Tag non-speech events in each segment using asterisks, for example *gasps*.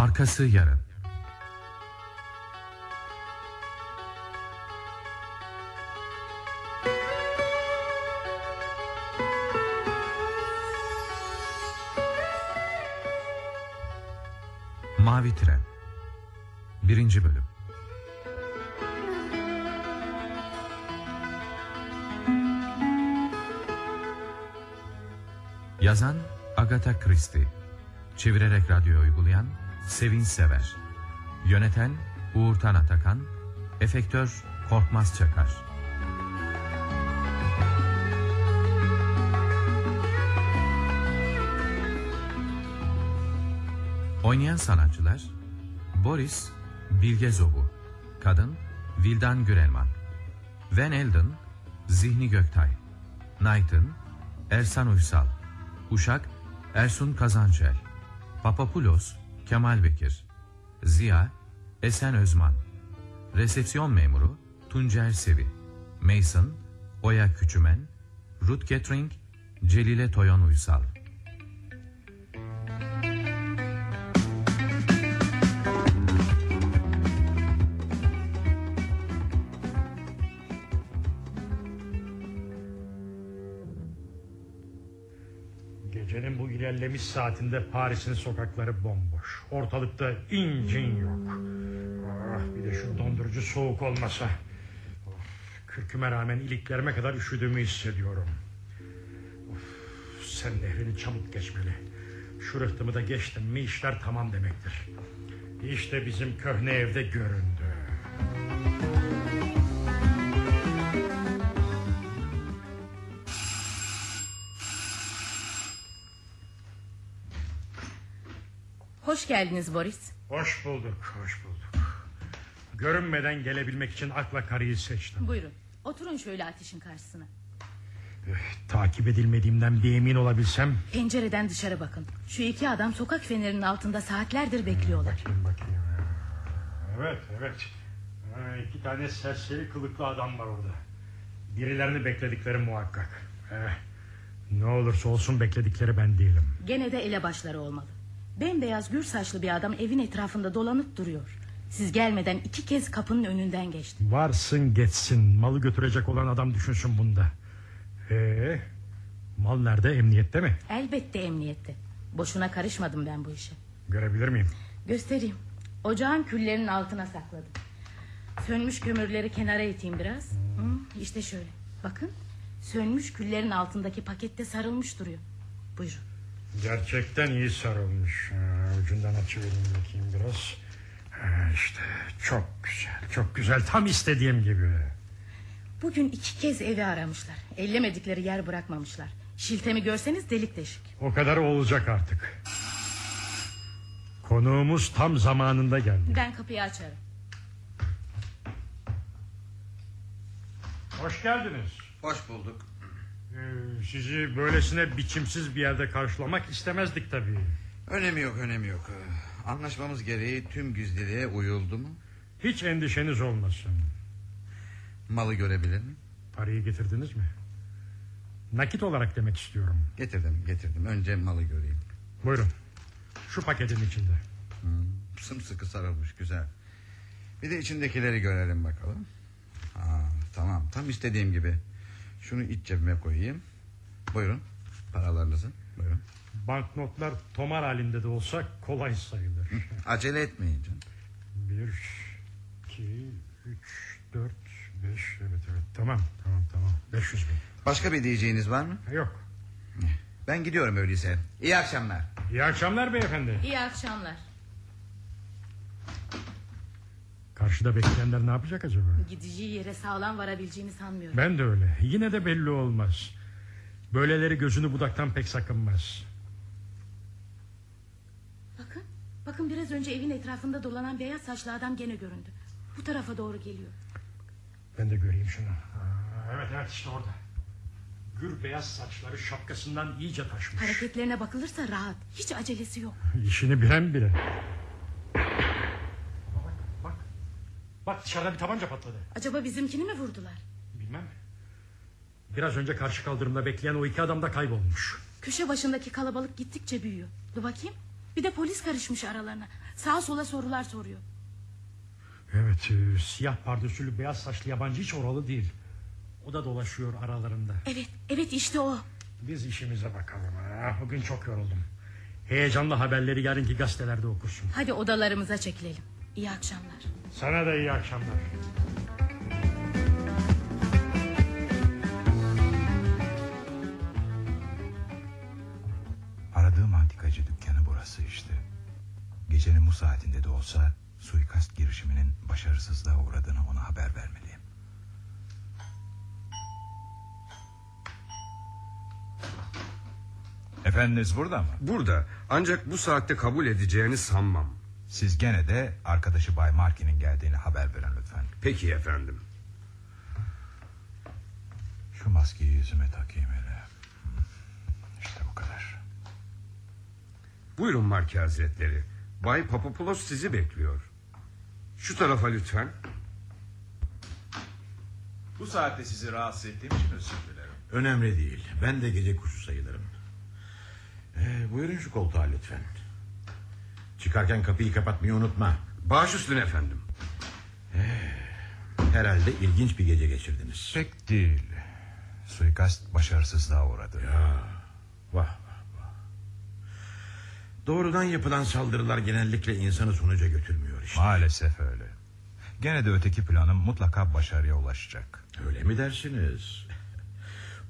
Arkası yarın. Mavi Tren. Birinci Bölüm. Yazan Agatha Christie. Çevirerek radyo uygulayan Sevin Sever Yöneten Uğur Tan Atakan. Efektör Korkmaz Çakar. Oynayan sanatçılar Boris Bilge Zobu Kadın Vildan Gürelman Van Elden Zihni Göktay Knighton Ersan Uysal Uşak Ersun Kazançel Papapulos Kemal Bekir Ziya Esen Özman Resepsiyon memuru Tuncer Sevi Mason Oya Küçümen Ruth Getring Celile Toyon Uysal Gecenin bu ilerlemiş saatinde Paris'in sokakları bomboş. Ortalıkta incin yok. Ah, bir de şu dondurucu soğuk olmasa. Of, kürküme rağmen iliklerime kadar üşüdüğümü hissediyorum. Of, sen nehrini çabuk geçmeli. Şu rıhtımı da geçtim mi işler tamam demektir. İşte bizim köhne evde göründü. Hoş geldiniz Boris. Hoş bulduk, hoş bulduk. Görünmeden gelebilmek için akla karıyı seçtim. Buyurun. Oturun şöyle ateşin karşısına. Eh, Takip edilmediğimden bir emin olabilsem... Pencereden dışarı bakın. Şu iki adam sokak fenerinin altında saatlerdir bekliyorlar. Bakayım bakayım. Evet, evet. Ha, İki tane serseri kılıklı adam var orada. Birilerini bekledikleri muhakkak. Eh, ne olursa olsun bekledikleri ben değilim. Gene de elebaşları olmalı. Bembeyaz gür saçlı bir adam evin etrafında dolanıp duruyor. Siz gelmeden iki kez kapının önünden geçti. Varsın geçsin. Malı götürecek olan adam düşünsün bunda. Ee, mal nerede? Emniyette mi? Elbette emniyette. Boşuna karışmadım ben bu işe. Görebilir miyim? Göstereyim. Ocağın küllerinin altına sakladım. Sönmüş kömürleri kenara iteyim biraz. Hı, işte şöyle. Bakın. Sönmüş küllerin altındaki pakette sarılmış duruyor. Buyurun. Gerçekten iyi sarılmış. Ha, ucundan açıvereyim bakayım biraz. Ha, işte çok güzel, çok güzel. Tam istediğim gibi. Bugün iki kez evi aramışlar. Ellemedikleri yer bırakmamışlar. Şiltemi görseniz delik deşik. O kadar olacak artık. Konuğumuz tam zamanında geldi. Ben kapıyı açarım. Hoş geldiniz. Hoş bulduk. Ee, sizi böylesine biçimsiz bir yerde karşılamak istemezdik tabii. Önemi yok önemi yok. Ee, Anlaşmamız gereği tüm gizliliğe uyuldu mu? Hiç endişeniz olmasın. Malı görebilir mi? Parayı getirdiniz mi? Nakit olarak demek istiyorum. Getirdim getirdim. Önce malı göreyim. Buyurun. Şu paketin içinde. Hmm, sımsıkı sarılmış güzel. Bir de içindekileri görelim bakalım. Aa, tamam tam istediğim gibi. Şunu iç cebime koyayım. Buyurun paralarınızı. Buyurun. Banknotlar tomar halinde de olsa kolay sayılır. Acele etmeyin canım. Bir, iki, üç, dört, beş. Evet evet tamam tamam tamam. 500 bin. Başka bir diyeceğiniz var mı? Yok. Ben gidiyorum öyleyse. İyi akşamlar. İyi akşamlar beyefendi. İyi akşamlar. Karşıda bekleyenler ne yapacak acaba? Gideceği yere sağlam varabileceğini sanmıyorum. Ben de öyle. Yine de belli olmaz. Böyleleri gözünü budaktan pek sakınmaz. Bakın. Bakın biraz önce evin etrafında dolanan beyaz saçlı adam gene göründü. Bu tarafa doğru geliyor. Ben de göreyim şunu. Aa, evet evet işte orada. Gür beyaz saçları şapkasından iyice taşmış. Hareketlerine bakılırsa rahat. Hiç acelesi yok. İşini bilen bile. Bak dışarıda bir tabanca patladı. Acaba bizimkini mi vurdular? Bilmem. Biraz önce karşı kaldırımda bekleyen o iki adam da kaybolmuş. Köşe başındaki kalabalık gittikçe büyüyor. Dur bakayım. Bir de polis karışmış aralarına. Sağa sola sorular soruyor. Evet e, siyah pardösülü beyaz saçlı yabancı hiç oralı değil. O da dolaşıyor aralarında. Evet evet işte o. Biz işimize bakalım. Ha, bugün çok yoruldum. Heyecanlı haberleri yarınki gazetelerde okursun. Hadi odalarımıza çekilelim. İyi akşamlar. Sana da iyi akşamlar. Aradığım antikacı dükkanı burası işte. Gecenin bu saatinde de olsa suikast girişiminin başarısızlığa uğradığını ona haber vermeliyim. Efendiniz burada mı? Burada ancak bu saatte kabul edeceğini sanmam. Siz gene de arkadaşı Bay Markin'in geldiğini haber verin lütfen. Peki efendim. Şu maskeyi yüzüme takayım hele. İşte bu kadar. Buyurun Marki Hazretleri. Bay Papopoulos sizi bekliyor. Şu tarafa lütfen. Bu saatte sizi rahatsız ettiğim için özür dilerim. Önemli değil. Ben de gece kuşu sayılırım. Ee, buyurun şu koltuğa lütfen. Çıkarken kapıyı kapatmayı unutma. Baş üstüne efendim. Herhalde ilginç bir gece geçirdiniz. Pek değil. Suikast başarısızlığa uğradı. Vah vah vah. Doğrudan yapılan saldırılar genellikle insanı sonuca götürmüyor işte. Maalesef öyle. Gene de öteki planım mutlaka başarıya ulaşacak. Öyle mi dersiniz?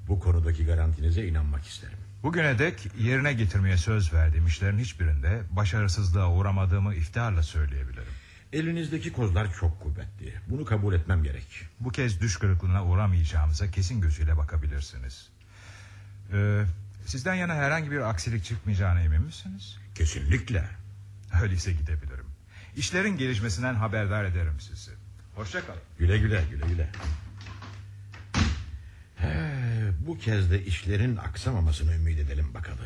Bu konudaki garantinize inanmak isterim. Bugüne dek yerine getirmeye söz verdiğim işlerin hiçbirinde başarısızlığa uğramadığımı iftiharla söyleyebilirim. Elinizdeki kozlar çok kuvvetli. Bunu kabul etmem gerek. Bu kez düş kırıklığına uğramayacağımıza kesin gözüyle bakabilirsiniz. Ee, sizden yana herhangi bir aksilik çıkmayacağına emin misiniz? Kesinlikle. Öyleyse gidebilirim. İşlerin gelişmesinden haberdar ederim sizi. Hoşçakalın. Güle güle güle güle. He, bu kez de işlerin aksamamasını ümit edelim bakalım.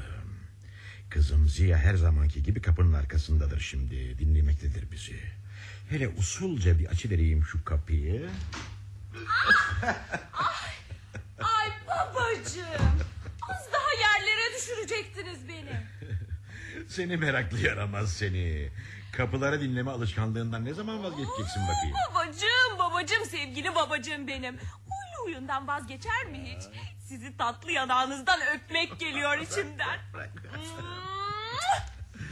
Kızım Ziya her zamanki gibi kapının arkasındadır şimdi. Dinlemektedir bizi. Hele usulca bir açı vereyim şu kapıyı. Ay babacığım. Az daha yerlere düşürecektiniz beni. Seni meraklı yaramaz seni. Kapıları dinleme alışkanlığından ne zaman vazgeçeceksin bakayım? Babacığım babacığım sevgili babacığım benim. Huylu huyundan vazgeçer mi hiç? Sizi tatlı yanağınızdan öpmek geliyor içimden. *laughs*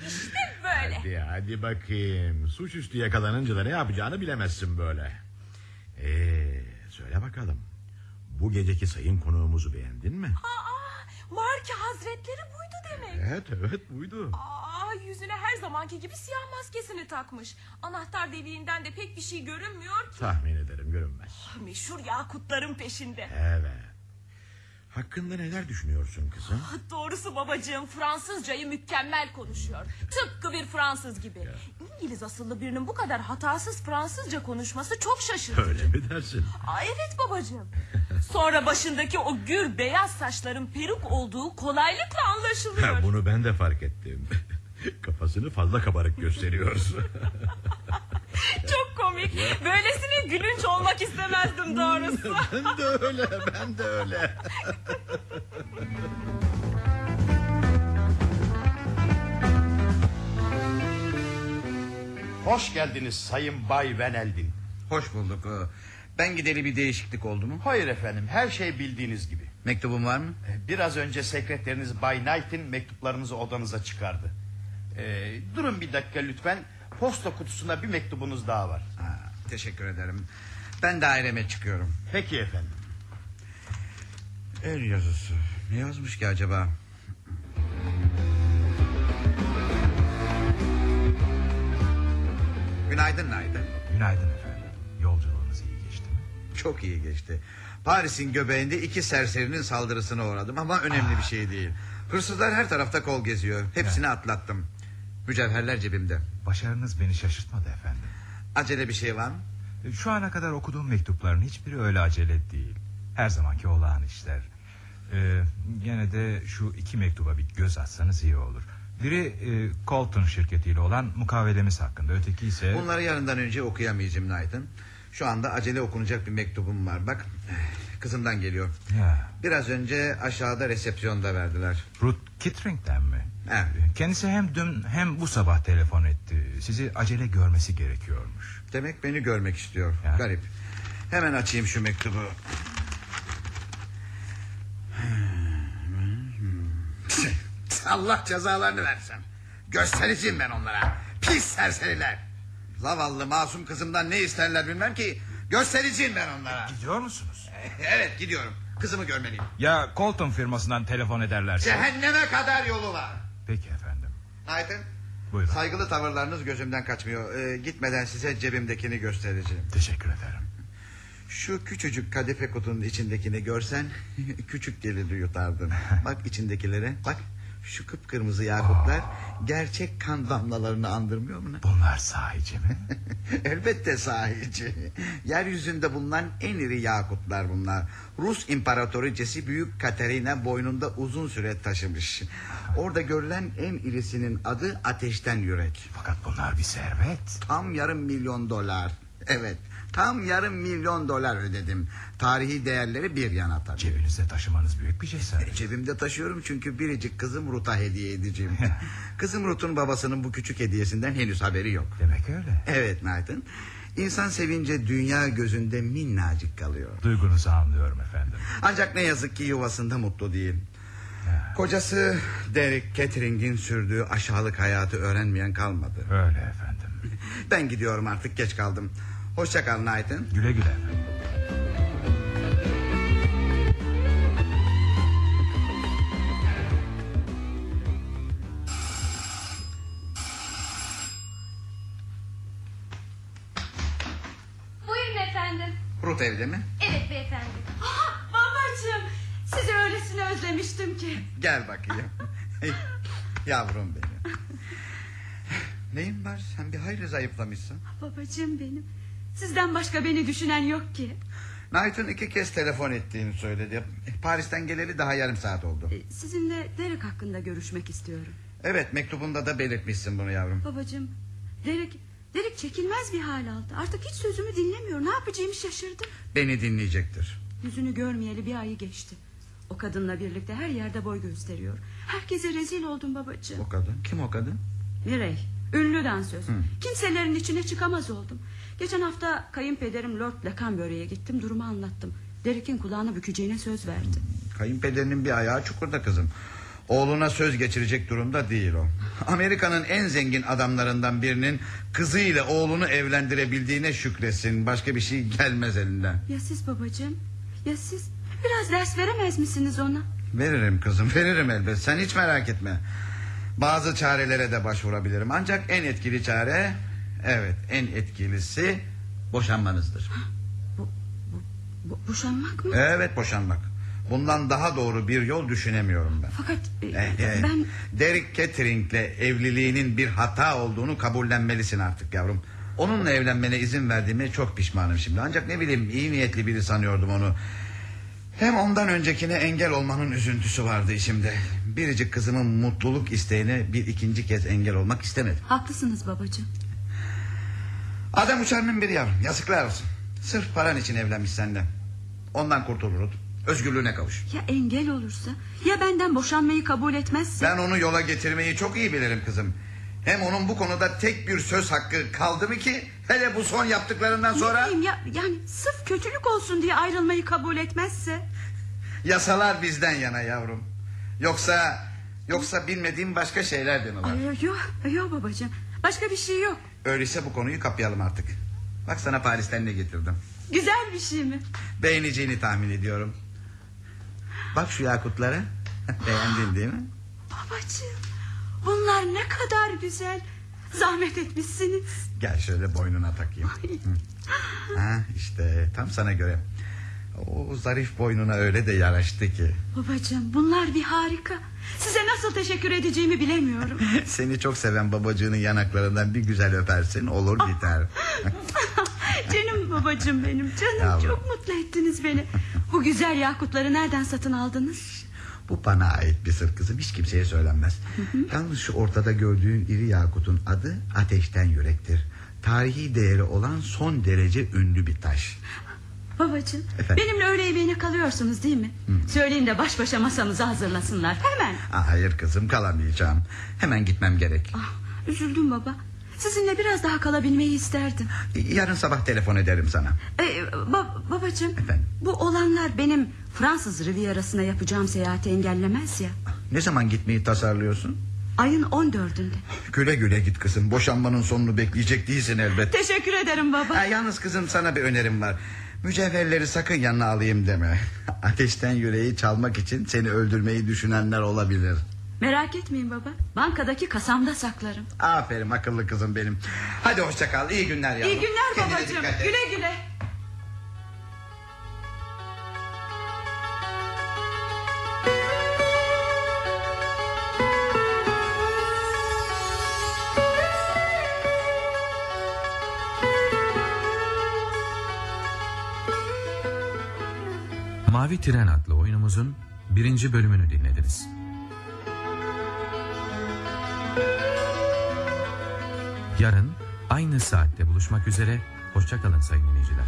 işte böyle. Hadi hadi bakayım. Suçüstü yakalanınca da ne yapacağını bilemezsin böyle. Ee, söyle bakalım. Bu geceki sayın konuğumuzu beğendin mi? Aa, Marki hazretleri buydu demek. Evet evet buydu. Aa, yüzüne her zamanki gibi siyah maskesini takmış. Anahtar deliğinden de pek bir şey görünmüyor ki. Tahmin ederim görünmez. Meşhur yakutların peşinde. Evet. Hakkında neler düşünüyorsun kızım? Doğrusu babacığım Fransızcayı mükemmel konuşuyor. Tıpkı bir Fransız gibi. İngiliz asıllı birinin bu kadar hatasız Fransızca konuşması çok şaşırtıcı. Öyle mi dersin? Aa, evet babacığım. Sonra başındaki o gür beyaz saçların peruk olduğu kolaylıkla anlaşılıyor. Ha, bunu ben de fark ettim. Kafasını fazla kabarık gösteriyoruz. *laughs* Çok komik. Böylesine gülünç olmak istemezdim doğrusu. *laughs* ben de öyle, ben de öyle. Hoş geldiniz Sayın Bay Van Eldin. Hoş bulduk. Ee, Ben gideli bir değişiklik oldu mu? Hayır efendim her şey bildiğiniz gibi. Mektubun var mı? Biraz önce sekreteriniz Bay Knight'in mektuplarınızı odanıza çıkardı. Ee, durun bir dakika lütfen. Posta kutusunda bir mektubunuz daha var. Ha, teşekkür ederim. Ben daireme çıkıyorum. Peki efendim. El yazısı. Ne yazmış ki acaba? Günaydın Naide. Günaydın efendim. Yolculuğunuz iyi geçti mi? Çok iyi geçti. Paris'in göbeğinde iki serserinin saldırısına uğradım ama önemli bir şey değil. Hırsızlar her tarafta kol geziyor. Hepsini atlattım. Mücevherler cebimde. Başarınız beni şaşırtmadı efendim. Acele bir şey var mı? Şu ana kadar okuduğum mektupların hiçbiri öyle acele değil. Her zamanki olağan işler. Ee, gene de şu iki mektuba bir göz atsanız iyi olur. Biri e, Colton şirketiyle olan mukavelemiz hakkında. Öteki ise... Bunları yarından önce okuyamayacağım Nathan. Şu anda acele okunacak bir mektubum var. Bak kızımdan geliyor. Ya, Biraz önce aşağıda resepsiyonda verdiler. Ruth Kittering'den mi? Kendisi hem dün hem bu sabah telefon etti. Sizi acele görmesi gerekiyormuş. Demek beni görmek istiyor. Ya. Garip. Hemen açayım şu mektubu. *laughs* Allah cezalarını versin. Göstereceğim ben onlara. Pis serseriler. Zavallı masum kızımdan ne isterler bilmem ki. Göstereceğim ben onlara. Gidiyor musunuz? *laughs* Evet gidiyorum. Kızımı görmeliyim. Ya Colton firmasından telefon ederlerse? Cehenneme kadar yolu var. Peki efendim. Aydın. Buyurun. Saygılı tavırlarınız gözümden kaçmıyor. Ee, gitmeden size cebimdekini göstereceğim. Teşekkür ederim. Şu küçücük kadife kutunun içindekini görsen *laughs* küçük geliri yutardın. *laughs* Bak içindekilere bak şu kıpkırmızı yakutlar gerçek kan damlalarını andırmıyor mu? Bunlar sahici mi? *laughs* Elbette sahici. Yeryüzünde bulunan en iri yakutlar bunlar. Rus imparatoriçesi Büyük Katerina boynunda uzun süre taşımış. Orada görülen en irisinin adı Ateşten Yürek. Fakat bunlar bir servet. Tam yarım milyon dolar. Evet tam yarım milyon dolar ödedim. Tarihi değerleri bir yana tabii. Cebinizde taşımanız büyük bir cesaret. Cebimde taşıyorum çünkü biricik kızım Ruth'a hediye edeceğim. *laughs* kızım Ruth'un babasının bu küçük hediyesinden henüz haberi yok. Demek öyle. Evet Nathan. İnsan sevince dünya gözünde minnacık kalıyor. Duygunuzu anlıyorum efendim. Ancak ne yazık ki yuvasında mutlu değil. Kocası Derek Catering'in sürdüğü aşağılık hayatı öğrenmeyen kalmadı. Öyle efendim. Ben gidiyorum artık geç kaldım. Hoşça kal Nathan. Güle güle efendim. Ruth evde mi? Evet beyefendi. Ah, babacığım sizi öylesine özlemiştim ki. Gel bakayım. *laughs* Yavrum benim. Neyin var? Sen bir hayli zayıflamışsın. Babacığım benim. Sizden başka beni düşünen yok ki. Nathan iki kez telefon ettiğini söyledi. Paris'ten geleli daha yarım saat oldu. E, Sizinle Derek hakkında görüşmek istiyorum. Evet mektubunda da belirtmişsin bunu yavrum. Babacığım Derek, Derek çekilmez bir hal aldı. Artık hiç sözümü dinlemiyor. Ne yapacağımı şaşırdım. Beni dinleyecektir. Yüzünü görmeyeli bir ayı geçti. O kadınla birlikte her yerde boy gösteriyor. Herkese rezil oldum babacığım. O kadın. Kim o kadın? Mirey, ünlü dansöz. Kimselerin içine çıkamaz oldum. Geçen hafta kayınpederim Lord Lacanbury'e gittim. Durumu anlattım. Derek'in kulağına bükeceğine söz verdi. Kayınpederinin bir ayağı çukurda kızım. Oğluna söz geçirecek durumda değil o. Amerika'nın en zengin adamlarından birinin kızıyla oğlunu evlendirebildiğine şükresin. Başka bir şey gelmez elinden. Ya siz babacığım? Ya siz? Biraz ders veremez misiniz ona? Veririm kızım veririm elbet sen hiç merak etme. Bazı çarelere de başvurabilirim. Ancak en etkili çare... Evet en etkilisi boşanmanızdır. Bo boşanmak mı? Evet boşanmak. Bundan daha doğru bir yol düşünemiyorum ben. Fakat e, eh, ben... Derek Catering'le evliliğinin bir hata olduğunu kabullenmelisin artık yavrum. Onunla evlenmene izin verdiğime çok pişmanım şimdi. Ancak ne bileyim iyi niyetli biri sanıyordum onu. Hem ondan öncekine engel olmanın üzüntüsü vardı içimde. Biricik kızımın mutluluk isteğine bir ikinci kez engel olmak istemedim. Haklısınız babacığım. Adam uçarının biri yavrum yazıklar olsun. Sırf paran için evlenmiş senden. Ondan kurtulur. Özgürlüğüne kavuş. Ya engel olursa? Ya benden boşanmayı kabul etmezse? Ben onu yola getirmeyi çok iyi bilirim kızım. Hem onun bu konuda tek bir söz hakkı kaldı mı ki... ...hele bu son yaptıklarından sonra... Ne diyeyim ya, yani sırf kötülük olsun diye ayrılmayı kabul etmezse? Yasalar bizden yana yavrum. Yoksa... Yoksa bilmediğim başka şeyler de mi var? Yok, yok babacığım. Başka bir şey yok. Öyleyse bu konuyu kapayalım artık. Bak sana Paris'ten ne getirdim. Güzel bir şey mi? Beğeneceğini tahmin ediyorum. Bak şu yakutlara. *laughs* Beğendin değil mi? Babacığım bunlar ne kadar güzel. Zahmet etmişsiniz. Gel şöyle boynuna takayım. Ha, işte tam sana göre. O zarif boynuna öyle de yaraştı ki. Babacığım bunlar bir harika. Size nasıl teşekkür edeceğimi bilemiyorum. *laughs* Seni çok seven babacığının yanaklarından bir güzel öpersin olur biter. *laughs* canım babacığım benim canım Yavrum. çok mutlu ettiniz beni. Bu güzel yakutları nereden satın aldınız? Bu bana ait bir sır kızım hiç kimseye söylenmez. Yalnız şu ortada gördüğün iri yakutun adı ateşten yürektir. Tarihi değeri olan son derece ünlü bir taş. Babacığım Efendim? benimle öğle yemeğine kalıyorsunuz değil mi? Söyleyin de baş başa masamızı hazırlasınlar hemen. Aa, hayır kızım kalamayacağım. Hemen gitmem gerek. Ah, üzüldüm baba. Sizinle biraz daha kalabilmeyi isterdim. Yarın sabah telefon ederim sana. Ee, ba- babacığım Efendim? bu olanlar benim Fransız Rivierası'na yapacağım seyahati engellemez ya. Ne zaman gitmeyi tasarlıyorsun? Ayın 14'ünde. Güle güle git kızım. Boşanmanın sonunu bekleyecek değilsin elbet. Teşekkür ederim baba. Ha, yalnız kızım sana bir önerim var. Mücevherleri sakın yanına alayım deme. *laughs* Ateşten yüreği çalmak için seni öldürmeyi düşünenler olabilir. Merak etmeyin baba. Bankadaki kasamda saklarım. Aferin akıllı kızım benim. Hadi hoşça kal. İyi günler yavrum. İyi günler babacığım. Güle güle. Mavi Tren adlı oyunumuzun birinci bölümünü dinlediniz. Yarın aynı saatte buluşmak üzere. Hoşçakalın sayın dinleyiciler.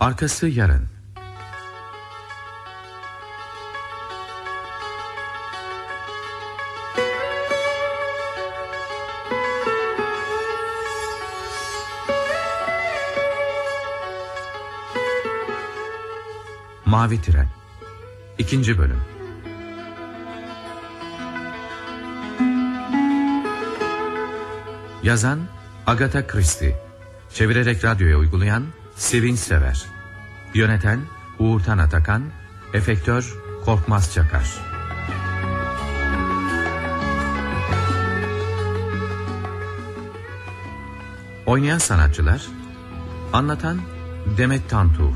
Arkası yarın. Mavi Tren. İkinci Bölüm. Yazan Agatha Christie. Çevirerek radyoya uygulayan Sevinç Sever. Yöneten Uğurtan Atakan Efektör Korkmaz Çakar. Oynayan sanatçılar Anlatan Demet Tantuh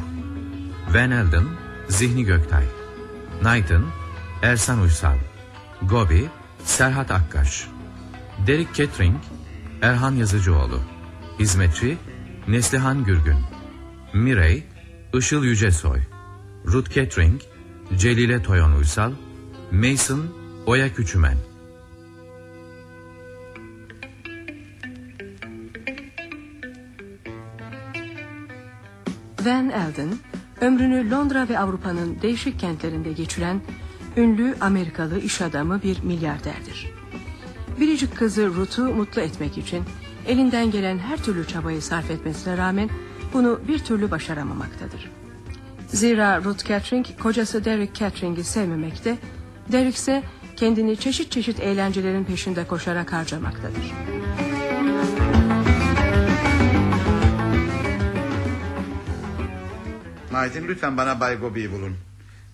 Van Elden Zihni Göktay Knighton Ersan Uysal Gobi Serhat Akkaş Derek Kettering Erhan Yazıcıoğlu Hizmetçi Neslihan Gürgün Mirey Işıl Yücesoy Ruth Kettering Celile Toyon Uysal Mason Oya Küçümen Van Elden, ömrünü Londra ve Avrupa'nın değişik kentlerinde geçiren ünlü Amerikalı iş adamı bir milyarderdir. Biricik kızı Ruth'u mutlu etmek için elinden gelen her türlü çabayı sarf etmesine rağmen bunu bir türlü başaramamaktadır. Zira Ruth Catering kocası Derek Catering'i sevmemekte, Derek ise kendini çeşit çeşit eğlencelerin peşinde koşarak harcamaktadır. Knight'in lütfen bana Bay Gobi'yi bulun.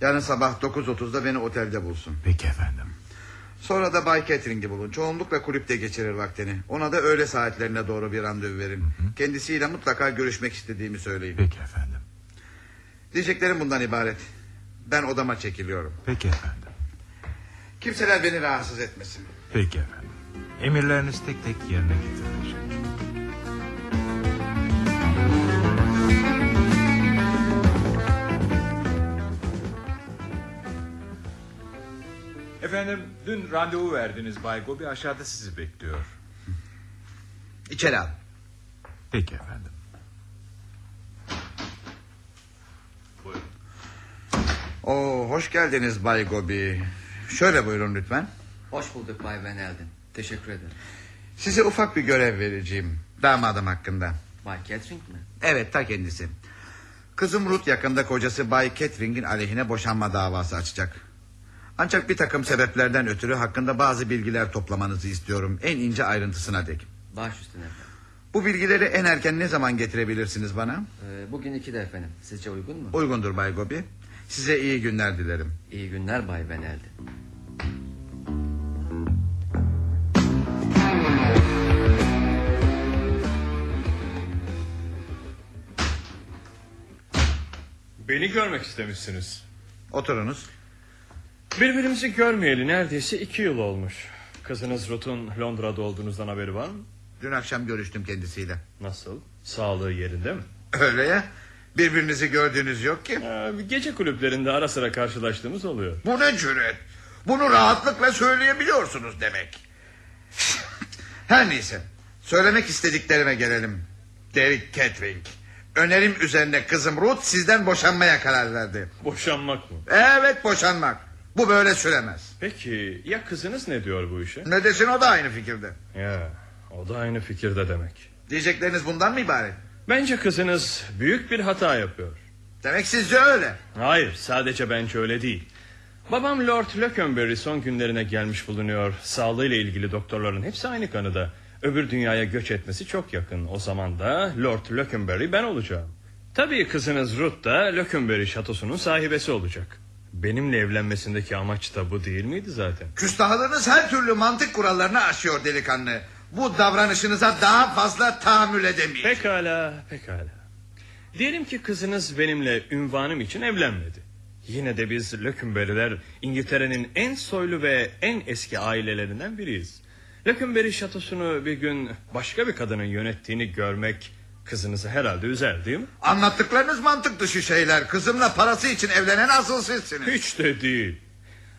Yarın sabah 9.30'da beni otelde bulsun. Peki efendim. Sonra da Bay Catering'i bulun. Çoğunlukla kulüpte geçirir vaktini. Ona da öğle saatlerine doğru bir randevu verin. Kendisiyle mutlaka görüşmek istediğimi söyleyin. Peki efendim. Diyeceklerim bundan ibaret. Ben odama çekiliyorum. Peki efendim. Kimseler beni rahatsız etmesin. Peki efendim. Emirleriniz tek tek yerine getirilecek. Efendim dün randevu verdiniz Bay Gobi aşağıda sizi bekliyor. İçeri al. Peki efendim. Oo, hoş geldiniz Bay Gobi. Şöyle buyurun lütfen. Hoş bulduk Bay Van Elden. Teşekkür ederim. Size ufak bir görev vereceğim. Damadım hakkında. Bay Catering mi? Evet ta kendisi. Kızım Ruth yakında kocası Bay Catering'in aleyhine boşanma davası açacak. Ancak bir takım sebeplerden ötürü hakkında bazı bilgiler toplamanızı istiyorum. En ince ayrıntısına dek. Baş üstüne efendim. Bu bilgileri en erken ne zaman getirebilirsiniz bana? Ee, bugün iki de efendim. Sizce uygun mu? Uygundur Bay Gobi. Size iyi günler dilerim. İyi günler Bay Van Elden. Beni görmek istemişsiniz. Oturunuz. Birbirimizi görmeyeli neredeyse iki yıl olmuş. Kızınız Ruth'un Londra'da olduğunuzdan haberi var mı? Dün akşam görüştüm kendisiyle. Nasıl? Sağlığı yerinde mi? Öyle ya. Birbirinizi gördüğünüz yok ki. Ee, gece kulüplerinde ara sıra karşılaştığımız oluyor. Bu ne cüret? Bunu rahatlıkla söyleyebiliyorsunuz demek. Her neyse. Söylemek istediklerime gelelim. Derek Catwing. Önerim üzerine kızım Ruth sizden boşanmaya karar verdi. Boşanmak mı? Evet boşanmak. Bu böyle süremez. Peki ya kızınız ne diyor bu işe? Ne desin o da aynı fikirde. Ya o da aynı fikirde demek. Diyecekleriniz bundan mı ibaret? Bence kızınız büyük bir hata yapıyor. Demek sizce öyle. Hayır sadece bence öyle değil. Babam Lord Lockenberry son günlerine gelmiş bulunuyor. Sağlığıyla ilgili doktorların hepsi aynı kanıda. Öbür dünyaya göç etmesi çok yakın. O zaman da Lord Lockenberry ben olacağım. Tabii kızınız Ruth da Lockenberry şatosunun sahibesi olacak. Benimle evlenmesindeki amaç da bu değil miydi zaten? Küstahlığınız her türlü mantık kurallarını aşıyor delikanlı. Bu davranışınıza daha fazla tahammül edemeyim. Pekala, pekala. Diyelim ki kızınız benimle ünvanım için evlenmedi. Yine de biz Lökümberriler İngiltere'nin en soylu ve en eski ailelerinden biriyiz. Lökümberri şatosunu bir gün başka bir kadının yönettiğini görmek kızınızı herhalde üzer değil mi? Anlattıklarınız mantık dışı şeyler. Kızımla parası için evlenen asıl sizsiniz. Hiç de değil.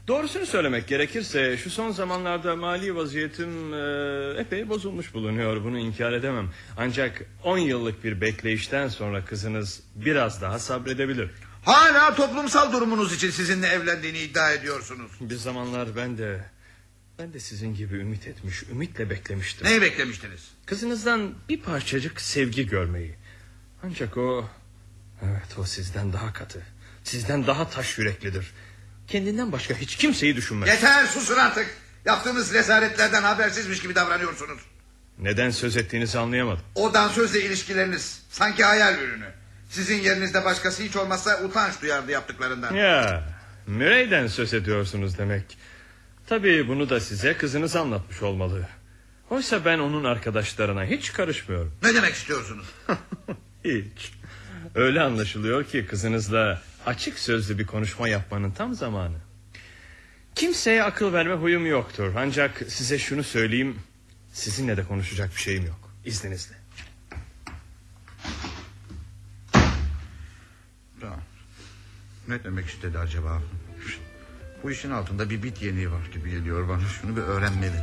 Doğrusunu söylemek gerekirse şu son zamanlarda mali vaziyetim e, epey bozulmuş bulunuyor. Bunu inkar edemem. Ancak 10 yıllık bir bekleyişten sonra kızınız biraz daha sabredebilir. Hala toplumsal durumunuz için sizinle evlendiğini iddia ediyorsunuz. Bir zamanlar ben de ben de sizin gibi ümit etmiş, ümitle beklemiştim. Neyi beklemiştiniz? Kızınızdan bir parçacık sevgi görmeyi. Ancak o evet o sizden daha katı. Sizden daha taş yüreklidir. Kendinden başka hiç kimseyi düşünmez. Yeter susun artık. Yaptığınız rezaletlerden habersizmiş gibi davranıyorsunuz. Neden söz ettiğinizi anlayamadım. O dansözle ilişkileriniz sanki hayal ürünü. Sizin yerinizde başkası hiç olmazsa utanç duyardı yaptıklarından. Ya Murray'den söz ediyorsunuz demek. Tabii bunu da size kızınız anlatmış olmalı. Oysa ben onun arkadaşlarına hiç karışmıyorum. Ne demek istiyorsunuz? *laughs* Hiç. Öyle anlaşılıyor ki kızınızla açık sözlü bir konuşma yapmanın tam zamanı. Kimseye akıl verme huyum yoktur. Ancak size şunu söyleyeyim. Sizinle de konuşacak bir şeyim yok. İzninizle. Tamam. Ne demek istedi acaba? Bu işin altında bir bit yeniği var gibi geliyor bana. Şunu bir öğrenmeli.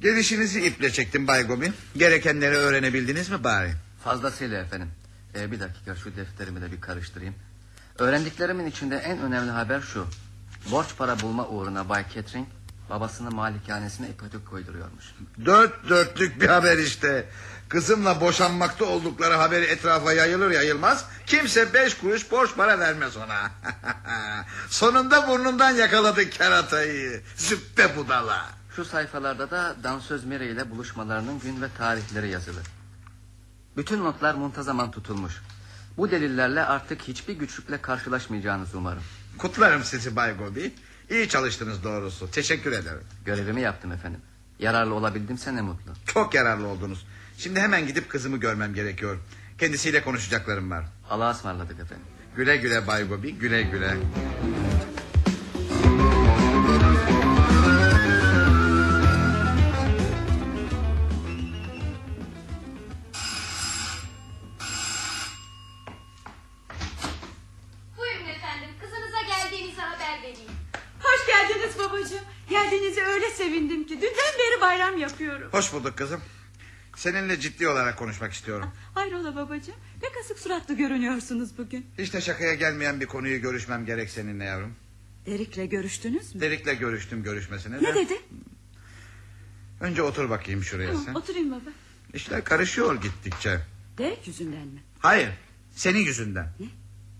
Gelişinizi iple çektim Bay Gobi. Gerekenleri öğrenebildiniz mi bari? Fazlasıyla efendim. Ee, bir dakika şu defterimi de bir karıştırayım. Öğrendiklerimin içinde en önemli haber şu. Borç para bulma uğruna Bay Catering babasının malikanesine ipotek koyduruyormuş. Dört dörtlük bir haber işte. Kızımla boşanmakta oldukları haberi etrafa yayılır yayılmaz... ...kimse beş kuruş borç para vermez ona. *laughs* Sonunda burnundan yakaladı keratayı. Züppe budala. Şu sayfalarda da dansöz Mire ile buluşmalarının gün ve tarihleri yazılı. Bütün notlar muntazaman tutulmuş. Bu delillerle artık hiçbir güçlükle karşılaşmayacağınızı umarım. Kutlarım sizi Bay Gobi. İyi çalıştınız doğrusu. Teşekkür ederim. Görevimi yaptım efendim. Yararlı olabildimse ne mutlu. Çok yararlı oldunuz. Şimdi hemen gidip kızımı görmem gerekiyor. Kendisiyle konuşacaklarım var. Allah'a ısmarladık efendim. Güle güle Bay Gobi, güle güle. Bayram yapıyorum. Hoş bulduk kızım. Seninle ciddi olarak konuşmak istiyorum. Hayrola babacığım. Pek asık suratlı görünüyorsunuz bugün. Hiç de şakaya gelmeyen bir konuyu görüşmem gerek seninle yavrum. Derik'le görüştünüz mü? Derik'le görüştüm görüşmesine de. Ne dedi? Önce otur bakayım şuraya sen. oturayım baba. İşler karışıyor gittikçe. Derek yüzünden mi? Hayır, senin yüzünden.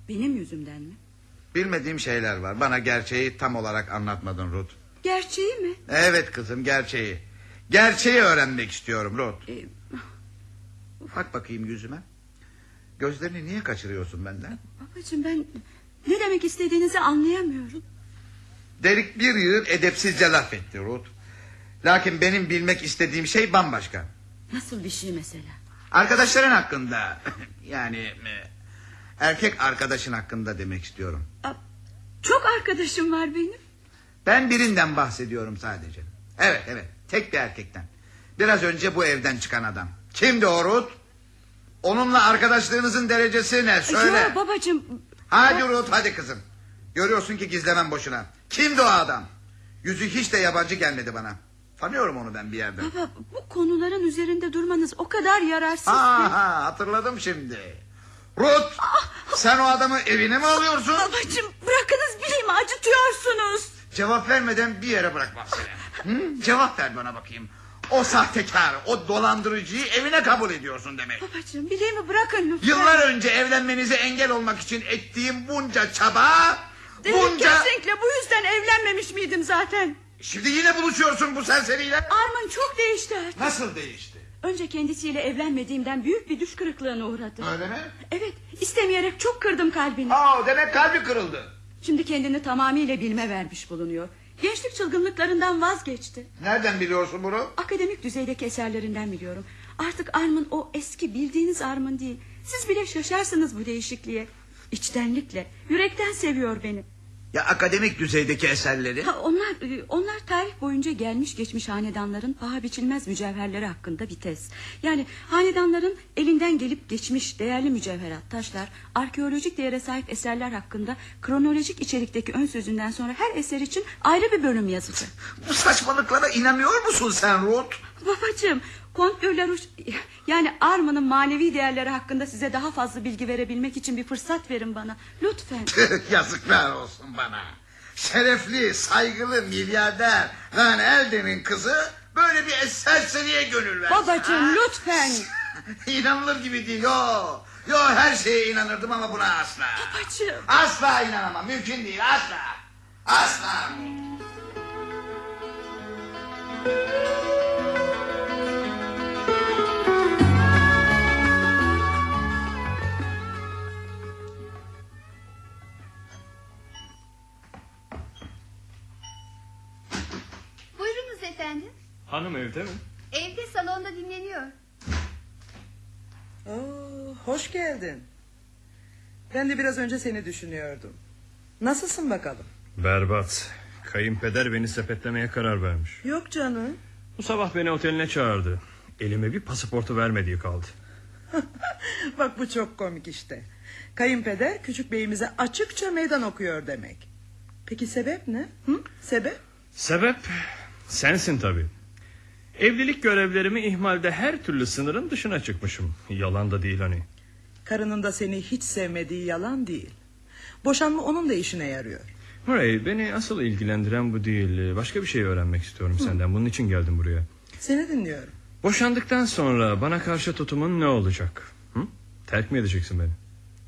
Benim yüzümden mi? Bilmediğim şeyler var. Bana gerçeği tam olarak anlatmadın Ruth. Gerçeği mi? Evet kızım gerçeği. Gerçeği öğrenmek istiyorum Ruth. Ee, Bak bakayım yüzüme. Gözlerini niye kaçırıyorsun benden? babacığım ben ne demek istediğinizi anlayamıyorum. Derik bir yığın edepsizce laf etti Ruth. Lakin benim bilmek istediğim şey bambaşka. Nasıl bir şey mesela? Arkadaşların hakkında. *laughs* yani... e, Erkek arkadaşın hakkında demek istiyorum. Çok arkadaşım var benim. Ben birinden bahsediyorum sadece. Evet evet tek bir erkekten. Biraz önce bu evden çıkan adam. Kimdi o Ruth? Onunla arkadaşlığınızın derecesi ne? Söyle. Ya babacığım. Hadi Ruth hadi kızım. Görüyorsun ki gizlemem boşuna. Kimdi o adam? Yüzü hiç de yabancı gelmedi bana. Tanıyorum onu ben bir yerden. Baba bu konuların üzerinde durmanız o kadar yararsız Ha, ki. ha, hatırladım şimdi. Ruth sen o adamı evine mi alıyorsun? Babacığım bırakınız bileyim acıtıyorsunuz. Cevap vermeden bir yere bırakmam seni. Hı? Cevap ver bana bakayım. O sahtekar, o dolandırıcıyı evine kabul ediyorsun demek. Babacığım bileğimi bırakın lütfen. Yıllar önce evlenmenize engel olmak için ettiğim bunca çaba... David bunca... kesinlikle bu yüzden evlenmemiş miydim zaten? Şimdi yine buluşuyorsun bu serseriyle. Arman çok değişti artık. Nasıl değişti? Önce kendisiyle evlenmediğimden büyük bir düş kırıklığına uğradı. Öyle mi? Evet istemeyerek çok kırdım kalbini. Aa, demek kalbi kırıldı. Şimdi kendini tamamıyla bilme vermiş bulunuyor. Gençlik çılgınlıklarından vazgeçti. Nereden biliyorsun bunu? Akademik düzeydeki eserlerinden biliyorum. Artık Armın o eski bildiğiniz Armın değil. Siz bile şaşarsınız bu değişikliğe. İçtenlikle, yürekten seviyor beni. Ya akademik düzeydeki eserleri? Ha, onlar e, onlar tarih boyunca gelmiş geçmiş hanedanların paha biçilmez mücevherleri hakkında bir tez. Yani hanedanların elinden gelip geçmiş değerli mücevherat, taşlar, arkeolojik değere sahip eserler hakkında kronolojik içerikteki ön sözünden sonra her eser için ayrı bir bölüm yazacak. Bu saçmalıklara inanıyor musun sen Ruth? Babacığım, Kont de la Roche- yani Arma'nın manevi değerleri hakkında size daha fazla bilgi verebilmek için bir fırsat verin bana. Lütfen. *laughs* Yazıklar olsun bana. Şerefli, saygılı, milyarder Van Elden'in kızı böyle bir serseriye gönül versin. Babacığım ha? lütfen. *laughs* İnanılır gibi değil. Yo, yo her şeye inanırdım ama buna asla. Babacığım. Asla inanamam. Mümkün değil. Asla. Asla. Buyurunuz Hanım evde mi? Evde salonda dinleniyor. Oo, hoş geldin. Ben de biraz önce seni düşünüyordum. Nasılsın bakalım? Berbat. Kayınpeder beni sepetlemeye karar vermiş. Yok canım. Bu sabah beni oteline çağırdı. Elime bir pasaportu vermediği kaldı. *laughs* Bak bu çok komik işte. Kayınpeder küçük beyimize açıkça meydan okuyor demek. Peki sebep ne? Hı? Sebep? Sebep sensin tabii. Evlilik görevlerimi ihmalde her türlü sınırın dışına çıkmışım. Yalan da değil hani. Karının da seni hiç sevmediği yalan değil. Boşanma onun da işine yarıyor. Murray beni asıl ilgilendiren bu değil. Başka bir şey öğrenmek istiyorum senden. Bunun için geldim buraya. Seni dinliyorum. Boşandıktan sonra bana karşı tutumun ne olacak? Hı? Terk mi edeceksin beni?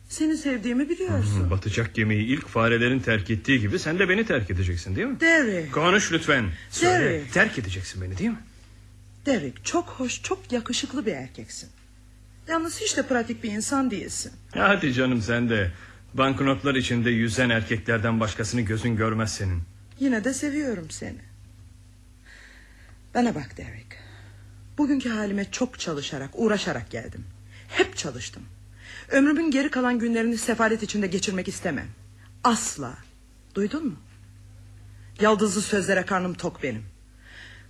Seni sevdiğimi biliyorsun. Hı, Batacak gemiyi ilk farelerin terk ettiği gibi sen de beni terk edeceksin değil mi? Derek. Konuş lütfen. Söyle. Derek. Terk edeceksin beni değil mi? Derek çok hoş çok yakışıklı bir erkeksin. Yalnız hiç de pratik bir insan değilsin. Hadi canım sen de. Banknotlar içinde yüzen erkeklerden başkasını gözün görmez senin. Yine de seviyorum seni. Bana bak Derek. Bugünkü halime çok çalışarak, uğraşarak geldim. Hep çalıştım. Ömrümün geri kalan günlerini sefalet içinde geçirmek istemem. Asla. Duydun mu? Yaldızlı sözlere karnım tok benim.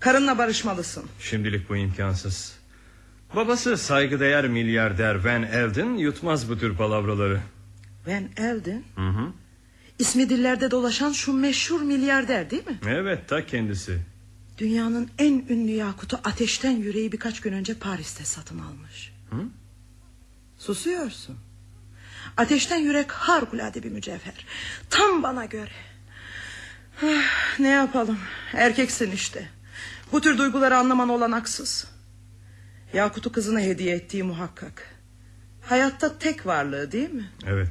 Karınla barışmalısın. Şimdilik bu imkansız. Babası saygıdeğer milyarder Van Elden yutmaz bu tür palavraları. Van Elden, Hı hı. ismi dillerde dolaşan şu meşhur milyarder değil mi? Evet ta kendisi. Dünyanın en ünlü yakutu ateşten yüreği birkaç gün önce Paris'te satın almış. Hı? Susuyorsun. Ateşten yürek harikulade bir mücevher. Tam bana göre. Ah, ne yapalım? Erkeksin işte. Bu tür duyguları anlaman olanaksız. Yakut'u kızına hediye ettiği muhakkak. Hayatta tek varlığı değil mi? Evet.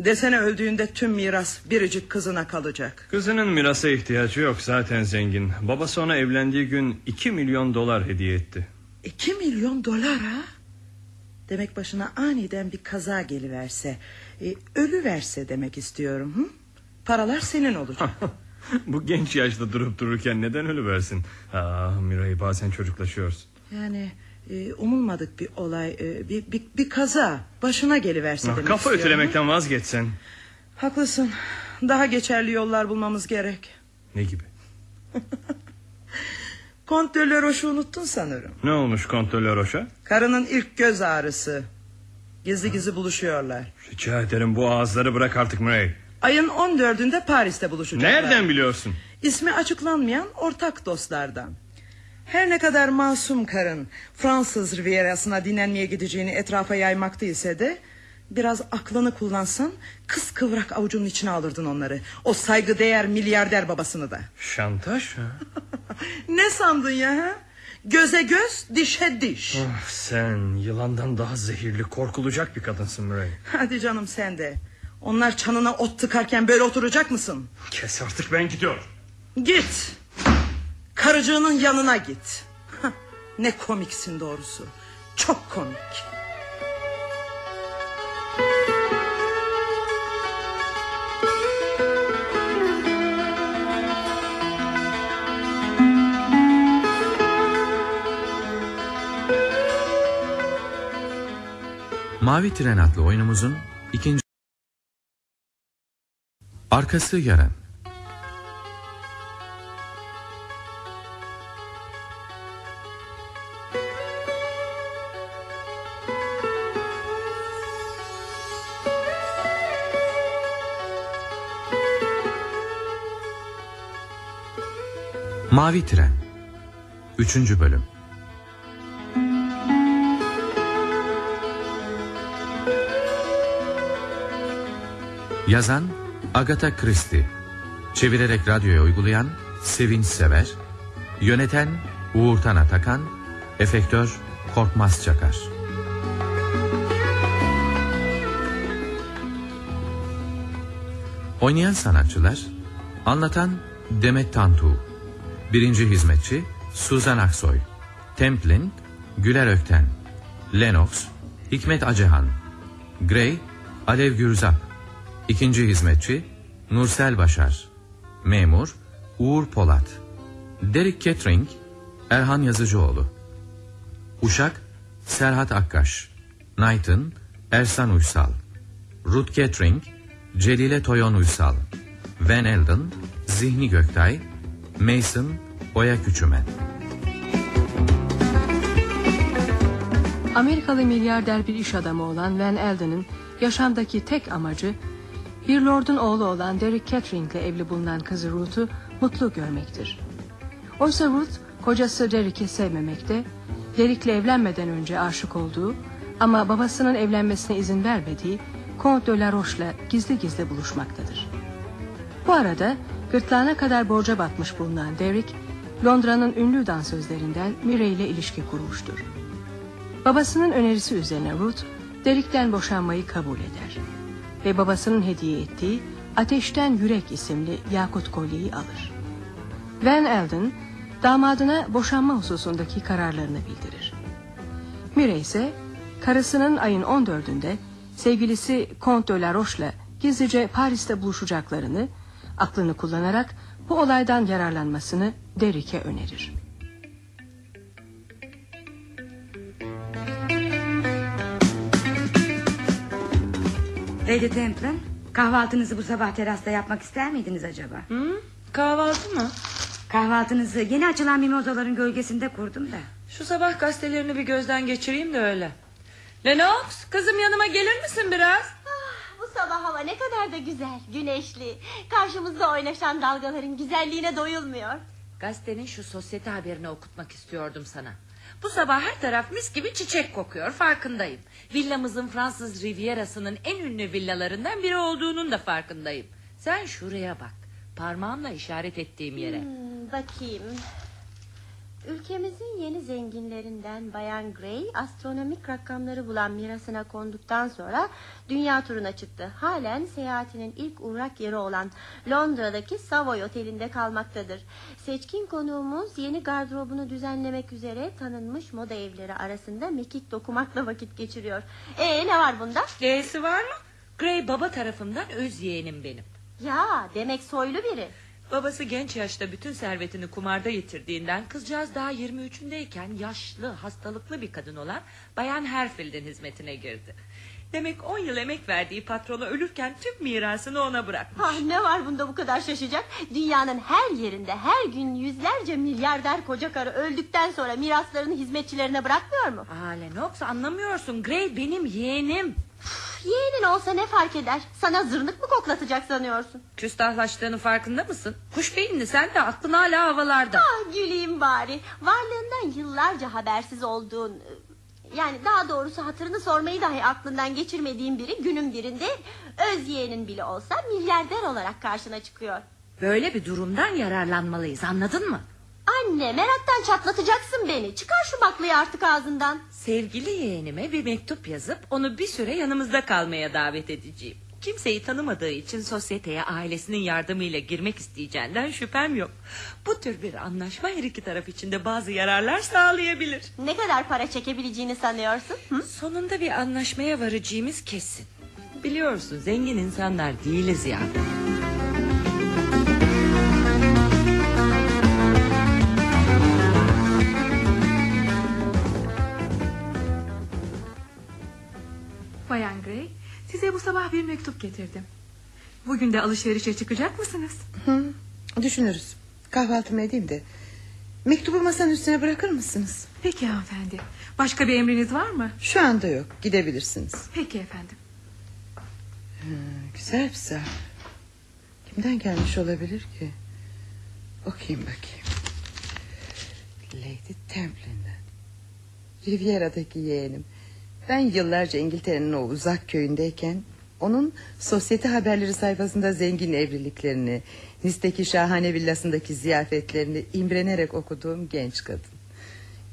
Desene öldüğünde tüm miras biricik kızına kalacak. Kızının mirasa ihtiyacı yok zaten zengin. Babası ona evlendiği gün 2 milyon dolar hediye etti. İki milyon dolar ha? Demek başına aniden bir kaza geliverse... E, ölü verse demek istiyorum. Hı? Paralar senin olacak. *laughs* *laughs* Bu genç yaşta durup dururken neden ölü versin? Aa, Miray bazen çocuklaşıyorsun. yani Ee, umulmadık bir olay, e, bir, bir, bir kaza başına geliverse Ah, demek Kafa istiyorum. ötelemekten vazgeçsen. Haklısın. Daha geçerli yollar bulmamız gerek. Ne gibi? *laughs* Kont de unuttun sanırım. Ne olmuş kontrolör Roş'a? Karının ilk göz ağrısı. Gizli gizli buluşuyorlar. Rica ederim bu ağızları bırak artık Murray. Ayın 14'ünde Paris'te buluşacaklar. Nereden biliyorsun? İsmi açıklanmayan ortak dostlardan. Her ne kadar masum karın Fransız Rivierası'na dinlenmeye gideceğini etrafa yaymakta ise de... ...biraz aklını kullansan kız kıvrak avucunun içine alırdın onları. O saygıdeğer milyarder babasını da. Şantaj ha? *laughs* Ne sandın ya ha? Göze göz dişe diş. Ah, sen yılandan daha zehirli korkulacak bir kadınsın Murray. Hadi canım sen de. Onlar çanına ot tıkarken böyle oturacak mısın? Kes artık ben gidiyorum. Git. Karıcığının yanına git. Hah, ne komiksin doğrusu. Çok komik. Mavi Tren adlı oyunumuzun ikinci... Arkası yarın. Mavi Tren 3. Bölüm Yazan Agatha Christie Çevirerek radyoya uygulayan Sevinç Sever Yöneten Uğurtan Atakan Efektör Korkmaz Çakar. Oynayan sanatçılar Anlatan Demet Tantu Birinci hizmetçi Suzan Aksoy Templin Güler Ökten Lennox Hikmet Acehan Gray Alev Gürzap İkinci hizmetçi Nursel Başar. Memur Uğur Polat. Derek Kettering Erhan Yazıcıoğlu. Uşak Serhat Akkaş. Knighton Ersan Uysal. Ruth Kettering Celile Toyon Uysal. Van Elden Zihni Göktay. Mason Oya Küçümen. Amerikalı milyarder bir iş adamı olan Van Elden'in yaşamdaki tek amacı bir lordun oğlu olan Derek Kettering ile evli bulunan kızı Ruth'u mutlu görmektir. Oysa Ruth kocası Derek'i sevmemekte, Derek'le evlenmeden önce aşık olduğu ama babasının evlenmesine izin vermediği Comte de la Roche'la gizli gizli buluşmaktadır. Bu arada gırtlağına kadar borca batmış bulunan Derek, Londra'nın ünlü dansözlerinden Mire ile ilişki kurmuştur. Babasının önerisi üzerine Ruth, Derek'ten boşanmayı kabul eder. Ve babasının hediye ettiği Ateşten Yürek isimli yakut kolyeyi alır. Van Elden, damadına boşanma hususundaki kararlarını bildirir. Mire ise karısının ayın 14'ünde sevgilisi Comte de la Roche'la gizlice Paris'te buluşacaklarını, aklını kullanarak bu olaydan yararlanmasını Derek'e önerir. Lady Templin kahvaltınızı bu sabah terasta yapmak ister miydiniz acaba? Hı? Kahvaltı mı? Kahvaltınızı yeni açılan mimozaların gölgesinde kurdum da. Şu sabah gazetelerini bir gözden geçireyim de öyle. Lennox kızım yanıma gelir misin biraz? Bu sabah hava ne kadar da güzel, güneşli. Karşımızda oynaşan dalgaların güzelliğine doyulmuyor. Gazetenin şu sosyete haberini okutmak istiyordum sana. Bu sabah her taraf mis gibi çiçek kokuyor farkındayım. Villamızın Fransız Rivierası'nın en ünlü villalarından biri olduğunun da farkındayım. Sen şuraya bak. Parmağımla işaret ettiğim yere. Hmm, bakayım. Ülkemizin yeni zenginlerinden Bayan Gray astronomik rakamları bulan mirasına konduktan sonra dünya turuna çıktı. Halen seyahatinin ilk uğrak yeri olan Londra'daki Savoy Oteli'nde kalmaktadır. Seçkin konuğumuz yeni gardırobunu düzenlemek üzere tanınmış moda evleri arasında mekik dokumakla vakit geçiriyor. Ee ne var bunda? E'si var mı? Gray baba tarafından öz yeğenim benim. Ya demek soylu biri. Babası genç yaşta bütün servetini kumarda yitirdiğinden kızcağız daha 23'ündeyken yaşlı, hastalıklı bir kadın olan Bayan Herfield'in hizmetine girdi. Demek 10 yıl emek verdiği patronu ölürken tüm mirasını ona bırakmış. Ah, ne var bunda bu kadar şaşacak? Dünyanın her yerinde her gün yüzlerce milyarder koca karı öldükten sonra miraslarını hizmetçilerine bırakmıyor mu? Aa Lennox anlamıyorsun. Gray benim yeğenim. Yeğenin olsa ne fark eder? Sana zırnık mı koklatacak sanıyorsun? Küstahlaştığını farkında mısın? Kuş beyinli sen de aklın hala havalarda. Ah güleyim bari. Varlığından yıllarca habersiz olduğun... Yani daha doğrusu hatırını sormayı dahi aklından geçirmediğin biri günün birinde öz yeğenin bile olsa milyarder olarak karşına çıkıyor. Böyle bir durumdan yararlanmalıyız anladın mı? Anne meraktan çatlatacaksın beni. Çıkar şu baklayı artık ağzından. Sevgili yeğenime bir mektup yazıp onu bir süre yanımızda kalmaya davet edeceğim. Kimseyi tanımadığı için sosyeteye ailesinin yardımıyla girmek isteyeceğinden şüphem yok. Bu tür bir anlaşma her iki taraf için de bazı yararlar sağlayabilir. Ne kadar para çekebileceğini sanıyorsun? Hı? Sonunda bir anlaşmaya varacağımız kesin. Biliyorsun zengin insanlar değiliz ya. Bayan Gray, size bu sabah bir mektup getirdim. Bugün de alışverişe çıkacak mısınız? Hı, düşünürüz. Kahvaltımı edeyim de. Mektubu masanın üstüne bırakır mısınız? Peki hanımefendi. Başka bir emriniz var mı? Şu anda yok. Gidebilirsiniz. Peki efendim. Hı, güzel bir zarf. Kimden gelmiş olabilir ki? Okuyayım bakayım. Lady Templin'den. Riviera'daki yeğenim. Ben yıllarca İngiltere'nin o uzak köyündeyken... ...onun sosyete haberleri sayfasında zengin evliliklerini... ...Nice'deki şahane villasındaki ziyafetlerini... ...imrenerek okuduğum genç kadın.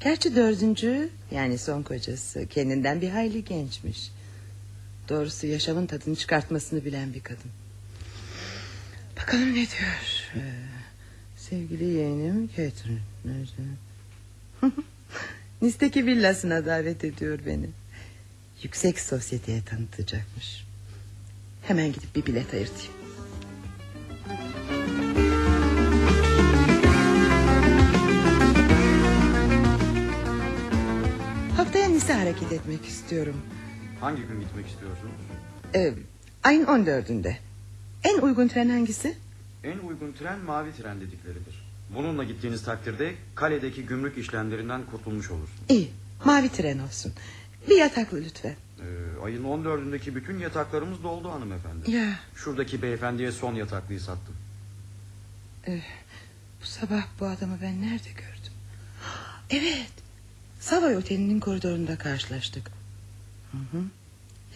Gerçi dördüncü yani son kocası... ...kendinden bir hayli gençmiş. Doğrusu yaşamın tadını çıkartmasını bilen bir kadın. Bakalım ne diyor. Ee, sevgili yeğenim Catherine. *laughs* Nice'deki villasına davet ediyor beni. Yüksek sosyeteye tanıtacakmış. Hemen gidip bir bilet ayırtayım. Haftaya Nice hareket etmek istiyorum. Hangi gün gitmek istiyorsunuz? Ee, ayın 14'ünde. En uygun tren hangisi? En uygun tren mavi tren dedikleridir. Bununla gittiğiniz takdirde kaledeki gümrük işlemlerinden kurtulmuş olursunuz. İyi mavi tren olsun. Bir yataklı lütfen. Ee, ayın 14'ündeki bütün yataklarımız doldu hanımefendi. Ya. Şuradaki beyefendiye son yataklıyı sattım. Ee, bu sabah bu adamı ben nerede gördüm? Evet. Savoy Oteli'nin koridorunda karşılaştık. Hı hı.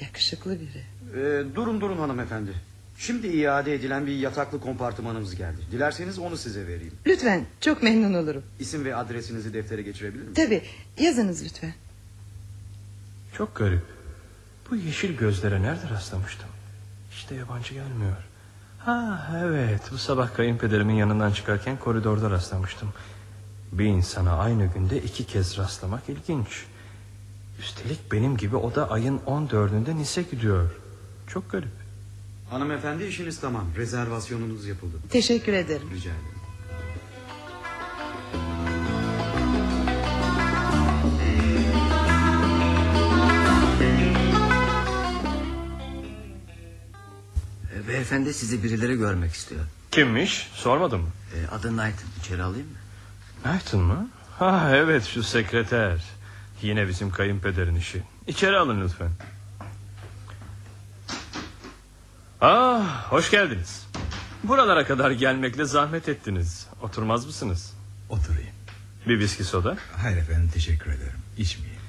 Yakışıklı biri. Ee, durun durun hanımefendi. Şimdi iade edilen bir yataklı kompartımanımız geldi. Dilerseniz onu size vereyim. Lütfen çok memnun olurum. İsim ve adresinizi deftere geçirebilir miyim? Tabi yazınız lütfen. Çok garip. Bu yeşil gözlere nerede rastlamıştım? İşte yabancı gelmiyor. Ha evet bu sabah kayınpederimin yanından çıkarken koridorda rastlamıştım. Bir insana aynı günde iki kez rastlamak ilginç. Üstelik benim gibi o da ayın 14'ünde Nice gidiyor. Çok garip. Hanımefendi işiniz tamam. Rezervasyonunuz yapıldı. Teşekkür ederim. Rica ederim. Beyefendi sizi birileri görmek istiyor. Kimmiş sormadın mı? E, adı Knighton içeri alayım mı? Knighton mı? Ha evet şu sekreter. Yine bizim kayınpederin işi. İçeri alın lütfen. Ah hoş geldiniz. Buralara kadar gelmekle zahmet ettiniz. Oturmaz mısınız? Oturayım. Bir viski soda. Hayır efendim teşekkür ederim. İçmeyeyim.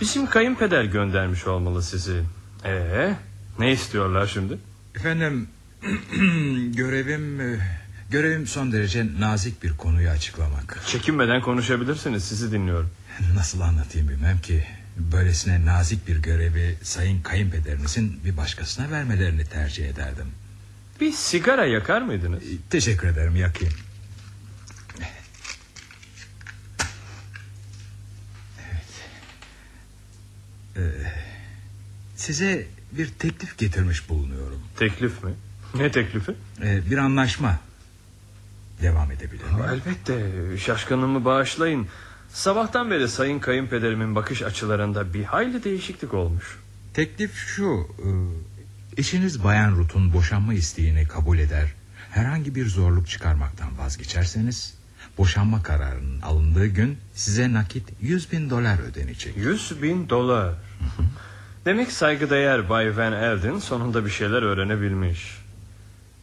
Bizim kayınpeder göndermiş olmalı sizi. Ee, ne istiyorlar şimdi? Efendim *clears throat* görevim e, görevim son derece nazik bir konuyu açıklamak. Çekinmeden konuşabilirsiniz sizi dinliyorum. Nasıl anlatayım bilmem ki. Böylesine nazik bir görevi sayın kayınpederinizin bir başkasına vermelerini tercih ederdim. Bir sigara yakar mıydınız? Teşekkür ederim yakayım. Evet. Ee, size bir teklif getirmiş bulunuyorum. Teklif mi? Ne teklifi? Ee, bir anlaşma. devam edebilir miyim? Elbette şaşkınlığımı bağışlayın. Sabahtan beri sayın kayınpederimin bakış açılarında bir hayli değişiklik olmuş. Teklif şu. e, eşiniz Bayan Ruth'un boşanma isteğini kabul eder. Herhangi bir zorluk çıkarmaktan vazgeçerseniz... ...boşanma kararının alındığı gün size nakit 100 bin dolar ödenecek. 100 bin dolar. Demek saygıdeğer Bay Van Elden sonunda bir şeyler öğrenebilmiş.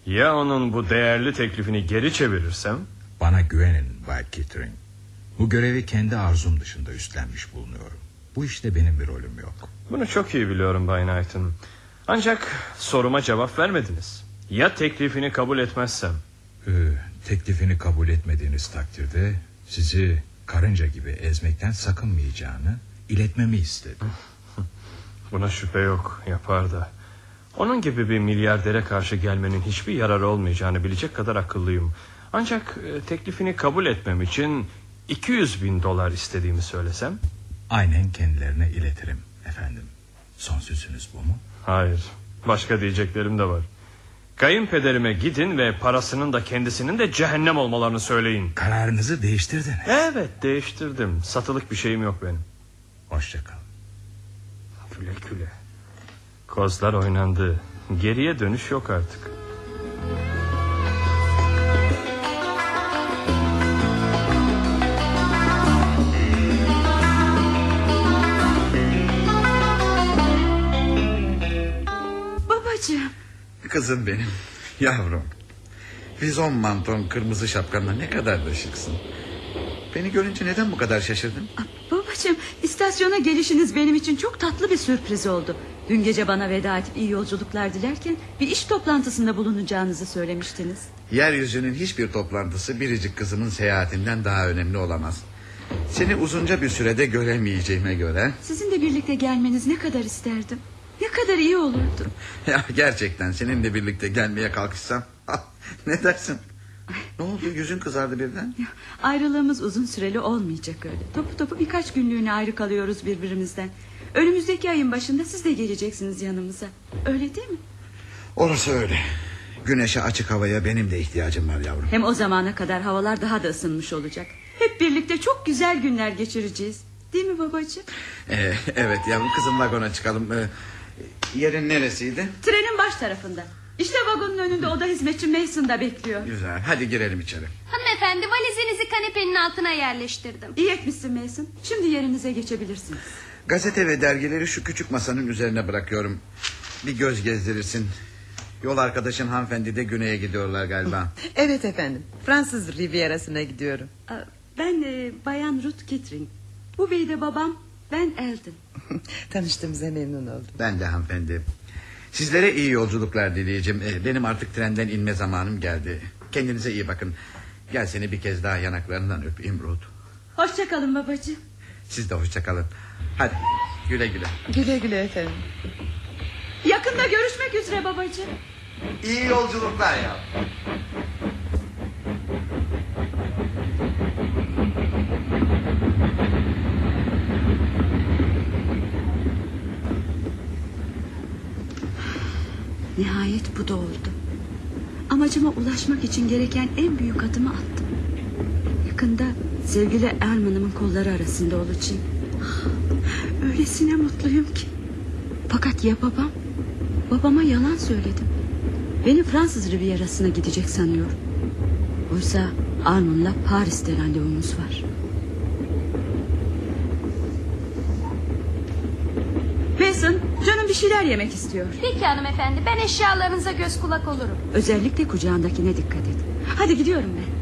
Ya onun bu değerli teklifini geri çevirirsem? Bana güvenin Bay Kittering. Bu görevi kendi arzum dışında üstlenmiş bulunuyorum. Bu işte benim bir rolüm yok. Bunu çok iyi biliyorum Bay Knighton. Ancak soruma cevap vermediniz. Ya teklifini kabul etmezsem? Ee, teklifini kabul etmediğiniz takdirde sizi karınca gibi ezmekten sakınmayacağını iletmemi istedi. Buna şüphe yok yapar da. Onun gibi bir milyardere karşı gelmenin hiçbir yararı olmayacağını bilecek kadar akıllıyım. Ancak e, teklifini kabul etmem için 200 bin dolar istediğimi söylesem? Aynen kendilerine iletirim efendim. Son sözünüz bu mu? Hayır. Başka diyeceklerim de var. Kayınpederime gidin ve parasının da kendisinin de cehennem olmalarını söyleyin. Kararınızı değiştirdiniz. Evet değiştirdim. Satılık bir şeyim yok benim. Hoşçakal. Güle güle. Kozlar oynandı. Geriye dönüş yok artık. Babacığım. Kızım benim. Yavrum. Vizon manton kırmızı şapkanla ne kadar da şıksın. Beni görünce neden bu kadar şaşırdın? Babacığım istasyona gelişiniz benim için çok tatlı bir sürpriz oldu. Dün gece bana veda edip iyi yolculuklar dilerken bir iş toplantısında bulunacağınızı söylemiştiniz. Yeryüzünün hiçbir toplantısı biricik kızımın seyahatinden daha önemli olamaz. Seni uzunca bir sürede göremeyeceğime göre... Sizinle birlikte gelmeniz ne kadar isterdim. Ne kadar iyi olurdu. *laughs* Ya gerçekten seninle birlikte gelmeye kalkışsam... *laughs* ah, ne dersin? Ne oldu yüzün kızardı birden? Ayrılığımız uzun süreli olmayacak öyle. Topu topu birkaç günlüğüne ayrı kalıyoruz birbirimizden. Önümüzdeki ayın başında siz de geleceksiniz yanımıza. Öyle değil mi? Orası öyle. Güneşe açık havaya benim de ihtiyacım var yavrum. Hem o zamana kadar havalar daha da ısınmış olacak. Hep birlikte çok güzel günler geçireceğiz. Değil mi babacığım? Ee, evet yavrum kızım vagona çıkalım. Ee, yerin neresiydi? Trenin baş tarafında. İşte vagonun önünde oda hizmetçi Mason da bekliyor. Güzel hadi girelim içeri. Hanımefendi valizinizi kanepenin altına yerleştirdim. İyi etmişsin Mason. Şimdi yerinize geçebilirsiniz. Gazete ve dergileri şu küçük masanın üzerine bırakıyorum. Bir göz gezdirirsin. Yol arkadaşın hanımefendi de güneye gidiyorlar galiba. *laughs* Evet efendim. Fransız Rivierası'na gidiyorum. Ben e, Bayan Ruth Kittring. Bu bey de babam. Ben Eldon. *laughs* Tanıştığımıza memnun oldum. Ben de hanımefendi. Sizlere iyi yolculuklar dileyeceğim. Ee, Benim artık trenden inme zamanım geldi. Kendinize iyi bakın. Gel seni bir kez daha yanaklarından öpeyim Ruth. Hoşçakalın babacığım. Siz de hoşça kalın. Hadi güle güle. Güle güle efendim. Yakında görüşmek üzere babacığım. İyi yolculuklar ya. Nihayet bu da oldu. Amacıma ulaşmak için gereken en büyük adımı attım. Yakında sevgili Erman'ımın kolları arasında olacağım. Öylesine mutluyum ki. Fakat ya babam? Babama yalan söyledim. Beni Fransız Rivierası'na gidecek sanıyor. Oysa Armand'la Paris'te randevumuz var. Mason, canım bir şeyler yemek istiyor. Peki hanımefendi ben eşyalarınıza göz kulak olurum. Özellikle kucağındakine dikkat et. Hadi gidiyorum ben.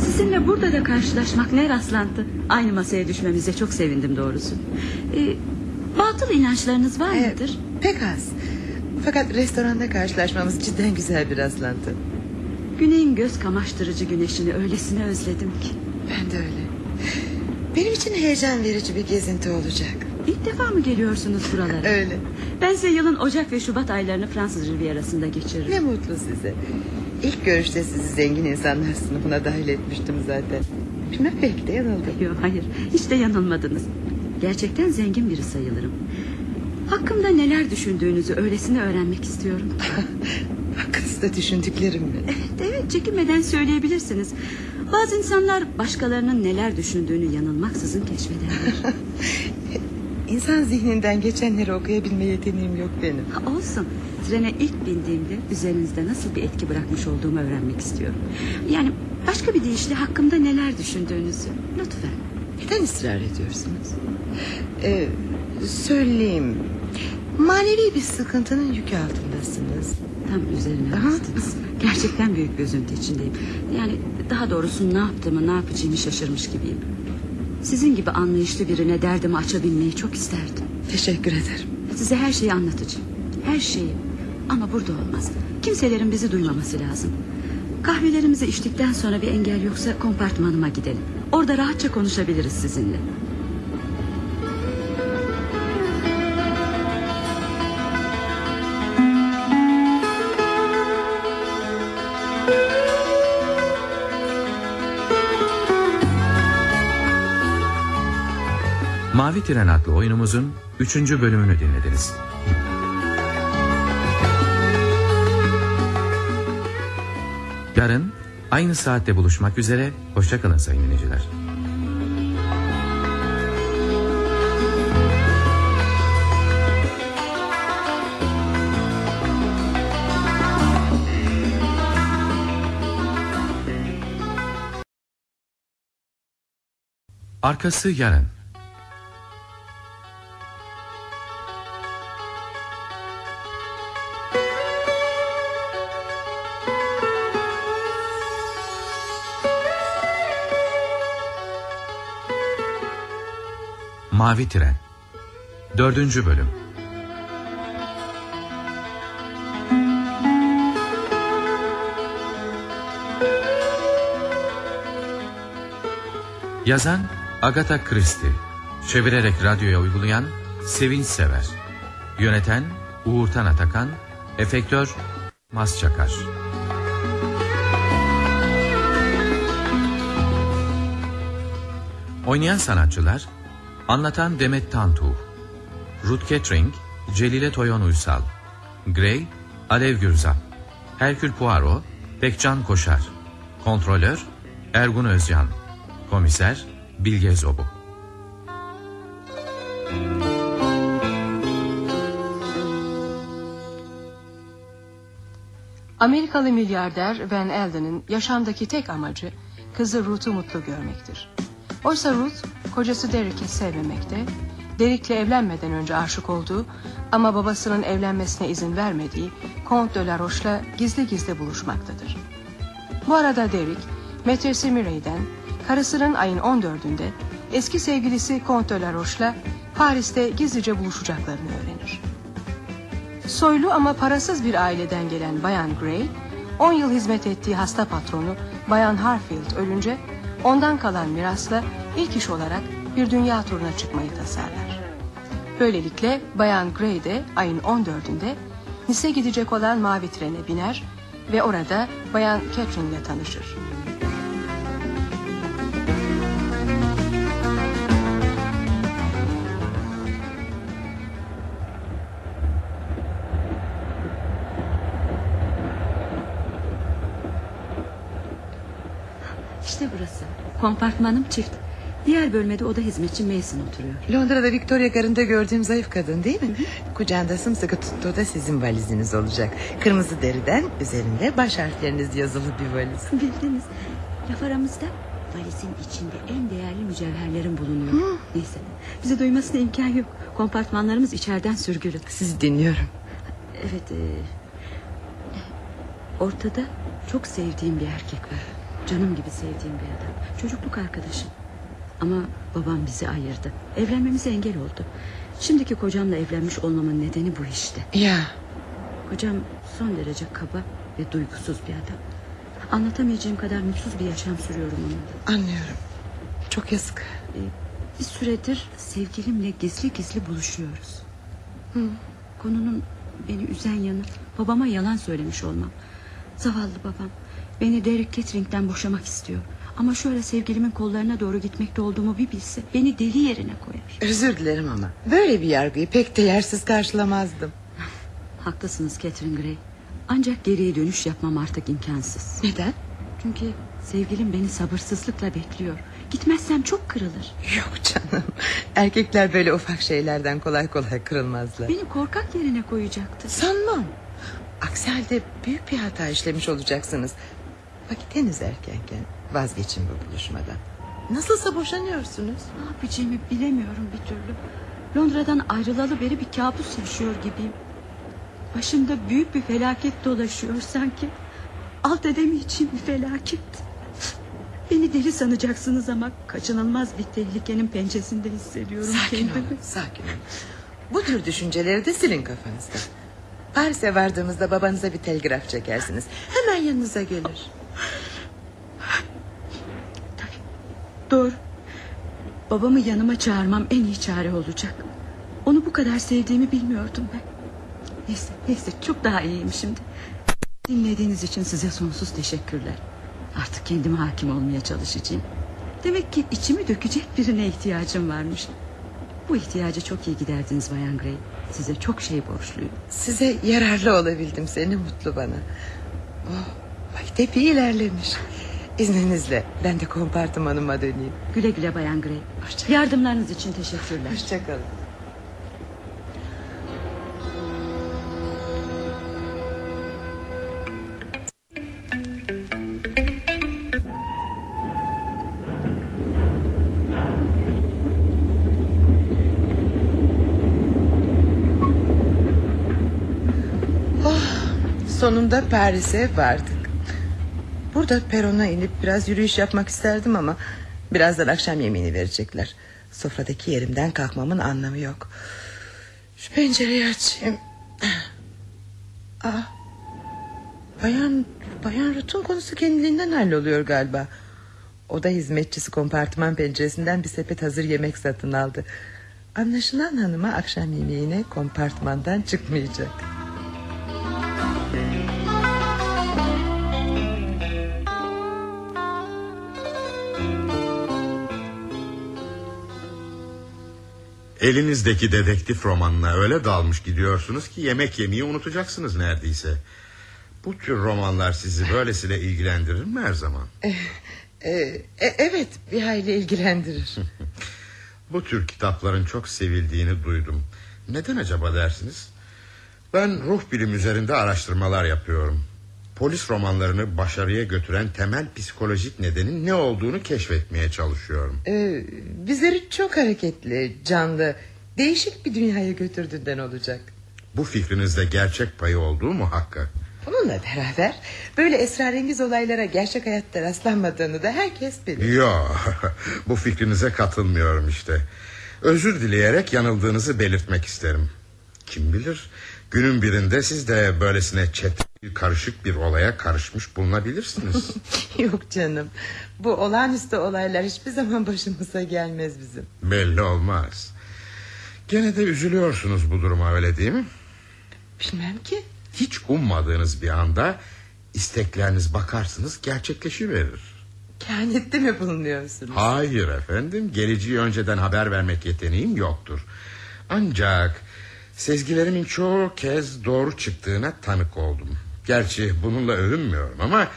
Sizinle burada da karşılaşmak ne rastlantı. Aynı masaya düşmemize çok sevindim doğrusu. Ee, batıl inançlarınız var Evet, mıdır? Pek az. Fakat restoranda karşılaşmamız cidden güzel bir rastlantı. Güneyin göz kamaştırıcı güneşini öylesine özledim ki. Ben de öyle. Benim için heyecan verici bir gezinti olacak. İlk defa mı geliyorsunuz buralara? Öyle. Ben size yılın Ocak ve Şubat aylarını Fransız Rivierası'nda geçiririm. Ne mutlu size. İlk görüşte sizi zengin insanlar sınıfına dahil etmiştim zaten. Bilmem belki de yanıldım. Yok hayır hiç de yanılmadınız. Gerçekten zengin biri sayılırım. Hakkımda neler düşündüğünüzü öylesine öğrenmek istiyorum. *laughs* Hakkınızda düşündüklerim mi? Evet, evet çekinmeden söyleyebilirsiniz. Bazı insanlar başkalarının neler düşündüğünü yanılmaksızın keşfederler. *laughs* İnsan zihninden geçenleri okuyabilme yeteneğim yok benim. Ha, olsun. Trene ilk bindiğimde üzerinizde nasıl bir etki bırakmış olduğumu öğrenmek istiyorum. Yani başka bir deyişle hakkımda neler düşündüğünüzü. Lütfen. Neden ısrar ediyorsunuz? Ee, söyleyeyim. Manevi bir sıkıntının yükü altındasınız. Tam üzerine bastınız. Gerçekten büyük bir üzüntü içindeyim. Yani daha doğrusu ne yaptığımı ne yapacağımı şaşırmış gibiyim. Sizin gibi anlayışlı birine derdimi açabilmeyi çok isterdim. Teşekkür ederim. Size her şeyi anlatacağım. Her şeyi. Ama burada olmaz. Kimselerin bizi duymaması lazım. Kahvelerimizi içtikten sonra bir engel yoksa kompartmanıma gidelim. Orada rahatça konuşabiliriz sizinle. Mavi Tren adlı oyunumuzun 3. bölümünü dinlediniz. Yarın aynı saatte buluşmak üzere. Hoşçakalın sayın dinleyiciler. Arkası yarın. Mavi Tren. Dördüncü Bölüm. Yazan Agatha Christie. Çevirerek radyoya uygulayan Sevinç Sever. Yöneten Uğurtan Atakan. Efektör Mas Çakar. Oynayan sanatçılar Anlatan Demet Tantuh Ruth Kettering Celile Toyon Uysal. Gray Alev Gürzap. Herkül Poirot Bekcan Koşar. Kontrolör Ergun Özcan. Komiser Bilge Zobu. Amerikalı milyarder Van Alden'in yaşamdaki tek amacı kızı Ruth'u mutlu görmektir. Oysa Ruth kocası Derek'i sevmemekte, Derek'le evlenmeden önce aşık olduğu ama babasının evlenmesine izin vermediği Comte de la Roche'la gizli gizli buluşmaktadır. Bu arada Derek, metresi Mirey'den karısının ayın 14'ünde eski sevgilisi Comte de la Roche'la Paris'te gizlice buluşacaklarını öğrenir. Soylu ama parasız bir aileden gelen Bayan Gray, 10 yıl hizmet ettiği hasta patronu Bayan Harfield ölünce ondan kalan mirasla ilk iş olarak bir dünya turuna çıkmayı tasarlar. Böylelikle Bayan Gray de ayın 14'ünde Nice gidecek olan mavi trene biner ve orada Bayan Catherine ile tanışır. Kompartmanım çift. Diğer bölmede oda hizmetçi Mason oturuyor. Londra'da Victoria Garı'nda gördüğüm zayıf kadın değil mi? Kucağında sımsıkı tuttuğu da sizin valiziniz olacak. Kırmızı deriden üzerinde baş harfleriniz yazılı bir valiz. Bildiniz. Laf aramızda valizin içinde en değerli mücevherlerin bulunuyor. Neyse bize duymasına imkan yok. Kompartmanlarımız içeriden sürgülü. Sizi dinliyorum. Evet. E, ortada çok sevdiğim bir erkek var. Canım gibi sevdiğim bir adam. Çocukluk arkadaşım. Ama babam bizi ayırdı. Evlenmemize engel oldu. Şimdiki kocamla evlenmiş olmamın nedeni bu işte. Ya. Kocam son derece kaba ve duygusuz bir adam. Anlatamayacağım kadar mutsuz bir yaşam sürüyorum onunla. Anlıyorum. Çok yazık. Ee, Bir süredir sevgilimle gizli gizli buluşuyoruz. Hı, konunun beni üzen yanı babama yalan söylemiş olmam. Zavallı babam beni Derek Catering'den boşamak istiyor. Ama şöyle sevgilimin kollarına doğru gitmekte olduğumu bir bilse beni deli yerine koyar. Özür dilerim ama böyle bir yargıyı pek de yersiz karşılamazdım. *laughs* Haklısınız Catherine Gray. Ancak geriye dönüş yapmam artık imkansız. Neden? Çünkü sevgilim beni sabırsızlıkla bekliyor. Gitmezsem çok kırılır. Yok canım. Erkekler böyle ufak şeylerden kolay kolay kırılmazlar. Beni korkak yerine koyacaktı. Sanmam. Aksi halde büyük bir hata işlemiş olacaksınız. Vakit henüz erkenken vazgeçin bu buluşmadan. Nasılsa boşanıyorsunuz. Ne yapacağımı bilemiyorum bir türlü. Londra'dan ayrılalı beri bir kabus yaşıyor gibiyim. Başımda büyük bir felaket dolaşıyor sanki. Alt edemeyeceğim bir felaket. Beni deli sanacaksınız ama kaçınılmaz bir tehlikenin pençesinde hissediyorum Sakin kendimi. olun, sakin olun. Bu tür düşünceleri de silin kafanızdan. Paris'e vardığımızda babanıza bir telgraf çekersiniz. Hemen yanınıza gelir. Doğru. Babamı yanıma çağırmam en iyi çare olacak. Onu bu kadar sevdiğimi bilmiyordum ben. Neyse, neyse çok daha iyiyim şimdi. Dinlediğiniz için size sonsuz teşekkürler. Artık kendime hakim olmaya çalışacağım. Demek ki içimi dökecek birine ihtiyacım varmış. Bu ihtiyacı çok iyi giderdiniz Bayan Gray. Size çok şey borçluyum. Size yararlı olabildim seni mutlu bana. Oh, vakit epey ilerlemiş. İzninizle ben de kompartımanıma döneyim. Güle güle Bayan Gray. Yardımlarınız için teşekkürler. Hoşçakalın. Oh, sonunda Paris'e vardık. Burada perona inip biraz yürüyüş yapmak isterdim ama... ...birazdan akşam yemeğini verecekler. Sofradaki yerimden kalkmamın anlamı yok. Şu pencereyi açayım. *clears throat* Aa, bayan, bayan Ruth'un konusu kendiliğinden halloluyor galiba. O da hizmetçisi kompartıman penceresinden bir sepet hazır yemek satın aldı. Anlaşılan hanıma akşam yemeğine kompartmandan çıkmayacak. Elinizdeki dedektif romanına öyle dalmış gidiyorsunuz ki yemek yemeyi unutacaksınız neredeyse. Bu tür romanlar sizi böylesine ilgilendirir mi her zaman? *laughs* Ee, e, evet bir hayli ilgilendirir. Bu tür kitapların çok sevildiğini duydum. Neden acaba dersiniz? Ben ruh bilim üzerinde araştırmalar yapıyorum. Polis romanlarını başarıya götüren temel psikolojik nedenin ne olduğunu keşfetmeye çalışıyorum. Ee, bizleri çok hareketli, canlı, değişik bir dünyaya götürdüğünden olacak. Bu fikrinizde gerçek payı olduğu muhakkak. Bununla beraber böyle esrarengiz olaylara gerçek hayatta rastlanmadığını da herkes bilir. Yo, *laughs* bu fikrinize katılmıyorum işte. Özür dileyerek yanıldığınızı belirtmek isterim. Kim bilir günün birinde siz de böylesine çetrefil karışık bir olaya karışmış bulunabilirsiniz. *laughs* Yok canım. Bu olağanüstü olaylar hiçbir zaman başımıza gelmez bizim. Belli olmaz. Gene de üzülüyorsunuz bu duruma öyle değil mi? Bilmem ki. Hiç ummadığınız bir anda istekleriniz bakarsınız gerçekleşiverir. Kehanette mi bulunuyorsunuz? Hayır efendim geleceği önceden haber vermek yeteneğim yoktur. Ancak sezgilerimin çoğu kez doğru çıktığına tanık oldum. Gerçi bununla övünmüyorum ama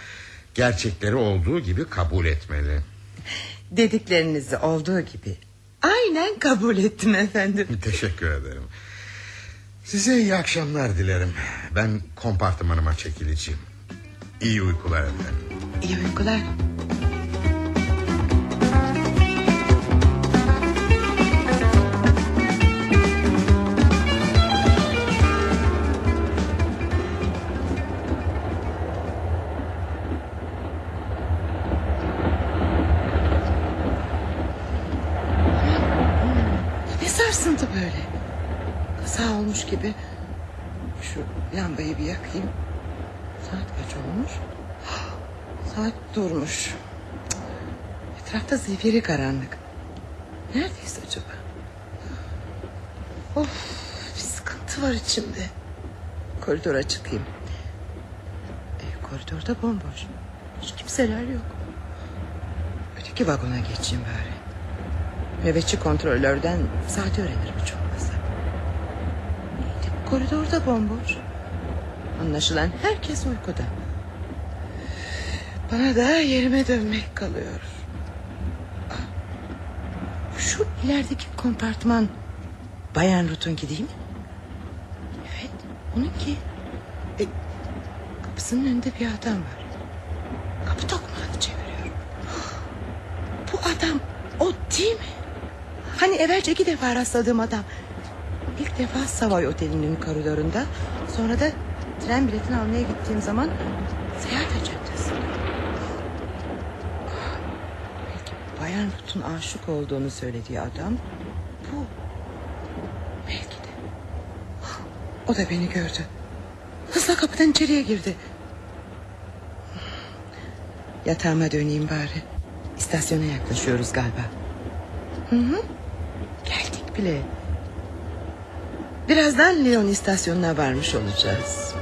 gerçekleri olduğu gibi kabul etmeli. Dediklerinizi olduğu gibi aynen kabul ettim efendim. *laughs* Teşekkür ederim. Size iyi akşamlar dilerim. Ben kompartımanıma çekileceğim. İyi uykular efendim. İyi uykular. Gibi. Şu lambayı bir yakayım. Saat kaç olmuş? Saat durmuş. Etrafta zifiri karanlık. Neredeyiz acaba? Of bir sıkıntı var içimde. Koridora çıkayım. E, koridorda bomboş. Hiç kimseler yok. Öteki vagona geçeyim bari. Nöbetçi kontrolörden saati öğrenirim de koridorda bomboş. Anlaşılan herkes uykuda. Bana da yerime dönmek kalıyor. Ah, Şu ilerideki kompartman Bayan Ruth'unki değil mi? Evet onunki. E, kapısının önünde bir adam var. Kapı tokmağını çeviriyor. *gasps* Bu adam o değil mi? Hani evvelce iki defa rastladığım adam. İlk defa Savoy Oteli'nin koridorunda. Sonra da tren biletini almaya gittiğim zaman seyahat acentesinde. Belki Bayan Ruth'un aşık olduğunu söylediği adam bu. Belki de. O da beni gördü. Hızla kapıdan içeriye girdi. Yatağıma döneyim bari. İstasyona yaklaşıyoruz galiba. Hı hı. Geldik bile. Birazdan Lyon istasyonuna varmış olacağız.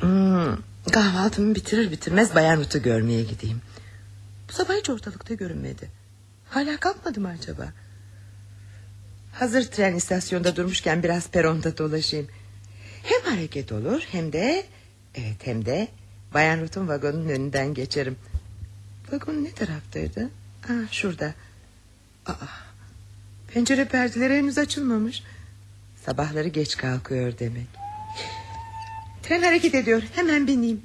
Hmm, kahvaltımı bitirir bitirmez Bayan Ruth'u görmeye gideyim. Bu sabah hiç ortalıkta görünmedi. Hala kalkmadı mı acaba? Hazır tren istasyonda durmuşken biraz peronda dolaşayım. Hem hareket olur hem de... Evet hem de Bayan Ruth'un vagonun önünden geçerim. Vagon ne taraftaydı? Aa, şurada. Aa, pencere perdeleri henüz açılmamış. Sabahları geç kalkıyor demek. Tren hareket ediyor. Hemen bineyim.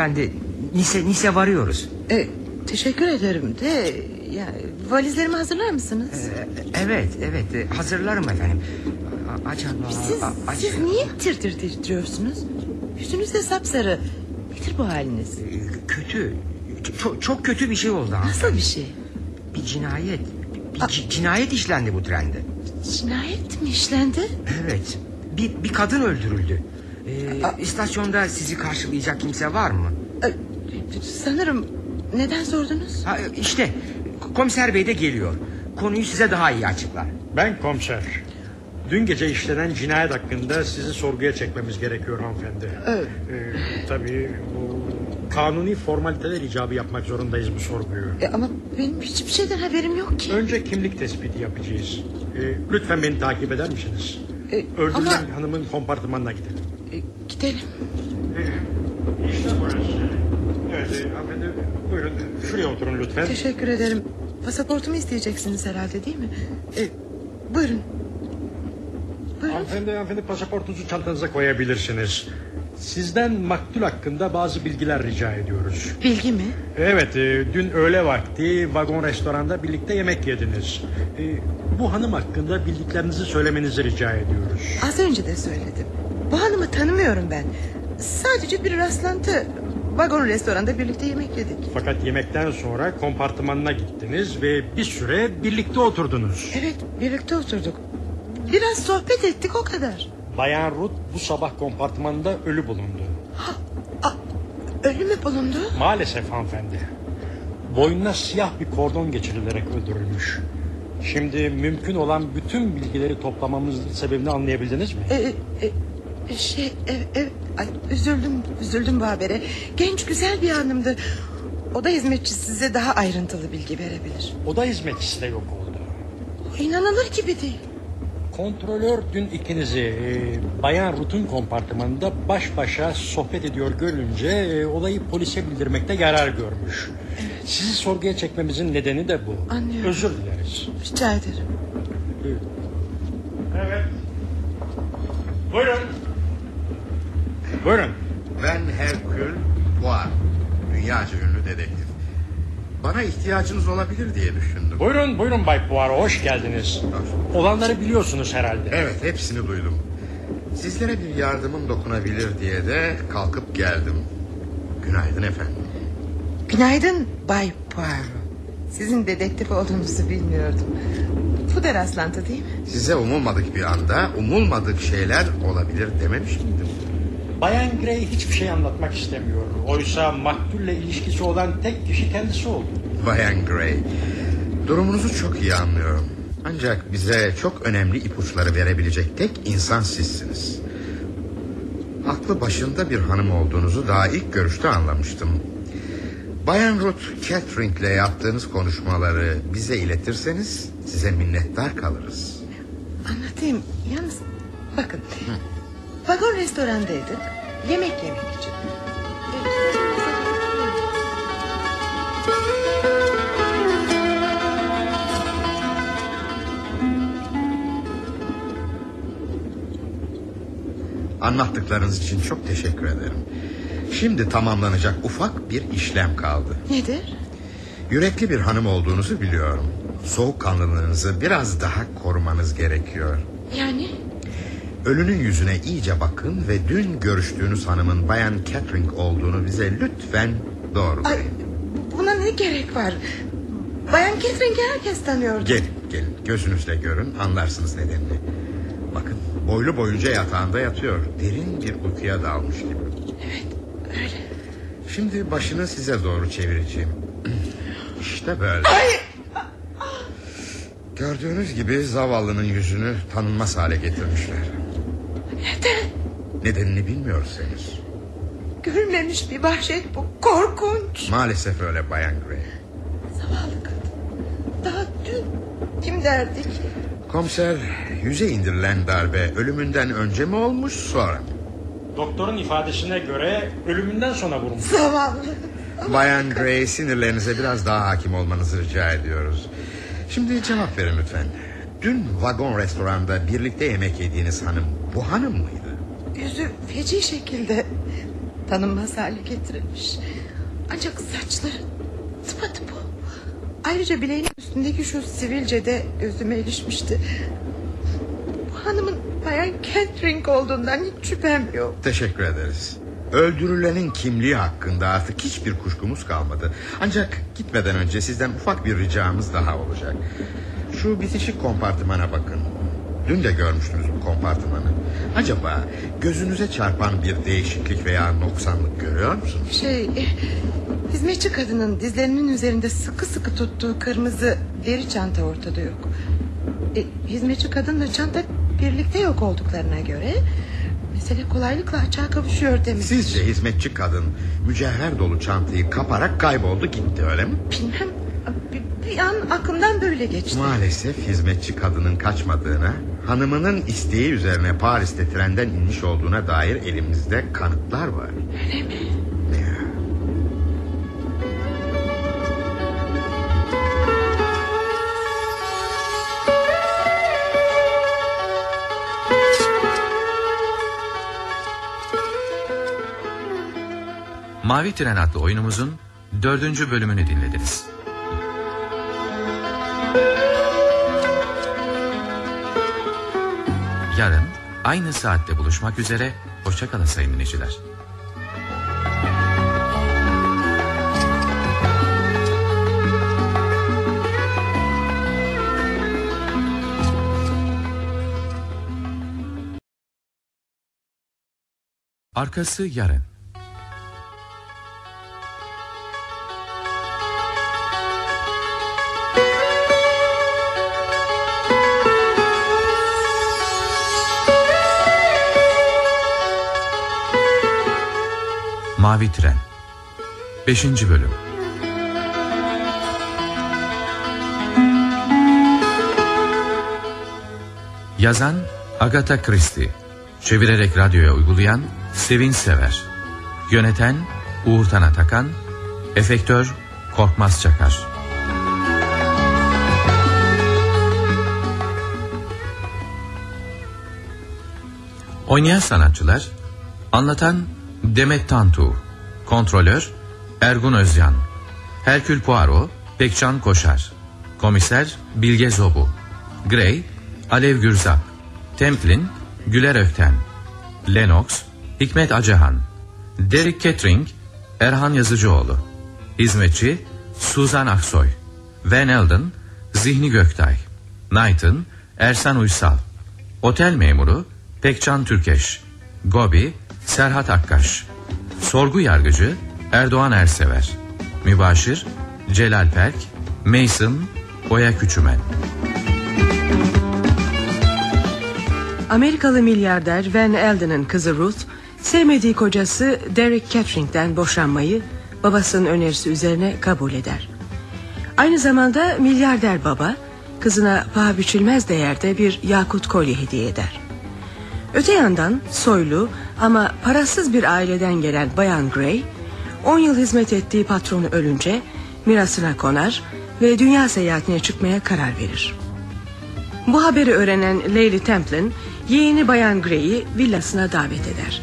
Hanımefendi Nice, Nice varıyoruz. E, teşekkür ederim de... Ya, valizlerimi hazırlar mısınız? Evet evet e, hazırlarım efendim. A- Acaba... Siz, a- siz niye tir tir titriyorsunuz? Yüzünüz de sapsarı. Nedir bu haliniz? Kötü. Çok, çok kötü bir şey oldu. Nasıl bir şey? Bir cinayet. Bir ci- cinayet işlendi bu trende. Cinayet mi işlendi? Evet. Bir, bir kadın öldürüldü. Ee, istasyonda sizi karşılayacak kimse var mı? Sanırım. Neden sordunuz? Ha, işte komiser bey de geliyor. Konuyu size daha iyi açıklar. Ben komiser. Dün gece işlenen cinayet hakkında sizi sorguya çekmemiz gerekiyor hanımefendi. Evet. Ee, tabii bu kanuni formaliteler icabı yapmak zorundayız bu sorguyu. E, ama benim hiçbir şeyden haberim yok ki. Önce kimlik tespiti yapacağız. Ee, lütfen beni takip eder misiniz? E, Öldürülen ama- hanımın kompartımanına gidelim. Gidelim. İşte burası. Evet e, hanımefendi buyurun şuraya oturun lütfen. Teşekkür ederim. Pasaportumu isteyeceksiniz herhalde değil mi? E, buyurun. Hanımefendi, hanımefendi pasaportunuzu çantanıza koyabilirsiniz. Sizden maktul hakkında bazı bilgiler rica ediyoruz. Bilgi mi? Evet, e, dün öğle vakti vagon restoranda birlikte yemek yediniz. E, bu hanım hakkında bildiklerinizi söylemenizi rica ediyoruz. Az önce de söyledim. Bu hanımı tanımıyorum ben. Sadece bir rastlantı. Vagon restoranda birlikte yemek yedik. Fakat yemekten sonra kompartımanına gittiniz ve bir süre birlikte oturdunuz. Evet birlikte oturduk. Biraz sohbet ettik o kadar. Bayan Ruth bu sabah kompartımanında ölü bulundu. Ölü mü bulundu? Maalesef hanımefendi. Boynuna siyah bir kordon geçirilerek öldürülmüş. Şimdi mümkün olan bütün bilgileri toplamamızın sebebini anlayabildiniz mi? E, e, şey e, e, ay, üzüldüm üzüldüm bu habere. Genç güzel bir hanımdı. Oda hizmetçisi size daha ayrıntılı bilgi verebilir. Oda hizmetçisi de yok oldu. İnanılır gibi değil. Kontrolör dün ikinizi e, Bayan Ruth'un kompartımanında baş başa sohbet ediyor görünce e, olayı polise bildirmekte yarar görmüş. Sizi sorguya çekmemizin nedeni de bu. Anlıyorum. Özür dileriz. Rica ederim. Buyurun. Buyurun. Ben Herkül Poirot. Dünyaca ünlü dedektif. Bana ihtiyacınız olabilir diye düşündüm. Buyurun buyurun Bay Poirot hoş geldiniz. Olanları biliyorsunuz herhalde. Evet hepsini duydum. Sizlere bir yardımım dokunabilir diye de kalkıp geldim. Günaydın efendim. Günaydın Bay Poirot. Sizin dedektif olduğunuzu bilmiyordum. Bu da rastlantı değil mi? Size umulmadık bir anda umulmadık şeyler olabilir dememiş miydim? Bayan Gray hiçbir şey anlatmak istemiyor. Oysa maktulle ilişkisi olan tek kişi kendisi oldu. Bayan Gray, durumunuzu çok iyi anlıyorum. Ancak bize çok önemli ipuçları verebilecek tek insan sizsiniz. Aklı başında bir hanım olduğunuzu daha ilk görüşte anlamıştım. Bayan Ruth Catherine ile yaptığınız konuşmaları bize iletirseniz size minnettar kalırız. Anlatayım. Yalnız bakın. Vagon restorandaydık. Yemek yemek için. Anlattıklarınız için çok teşekkür ederim. Şimdi tamamlanacak ufak bir işlem kaldı. Nedir? Yürekli bir hanım olduğunuzu biliyorum. Soğukkanlılığınızı biraz daha korumanız gerekiyor. Yani? Ölünün yüzüne iyice bakın ve dün görüştüğünüz hanımın Bayan Catherine olduğunu bize lütfen doğrulayın. Buna ne gerek var? Bayan Catherine'i herkes tanıyordu. Gelin gelin gözünüzle görün anlarsınız nedenini. Bakın boylu boyunca yatağında yatıyor. Derin bir uykuya dalmış gibi. Evet öyle. Şimdi başını size doğru çevireceğim. *clears throat* İşte böyle. Gördüğünüz gibi zavallının yüzünü tanınmaz hale getirmişler. Neden? Nedenini bilmiyoruz henüz. Görülmemiş bir vahşet bu. Korkunç. Maalesef öyle Bayan Gray. Zavallı kadın. Daha dün kim derdi ki? Komiser yüze indirilen darbe ölümünden önce mi olmuş sonra mı? Doktorun ifadesine göre ölümünden sonra vurmuş. Zavallı. Bayan Gray sinirlerinize biraz daha hakim olmanızı rica ediyoruz. Şimdi cevap verin lütfen. Dün vagon restoranda birlikte yemek yediğiniz hanım bu hanım mıydı? Yüzü feci şekilde tanınmaz hale getirilmiş. Ancak saçları tıpatıp o. Ayrıca bileğinin üstündeki şu sivilce de gözüme ilişmişti. Bu hanımın bayan Catherine olduğundan hiç şüphem yok. Teşekkür ederiz. Öldürülenin kimliği hakkında artık hiçbir kuşkumuz kalmadı. Ancak gitmeden önce sizden ufak bir ricamız daha olacak. Şu bitişik kompartımana bakın. Dün de görmüştünüz bu kompartımanı. Acaba gözünüze çarpan bir değişiklik veya noksanlık görüyor musunuz? Şey hizmetçi kadının dizlerinin üzerinde sıkı sıkı tuttuğu kırmızı deri çanta ortada yok. E, hizmetçi kadınla çanta birlikte yok olduklarına göre mesele kolaylıkla açığa kavuşuyor demek. Sizce hizmetçi kadın mücevher dolu çantayı kaparak kayboldu gitti öyle mi? Bilmem bir, bir an aklımdan böyle geçti. Maalesef hizmetçi kadının kaçmadığına, hanımının isteği üzerine Paris'te trenden inmiş olduğuna dair elimizde kanıtlar var. Öyle mi? Mavi Tren adlı oyunumuzun dördüncü bölümünü dinlediniz. Yarın aynı saatte buluşmak üzere, hoşçakalın sayın dinleyiciler. Arkası yarın. Mavi Tren. 5. Bölüm. Yazan Agatha Christie. Çevirerek radyoya uygulayan Sevin Sever. Yöneten Uğur Tanatakan Efektör Korkmaz Çakar. Oynayan sanatçılar Anlatan Demet Tantu Kontrolör Ergun Özyan Herkül Poirot Pekcan Koşar Komiser Bilge Zobu Grey Alev Gürzap Templin Güler Ökten Lennox Hikmet Acehan Derek Kettering Erhan Yazıcıoğlu Hizmetçi Suzan Aksoy Van Elden Zihni Göktay Knighton Ersan Uysal Otel memuru Pekcan Türkeş Gobi Serhat Akkaş Sorgu yargıcı Erdoğan Ersever Mübaşir Celal Perk Mason Oya Küçümen Amerikalı milyarder Van Elden'ın kızı Ruth sevmediği kocası Derek Catering'den boşanmayı babasının önerisi üzerine kabul eder. Aynı zamanda milyarder baba kızına paha biçilmez değerde bir yakut kolye hediye eder. Öte yandan soylu ama parasız bir aileden gelen Bayan Gray 10 yıl hizmet ettiği patronu ölünce mirasına konar ve dünya seyahatine çıkmaya karar verir. Bu haberi öğrenen Lady Templin yeğeni Bayan Grey'i villasına davet eder.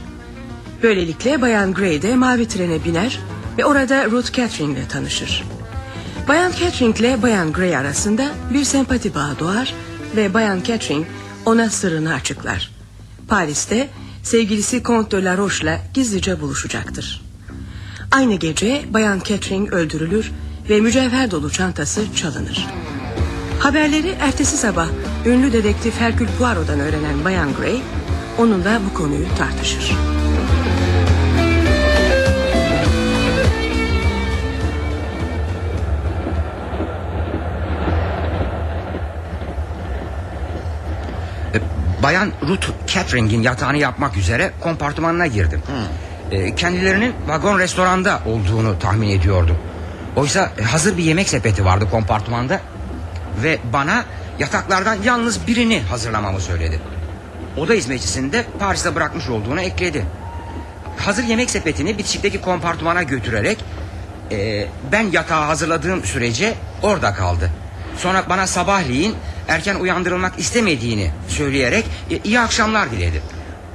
Böylelikle Bayan Grey de mavi trene biner ve orada Ruth Catherine ile tanışır. Bayan Catherine ile Bayan Grey arasında bir sempati bağı doğar ve Bayan Catherine ona sırrını açıklar. Paris'te sevgilisi Comte de la Roche'la gizlice buluşacaktır. Aynı gece Bayan Catherine öldürülür ve mücevher dolu çantası çalınır. Haberleri ertesi sabah ünlü dedektif Hercule Poirot'dan öğrenen Bayan Gray onunla bu konuyu tartışır. Bayan Ruth Catering'in yatağını yapmak üzere kompartımanına girdim. E, kendilerinin vagon restoranda olduğunu tahmin ediyordum. Oysa e, hazır bir yemek sepeti vardı kompartımanda ve bana yataklardan yalnız birini hazırlamamı söyledi. Oda hizmetçisini de Paris'te bırakmış olduğunu ekledi. Hazır yemek sepetini bitişikteki kompartımana götürerek e, ben yatağı hazırladığım sürece orada kaldı. Sonra bana sabahleyin erken uyandırılmak istemediğini söyleyerek e, iyi akşamlar diledi.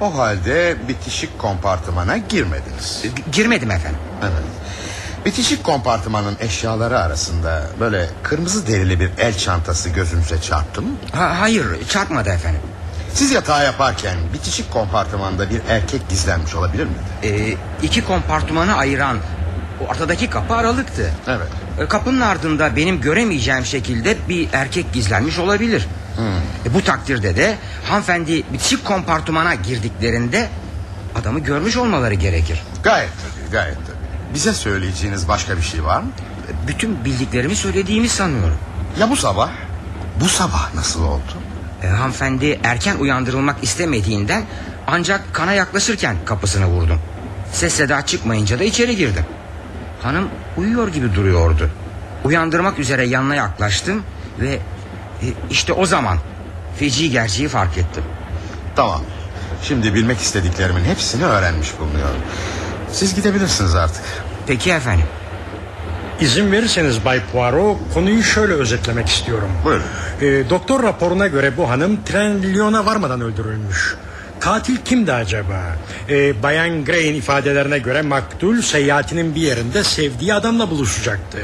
O halde bitişik kompartımana girmediniz. Girmedim efendim. Evet. Bitişik kompartımanın eşyaları arasında böyle kırmızı derili bir el çantası gözünüze çarptı mı? Ha, hayır çarpmadı efendim. Siz yatağı yaparken bitişik kompartımanda bir erkek gizlenmiş olabilir mi? Ee, iki kompartımanı ayıran ortadaki kapı aralıktı. Evet. E, Kapının ardında benim göremeyeceğim şekilde bir erkek gizlenmiş olabilir. E, bu takdirde de hanımefendi bitişik kompartımana girdiklerinde adamı görmüş olmaları gerekir. Gayet tabii gayet tabii. Bize söyleyeceğiniz başka bir şey var mı? Bütün bildiklerimi söylediğimi sanıyorum. Ya bu sabah? Bu sabah nasıl oldu? E, hanımefendi erken uyandırılmak istemediğinden ancak kana yaklaşırken kapısını vurdum. Ses seda çıkmayınca da içeri girdim. Hanım uyuyor gibi duruyordu. Uyandırmak üzere yanına yaklaştım ve e, işte o zaman feci gerçeği fark ettim. Tamam. Şimdi bilmek istediklerimin hepsini öğrenmiş bulunuyorum. Siz gidebilirsiniz artık. Peki efendim. İzin verirseniz Bay Poirot konuyu şöyle özetlemek istiyorum. Buyurun. Ee, doktor raporuna göre bu hanım tren Lyon'a varmadan öldürülmüş. Katil kimdi acaba? Ee, Bayan Gray'in ifadelerine göre maktul seyahatinin bir yerinde sevdiği adamla buluşacaktı.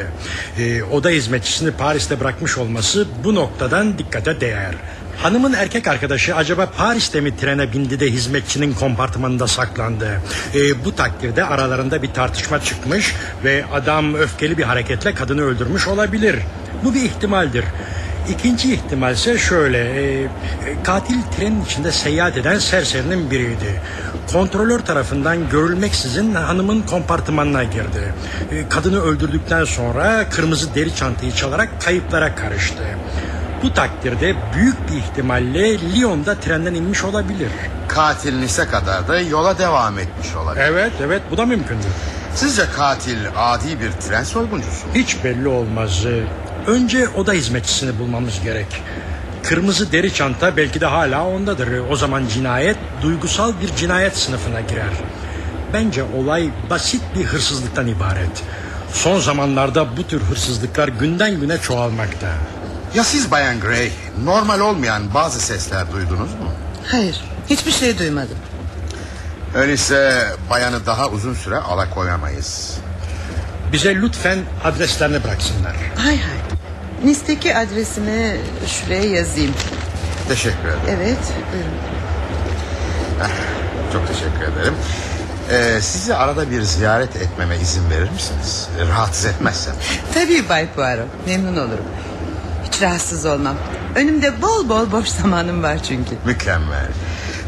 Ee, oda hizmetçisini Paris'te bırakmış olması bu noktadan dikkate değer. Hanımın erkek arkadaşı acaba Paris'te mi trene bindi de hizmetçinin kompartımanında saklandı? Ee, bu takdirde aralarında bir tartışma çıkmış ve adam öfkeli bir hareketle kadını öldürmüş olabilir. Bu bir ihtimaldir. İkinci ihtimal ise şöyle. e, e, katil trenin içinde seyahat eden serserinin biriydi. Kontrolör tarafından görülmeksizin hanımın kompartımanına girdi. E, kadını öldürdükten sonra kırmızı deri çantayı çalarak kayıplara karıştı. Bu takdirde büyük bir ihtimalle Lyon'da trenden inmiş olabilir. Katil Nice kadar da yola devam etmiş olabilir. Evet evet bu da mümkündür. Sizce katil adi bir tren soyguncusu mu? Hiç belli olmaz. Önce oda hizmetçisini bulmamız gerek. Kırmızı deri çanta belki de hala ondadır. O zaman cinayet duygusal bir cinayet sınıfına girer. Bence olay basit bir hırsızlıktan ibaret. Son zamanlarda bu tür hırsızlıklar günden güne çoğalmakta. Ya siz Bayan Gray normal olmayan bazı sesler duydunuz mu? Hayır hiçbir şey duymadım. Öyleyse bayanı daha uzun süre alakoyamayız. Bize lütfen adreslerini bıraksınlar. Hay hay. Nice'deki adresimi şuraya yazayım. Teşekkür ederim. Evet buyurun. Çok teşekkür ederim. Ee, sizi arada bir ziyaret etmeme izin verir misiniz? Rahatsız etmezsem. *laughs* Tabii Bay Poirot memnun olurum. Hiç rahatsız olmam. Önümde bol bol boş zamanım var çünkü. Mükemmel.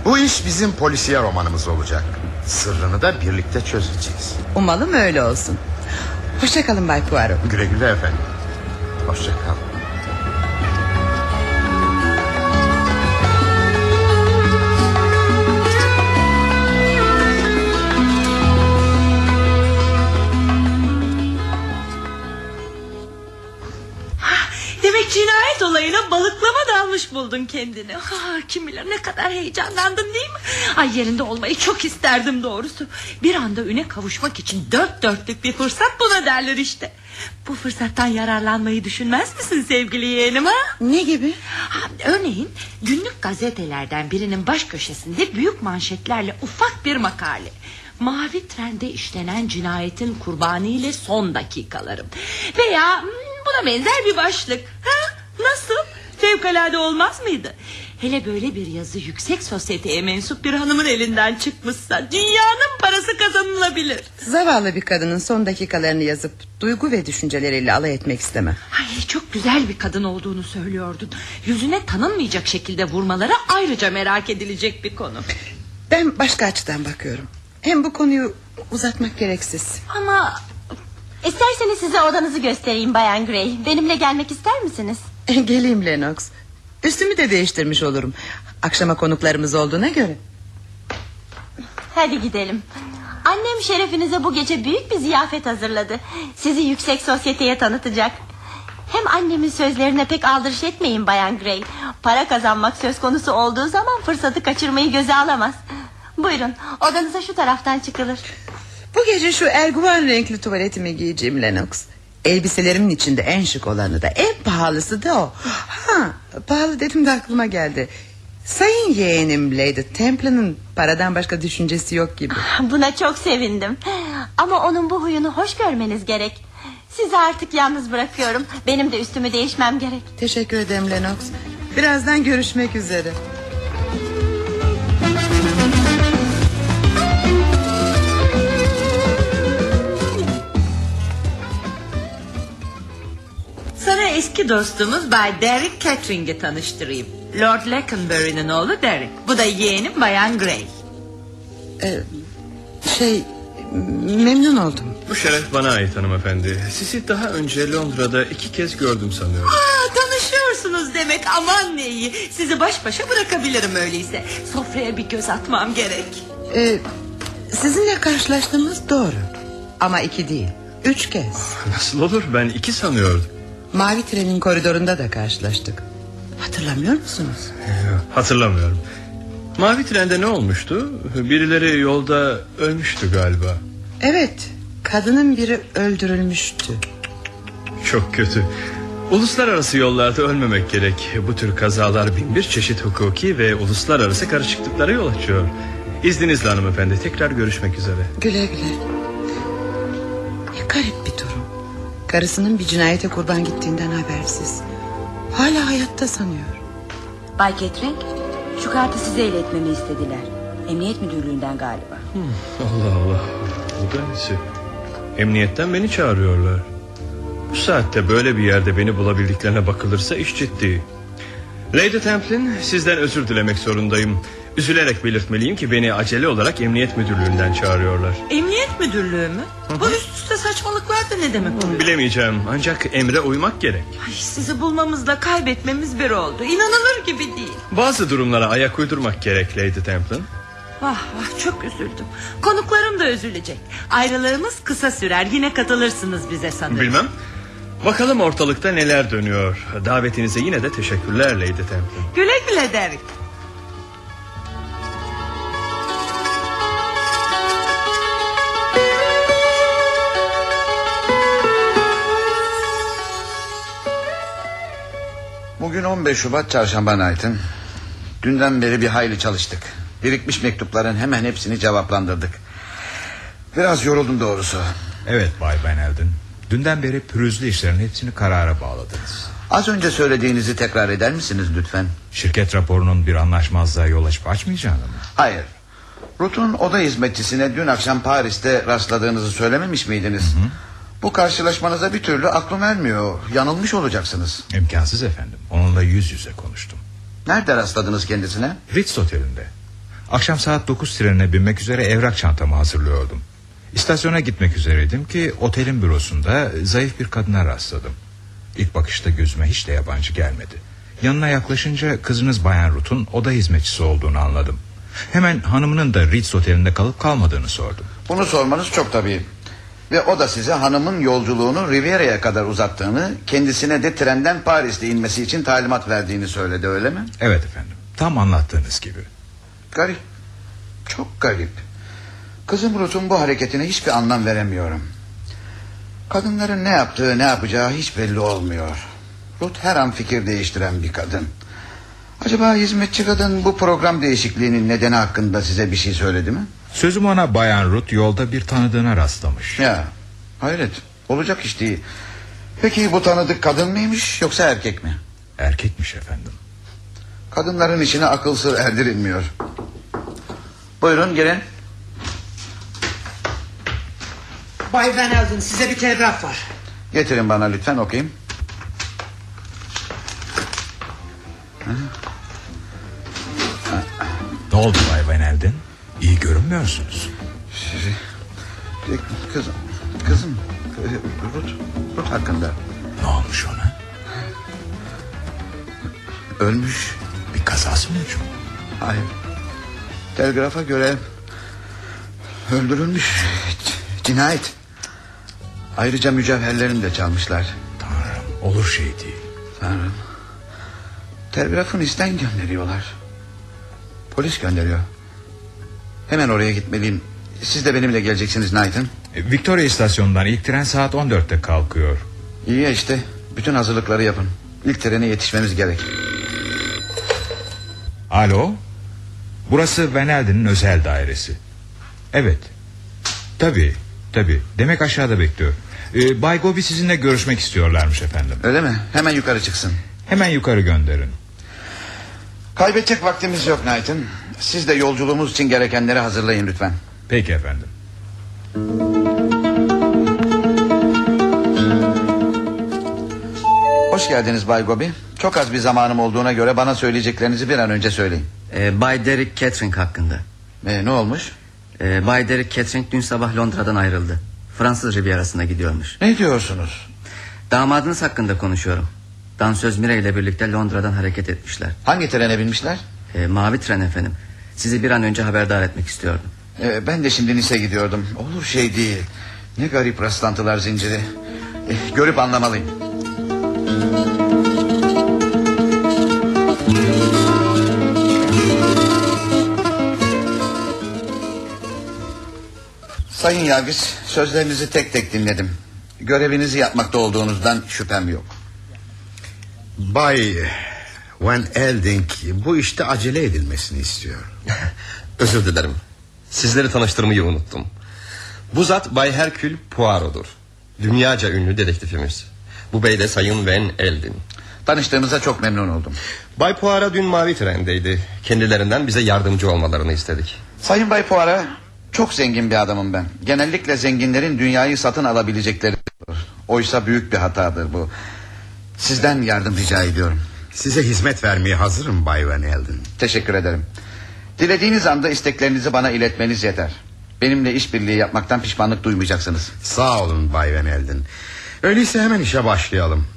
Bu iş bizim polisiye romanımız olacak. Sırrını da birlikte çözeceğiz. Umalım öyle olsun. Hoşçakalın Bay Poirot. Güle güle efendim. Hoşçakal. Demek cinayet olayına balıklama dalmış buldun kendini. Ah, kim bilir ne kadar heyecanlandın değil mi? Ay yerinde olmayı çok isterdim doğrusu. Bir anda üne kavuşmak için dört dörtlük bir fırsat buna derler işte. Bu fırsattan yararlanmayı düşünmez misin sevgili yeğenim ha? Ne gibi? Ha, örneğin günlük gazetelerden birinin baş köşesinde büyük manşetlerle ufak bir makale. Mavi trende işlenen cinayetin kurbanı ile son dakikalarım. Veya hmm, buna benzer bir başlık. Ha? Nasıl? Fevkalade olmaz mıydı? Hele böyle bir yazı yüksek sosyeteye mensup bir hanımın elinden çıkmışsa dünyanın parası kazanılabilir. Zavallı bir kadının son dakikalarını yazıp duygu ve düşünceleriyle alay etmek istemem. Ay, çok güzel bir kadın olduğunu söylüyordun. Yüzüne tanınmayacak şekilde vurmaları ayrıca merak edilecek bir konu. Ben başka açıdan bakıyorum. Hem bu konuyu uzatmak gereksiz. Ama isterseniz size odanızı göstereyim Bayan Gray. Benimle gelmek ister misiniz? *laughs* Geleyim Lennox. Üstümü de değiştirmiş olurum. Akşama konuklarımız olduğuna göre. Hadi gidelim. Annem şerefinize bu gece büyük bir ziyafet hazırladı. Sizi yüksek sosyeteye tanıtacak. Hem annemin sözlerine pek aldırış etmeyin Bayan Gray. Para kazanmak söz konusu olduğu zaman fırsatı kaçırmayı göze alamaz. Buyurun odanıza şu taraftan çıkılır. Bu gece şu erguvan renkli tuvaletimi giyeceğim Lennox. Elbiselerimin içinde en şık olanı da en pahalısı da o. Ha, pahalı dedim de aklıma geldi. Sayın yeğenim Lady Temple'ın paradan başka düşüncesi yok gibi. Buna çok sevindim. Ama onun bu huyunu hoş görmeniz gerek. Sizi artık yalnız bırakıyorum. Benim de üstümü değişmem gerek. Teşekkür ederim Lennox. Birazdan görüşmek üzere. Eski dostumuz Bay Derek Catering'i tanıştırayım. Lord Leconbury'nin oğlu Derek. Bu da yeğenim Bayan Gray. Ee, şey memnun oldum. Bu şeref bana ait hanımefendi. Sizi daha önce Londra'da iki kez gördüm sanıyorum. Aa, tanışıyorsunuz demek aman ne iyi. Sizi baş başa bırakabilirim öyleyse. Sofraya bir göz atmam gerek. Ee, sizinle karşılaştığımız doğru. Ama iki değil. Üç kez. Nasıl olur ben iki sanıyordum. Mavi trenin koridorunda da karşılaştık. Hatırlamıyor musunuz? Hatırlamıyorum. Mavi trende ne olmuştu? Birileri yolda ölmüştü galiba. Evet. Kadının biri öldürülmüştü. Çok kötü. Uluslararası yollarda ölmemek gerek. Bu tür kazalar bin bir çeşit hukuki ve uluslararası karışıklıklara yol açıyor. İzninizle hanımefendi tekrar görüşmek üzere. Güle güle. Ne garip bir durum. Karısının bir cinayete kurban gittiğinden habersiz. Hala hayatta sanıyor. Bay Ketrenk şu kartı size iletmemi istediler. Emniyet müdürlüğünden galiba. Allah Allah. Bu da nesi? Emniyetten beni çağırıyorlar. Bu saatte böyle bir yerde beni bulabildiklerine bakılırsa iş ciddi. Lady Templin sizden özür dilemek zorundayım. Üzülerek belirtmeliyim ki beni acele olarak emniyet müdürlüğünden çağırıyorlar. Emniyet müdürlüğü mü? Bu üst saçmalıklar da ne demek oluyor? Bilemeyeceğim ancak emre uymak gerek. Ay, sizi bulmamızla kaybetmemiz bir oldu. İnanılır gibi değil. Bazı durumlara ayak uydurmak gerek Lady Templin. Vah vah çok üzüldüm. Konuklarım da üzülecek. Ayrılığımız kısa sürer. Yine katılırsınız bize sanırım. Bilmem. Bakalım ortalıkta neler dönüyor. Davetinize yine de teşekkürler Lady Templin. Güle güle Derek. Bugün 15 Şubat çarşamba Knight'ın. Dünden beri bir hayli çalıştık. Birikmiş mektupların hemen hepsini cevaplandırdık. Biraz yoruldum doğrusu. Evet Bay Elden. Dünden beri pürüzlü işlerin hepsini karara bağladınız. Az önce söylediğinizi tekrar eder misiniz lütfen? Şirket raporunun bir anlaşmazlığa yol açıp açmayacağını mı? Hayır. Rut'un oda hizmetçisine dün akşam Paris'te rastladığınızı söylememiş miydiniz? Bu karşılaşmanıza bir türlü aklım ermiyor. Yanılmış olacaksınız. İmkansız efendim. Onunla yüz yüze konuştum. Nerede rastladınız kendisine? Ritz Oteli'nde. Akşam saat 9 trenine binmek üzere evrak çantamı hazırlıyordum. İstasyona gitmek üzereydim ki otelin bürosunda zayıf bir kadına rastladım. İlk bakışta gözüme hiç de yabancı gelmedi. Yanına yaklaşınca kızınız Bayan Ruth'un oda hizmetçisi olduğunu anladım. Hemen hanımının da Ritz Oteli'nde kalıp kalmadığını sordum. Bunu sormanız çok tabii. Ve o da size hanımın yolculuğunu Riviera'ya kadar uzattığını... ...kendisine de trenden Paris'te inmesi için talimat verdiğini söyledi öyle mi? Evet efendim. Tam anlattığınız gibi. Garip. Çok garip. Kızım Ruth'un bu hareketine hiçbir anlam veremiyorum. Kadınların ne yaptığı ne yapacağı hiç belli olmuyor. Ruth her an fikir değiştiren bir kadın. Acaba hizmetçi kadın bu program değişikliğinin nedeni hakkında size bir şey söyledi mi? Sözüm ona Bayan Ruth yolda bir tanıdığına rastlamış. Ya hayret olacak iş değil. Peki bu tanıdık kadın mıymış yoksa erkek mi? Erkekmiş efendim. Kadınların içine akıl sır erdirilmiyor. Buyurun gelin. Bay Van Elden size bir telgraf var. Getirin bana lütfen okuyayım. Ne oldu Bay Van Elden? İyi görünmüyorsunuz. Sizi... Kızım, kızım, Ruth, Ruth hakkında. Ne olmuş ona? Ölmüş. Bir kazası mı hocam? Hayır. Telgrafa göre öldürülmüş. Cinayet. Ayrıca mücevherlerini de çalmışlar. Tanrım olur şey değil. Tanrım. Telgrafın isten gönderiyorlar. Polis gönderiyor. Hemen oraya gitmeliyim. Siz de benimle geleceksiniz Knight'ın. E, Victoria istasyonundan ilk tren saat 14'te kalkıyor. İyi ya işte. Bütün hazırlıkları yapın. İlk trene yetişmemiz gerek. Alo. Burası Van Elden'in özel dairesi. Evet. Tabii. Tabii. Demek aşağıda bekliyor. Ee, Bay Gobi sizinle görüşmek istiyorlarmış efendim. Öyle mi? Hemen yukarı çıksın. Hemen yukarı gönderin. Kaybedecek vaktimiz yok Knight'ın. Siz de yolculuğumuz için gerekenleri hazırlayın lütfen. Peki efendim. Hoş geldiniz Bay Gobi. Çok az bir zamanım olduğuna göre bana söyleyeceklerinizi bir an önce söyleyin. Ee, Bay Derek Catering hakkında. Ee, ne olmuş? Ee, Bay Derek Catering dün sabah Londra'dan ayrıldı. Fransız Rivierası'na gidiyormuş. Ne diyorsunuz? Damadınız hakkında konuşuyorum. Dansöz Mire ile birlikte Londra'dan hareket etmişler. Hangi trene binmişler? Ee, mavi tren efendim. Sizi bir an önce haberdar etmek istiyordum. Ee, ben de şimdi Nice gidiyordum. Olur şey değil. Ne garip rastlantılar zinciri. Ee, görüp anlamalıyım. Sayın Yargıç sözlerinizi tek tek dinledim. Görevinizi yapmakta olduğunuzdan şüphem yok. Bay Van Elding bu işte acele edilmesini istiyor. *laughs* Özür dilerim. Sizleri tanıştırmayı unuttum. Bu zat Bay Herkül Poirot'dur. Dünyaca ünlü dedektifimiz. Bu bey de Sayın Van Eldin. Tanıştığımıza çok memnun oldum. Bay Poirot dün mavi trendeydi. Kendilerinden bize yardımcı olmalarını istedik. Sayın Bay Poirot çok zengin bir adamım ben. Genellikle zenginlerin dünyayı satın alabilecekleri. Oysa büyük bir hatadır bu. Sizden yardım rica ediyorum. Size hizmet vermeye hazırım Bay Van Elden. Teşekkür ederim. Dilediğiniz anda isteklerinizi bana iletmeniz yeter. Benimle işbirliği yapmaktan pişmanlık duymayacaksınız. Sağ olun Bay Van Elden. Öyleyse hemen işe başlayalım.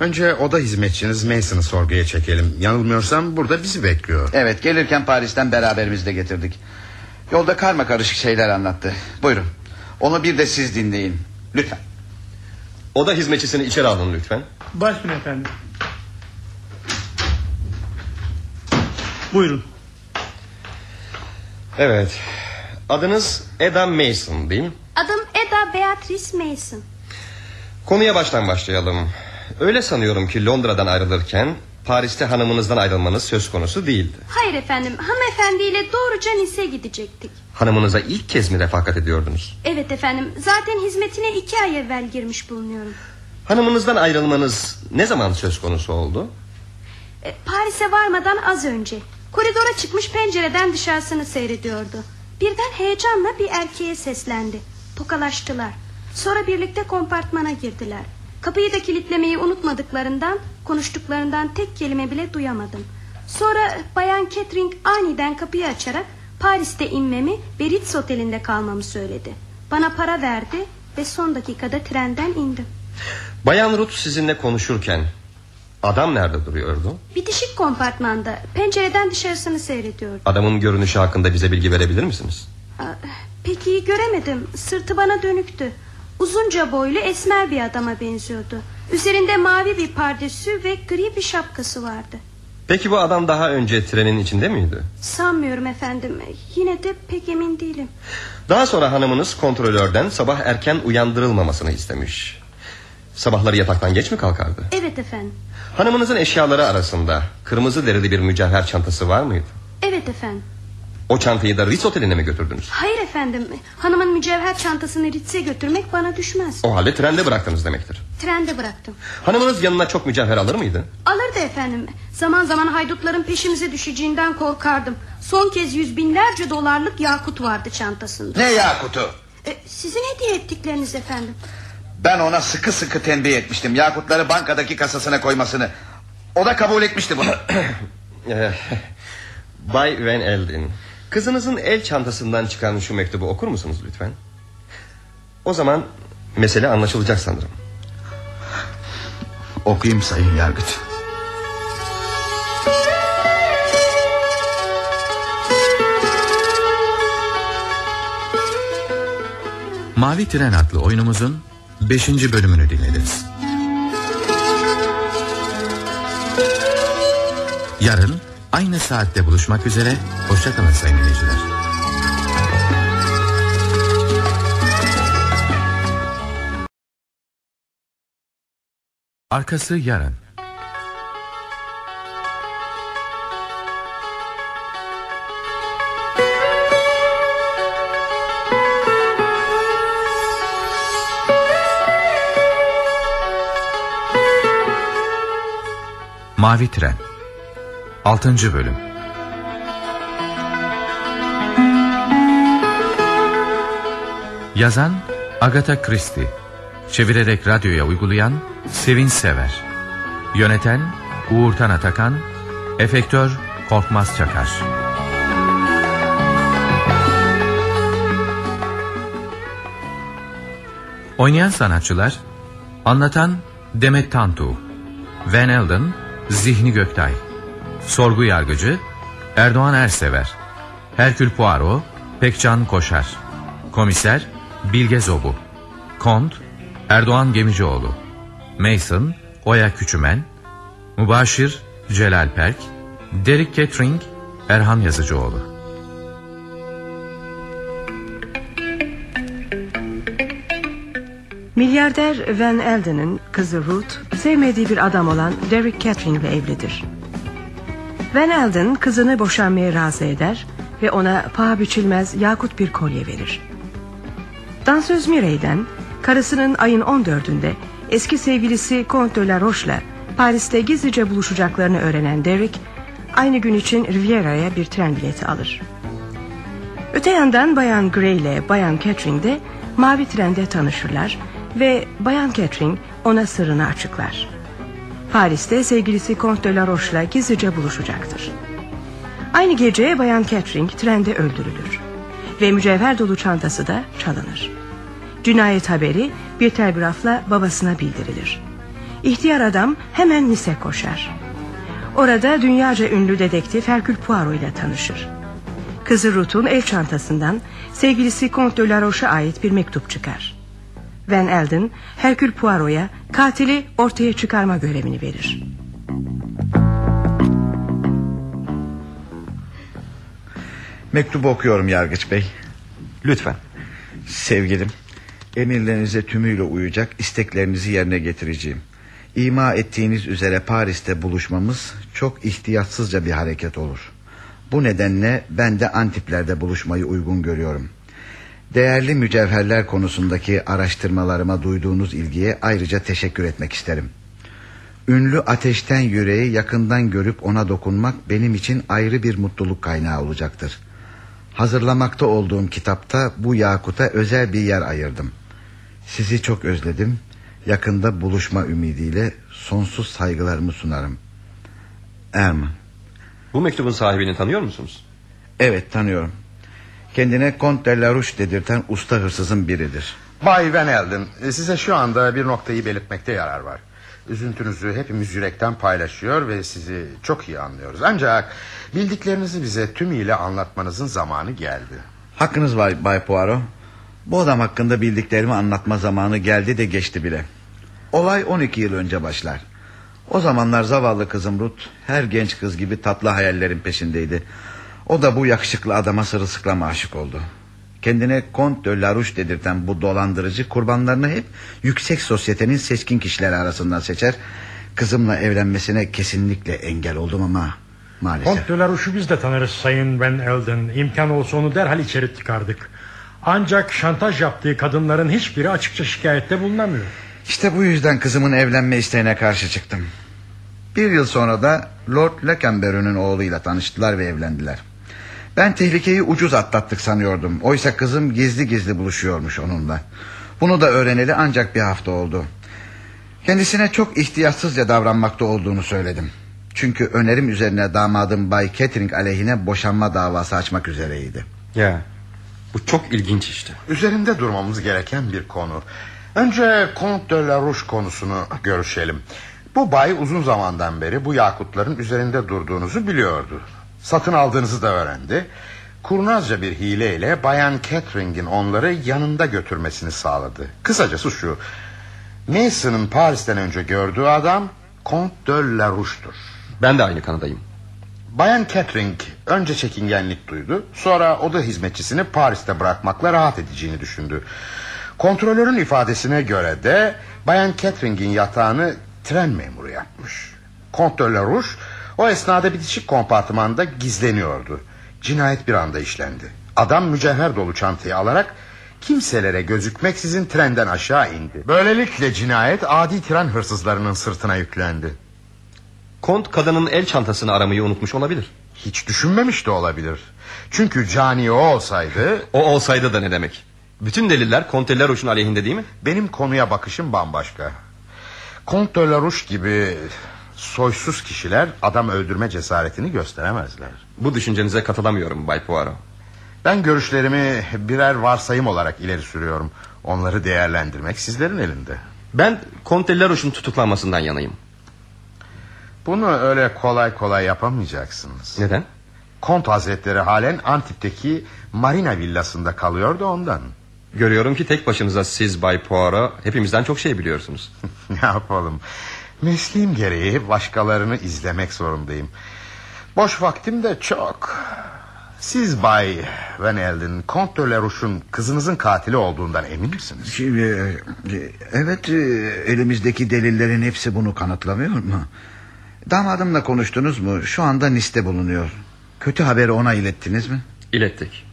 Önce oda hizmetçiniz Mason'ı sorguya çekelim. Yanılmıyorsam burada bizi bekliyor. Evet gelirken Paris'ten beraberimizle getirdik. Yolda karma karışık şeyler anlattı. Buyurun. Onu bir de siz dinleyin. Lütfen. Oda hizmetçisini içeri alın lütfen. Başüstüne efendim. Buyurun. Evet. Adınız Eda Mason değil mi? Adım Eda Beatrice Mason. Konuya baştan başlayalım. Öyle sanıyorum ki Londra'dan ayrılırken Paris'te hanımınızdan ayrılmanız söz konusu değildi. Hayır efendim hanımefendiyle doğruca Nice gidecektik. Hanımınıza ilk kez mi refakat ediyordunuz? Evet efendim zaten hizmetine iki ay evvel girmiş bulunuyorum. Hanımınızdan ayrılmanız ne zaman söz konusu oldu? E, Paris'e varmadan az önce. Koridora çıkmış pencereden dışarısını seyrediyordu. Birden heyecanla bir erkeğe seslendi. Tokalaştılar. Sonra birlikte kompartmana girdiler. Kapıyı da kilitlemeyi unutmadıklarından konuştuklarından tek kelime bile duyamadım. Sonra Bayan Catherine aniden kapıyı açarak Paris'te inmemi ve Ritz otelinde kalmamı söyledi. Bana para verdi ve son dakikada trenden indim. Bayan Ruth sizinle konuşurken adam nerede duruyordu? Bitişik kompartmanda pencereden dışarısını seyrediyordu. Adamın görünüşü hakkında bize bilgi verebilir misiniz? Aa, Pek iyi göremedim. Sırtı bana dönüktü. Uzunca boylu esmer bir adama benziyordu. Üzerinde mavi bir pardesü ve gri bir şapkası vardı. Peki bu adam daha önce trenin içinde miydi? Sanmıyorum efendim. Yine de pek emin değilim. Daha sonra hanımınız kontrolörden sabah erken uyandırılmamasını istemiş. Sabahları yataktan geç mi kalkardı? Evet efendim. Hanımınızın eşyaları arasında kırmızı derili bir mücevher çantası var mıydı? Evet efendim. O çantayı da Ritz oteline mi götürdünüz? Hayır efendim. Hanımın mücevher çantasını Ritz'e götürmek bana düşmez. O halde trende bıraktınız demektir. Trende bıraktım. Hanımınız yanına çok mücevher alır mıydı? Alırdı efendim. Zaman zaman haydutların peşimize düşeceğinden korkardım. Son kez yüz binlerce dolarlık yakut vardı çantasında. Ne yakutu? E, sizin hediye ettikleriniz efendim. Ben ona sıkı sıkı tembih etmiştim. Yakutları bankadaki kasasına koymasını. O da kabul etmişti bunu. *coughs* Eh, Bay Van Elden Kızınızın el çantasından çıkan şu mektubu okur musunuz lütfen? O zaman mesele anlaşılacak sanırım. Okuyayım sayın yargıç. Mavi Tren adlı oyunumuzun 5. bölümünü dinlediniz. Yarın aynı saatte buluşmak üzere. Hoşçakalın sayın dinleyiciler. Arkası yarın. Mavi Tren. 6. Bölüm. Yazan Agatha Christie. Çevirerek radyoya uygulayan Sevin Sever. Yöneten Uğurtan Atakan. Efektör Korkmaz Çakar. Oynayan sanatçılar Anlatan Demet Tantu Van Elden Zihni Göktay. Sorgu Yargıcı Erdoğan Ersever. Herkül Poirot Pekcan Koşar. Komiser Bilge Zobu. Kont Erdoğan Gemicioğlu. Mason Oya Küçümen. Mübaşir Celal Perk. Derek Kettering Erhan Yazıcıoğlu Milyarder Van Elden'in kızı Ruth sevmediği bir adam olan Derek Catherine ile evlidir. Van Elden kızını boşanmaya razı eder ve ona paha biçilmez yakut bir kolye verir. Dansöz Mirey'den karısının ayın 14'ünde eski sevgilisi Comte de la Roche'la Paris'te gizlice buluşacaklarını öğrenen Derek aynı gün için Riviera'ya bir tren bileti alır. Öte yandan Bayan Gray ile Bayan Catherine de mavi trende tanışırlar ve Bayan Catherine ona sırrını açıklar. Paris'te sevgilisi Comte de la Roche'la gizlice buluşacaktır. Aynı gece Bayan Catherine trende öldürülür ve mücevher dolu çantası da çalınır. Cinayet haberi bir telgrafla babasına bildirilir. İhtiyar adam hemen Nice koşar. Orada dünyaca ünlü dedektif Hercule Poirot ile tanışır. Kızı Ruth'un el çantasından sevgilisi Comte de la Roche'a ait bir mektup çıkar. Van Elden Hercule Poirot'a katili ortaya çıkarma görevini verir. Mektubu okuyorum Yargıç Bey. Lütfen. Sevgilim, emirlerinize tümüyle uyacak, isteklerinizi yerine getireceğim. İma ettiğiniz üzere Paris'te buluşmamız çok ihtiyatsızca bir hareket olur. Bu nedenle ben de Antipler'de buluşmayı uygun görüyorum. Değerli mücevherler konusundaki araştırmalarıma duyduğunuz ilgiye ayrıca teşekkür etmek isterim. Ünlü ateşten yüreği yakından görüp ona dokunmak benim için ayrı bir mutluluk kaynağı olacaktır. Hazırlamakta olduğum kitapta bu yakuta özel bir yer ayırdım. Sizi çok özledim. Yakında buluşma ümidiyle sonsuz saygılarımı sunarım. Erman. Bu mektubun sahibini tanıyor musunuz? Evet tanıyorum. Kendine Comte de la dedirten usta hırsızın biridir. Bay Van Elden size şu anda bir noktayı belirtmekte yarar var. Üzüntünüzü hepimiz yürekten paylaşıyor ve sizi çok iyi anlıyoruz. Ancak bildiklerinizi bize tümüyle anlatmanızın zamanı geldi. Hakkınız var Bay Poirot. Bu adam hakkında bildiklerimi anlatma zamanı geldi de geçti bile. Olay 12 yıl önce başlar. O zamanlar zavallı kızım Ruth her genç kız gibi tatlı hayallerin peşindeydi. O da bu yakışıklı adama sırılsıklam aşık oldu. Kendine Comte de Larouche dedirten bu dolandırıcı kurbanlarını hep yüksek sosyetenin seçkin kişileri arasından seçer. Kızımla evlenmesine kesinlikle engel oldum ama maalesef. Kont de la biz de tanırız Sayın Van Elden. İmkan olsa onu derhal içeri çıkardık. Ancak şantaj yaptığı kadınların hiçbiri açıkça şikayette bulunamıyor. İşte bu yüzden kızımın evlenme isteğine karşı çıktım. Bir yıl sonra da Lord Lekenberry'nin oğluyla tanıştılar ve evlendiler. Ben tehlikeyi ucuz atlattık sanıyordum. Oysa kızım gizli gizli buluşuyormuş onunla. Bunu da öğreneli ancak bir hafta oldu. Kendisine çok ihtiyatsızca davranmakta olduğunu söyledim. Çünkü önerim üzerine damadım Bay Catering aleyhine boşanma davası açmak üzereydi. Ya bu çok ilginç işte. Üzerinde durmamız gereken bir konu. Önce Comte de la Rouche konusunu görüşelim. Bu bay uzun zamandan beri bu yakutların üzerinde durduğunuzu biliyordu. Satın aldığınızı da öğrendi. Kurnazca bir hileyle Bayan Catherine'in onları yanında götürmesini sağladı. Kısacası şu. Mason'ın Paris'ten önce gördüğü adam Comte de la Rouche'dur. Ben de aynı kanadayım. Bayan Catherine önce çekingenlik duydu. Sonra oda hizmetçisini Paris'te bırakmakla rahat edeceğini düşündü. Kontrolörün ifadesine göre de Bayan Catherine'in yatağını tren memuru yapmış. Comte de la Rouge o esnada bitişik kompartımanda gizleniyordu. Cinayet bir anda işlendi. Adam mücevher dolu çantayı alarak kimselere gözükmeksizin trenden aşağı indi. Böylelikle cinayet adi tren hırsızlarının sırtına yüklendi. Kont kadının el çantasını aramayı unutmuş olabilir. Hiç düşünmemiş de olabilir. Çünkü cani o olsaydı... *laughs* O olsaydı da ne demek? Bütün deliller Comte de la Rouche'un aleyhinde değil mi? Benim konuya bakışım bambaşka. Comte de la Rouche gibi soysuz kişiler adam öldürme cesaretini gösteremezler. Bu düşüncenize katılamıyorum Bay Poirot. Ben görüşlerimi birer varsayım olarak ileri sürüyorum. Onları değerlendirmek sizlerin elinde. Ben Comte de la Rouche'un tutuklanmasından yanayım. Bunu öyle kolay kolay yapamayacaksınız. Neden? Kont Hazretleri halen Antip'teki Marina villasında kalıyor da ondan. Görüyorum ki tek başınıza siz Bay Poirot hepimizden çok şey biliyorsunuz. *laughs* ne yapalım? Mesleğim gereği başkalarını izlemek zorundayım. Boş vaktim de çok. Siz Bay Van Elden, la Rouche'un kızınızın katili olduğundan emin misiniz? Şimdi, evet elimizdeki delillerin hepsi bunu kanıtlamıyor mu? Damadımla konuştunuz mu? Şu anda Nice'de bulunuyor. Kötü haberi ona ilettiniz mi? İlettik.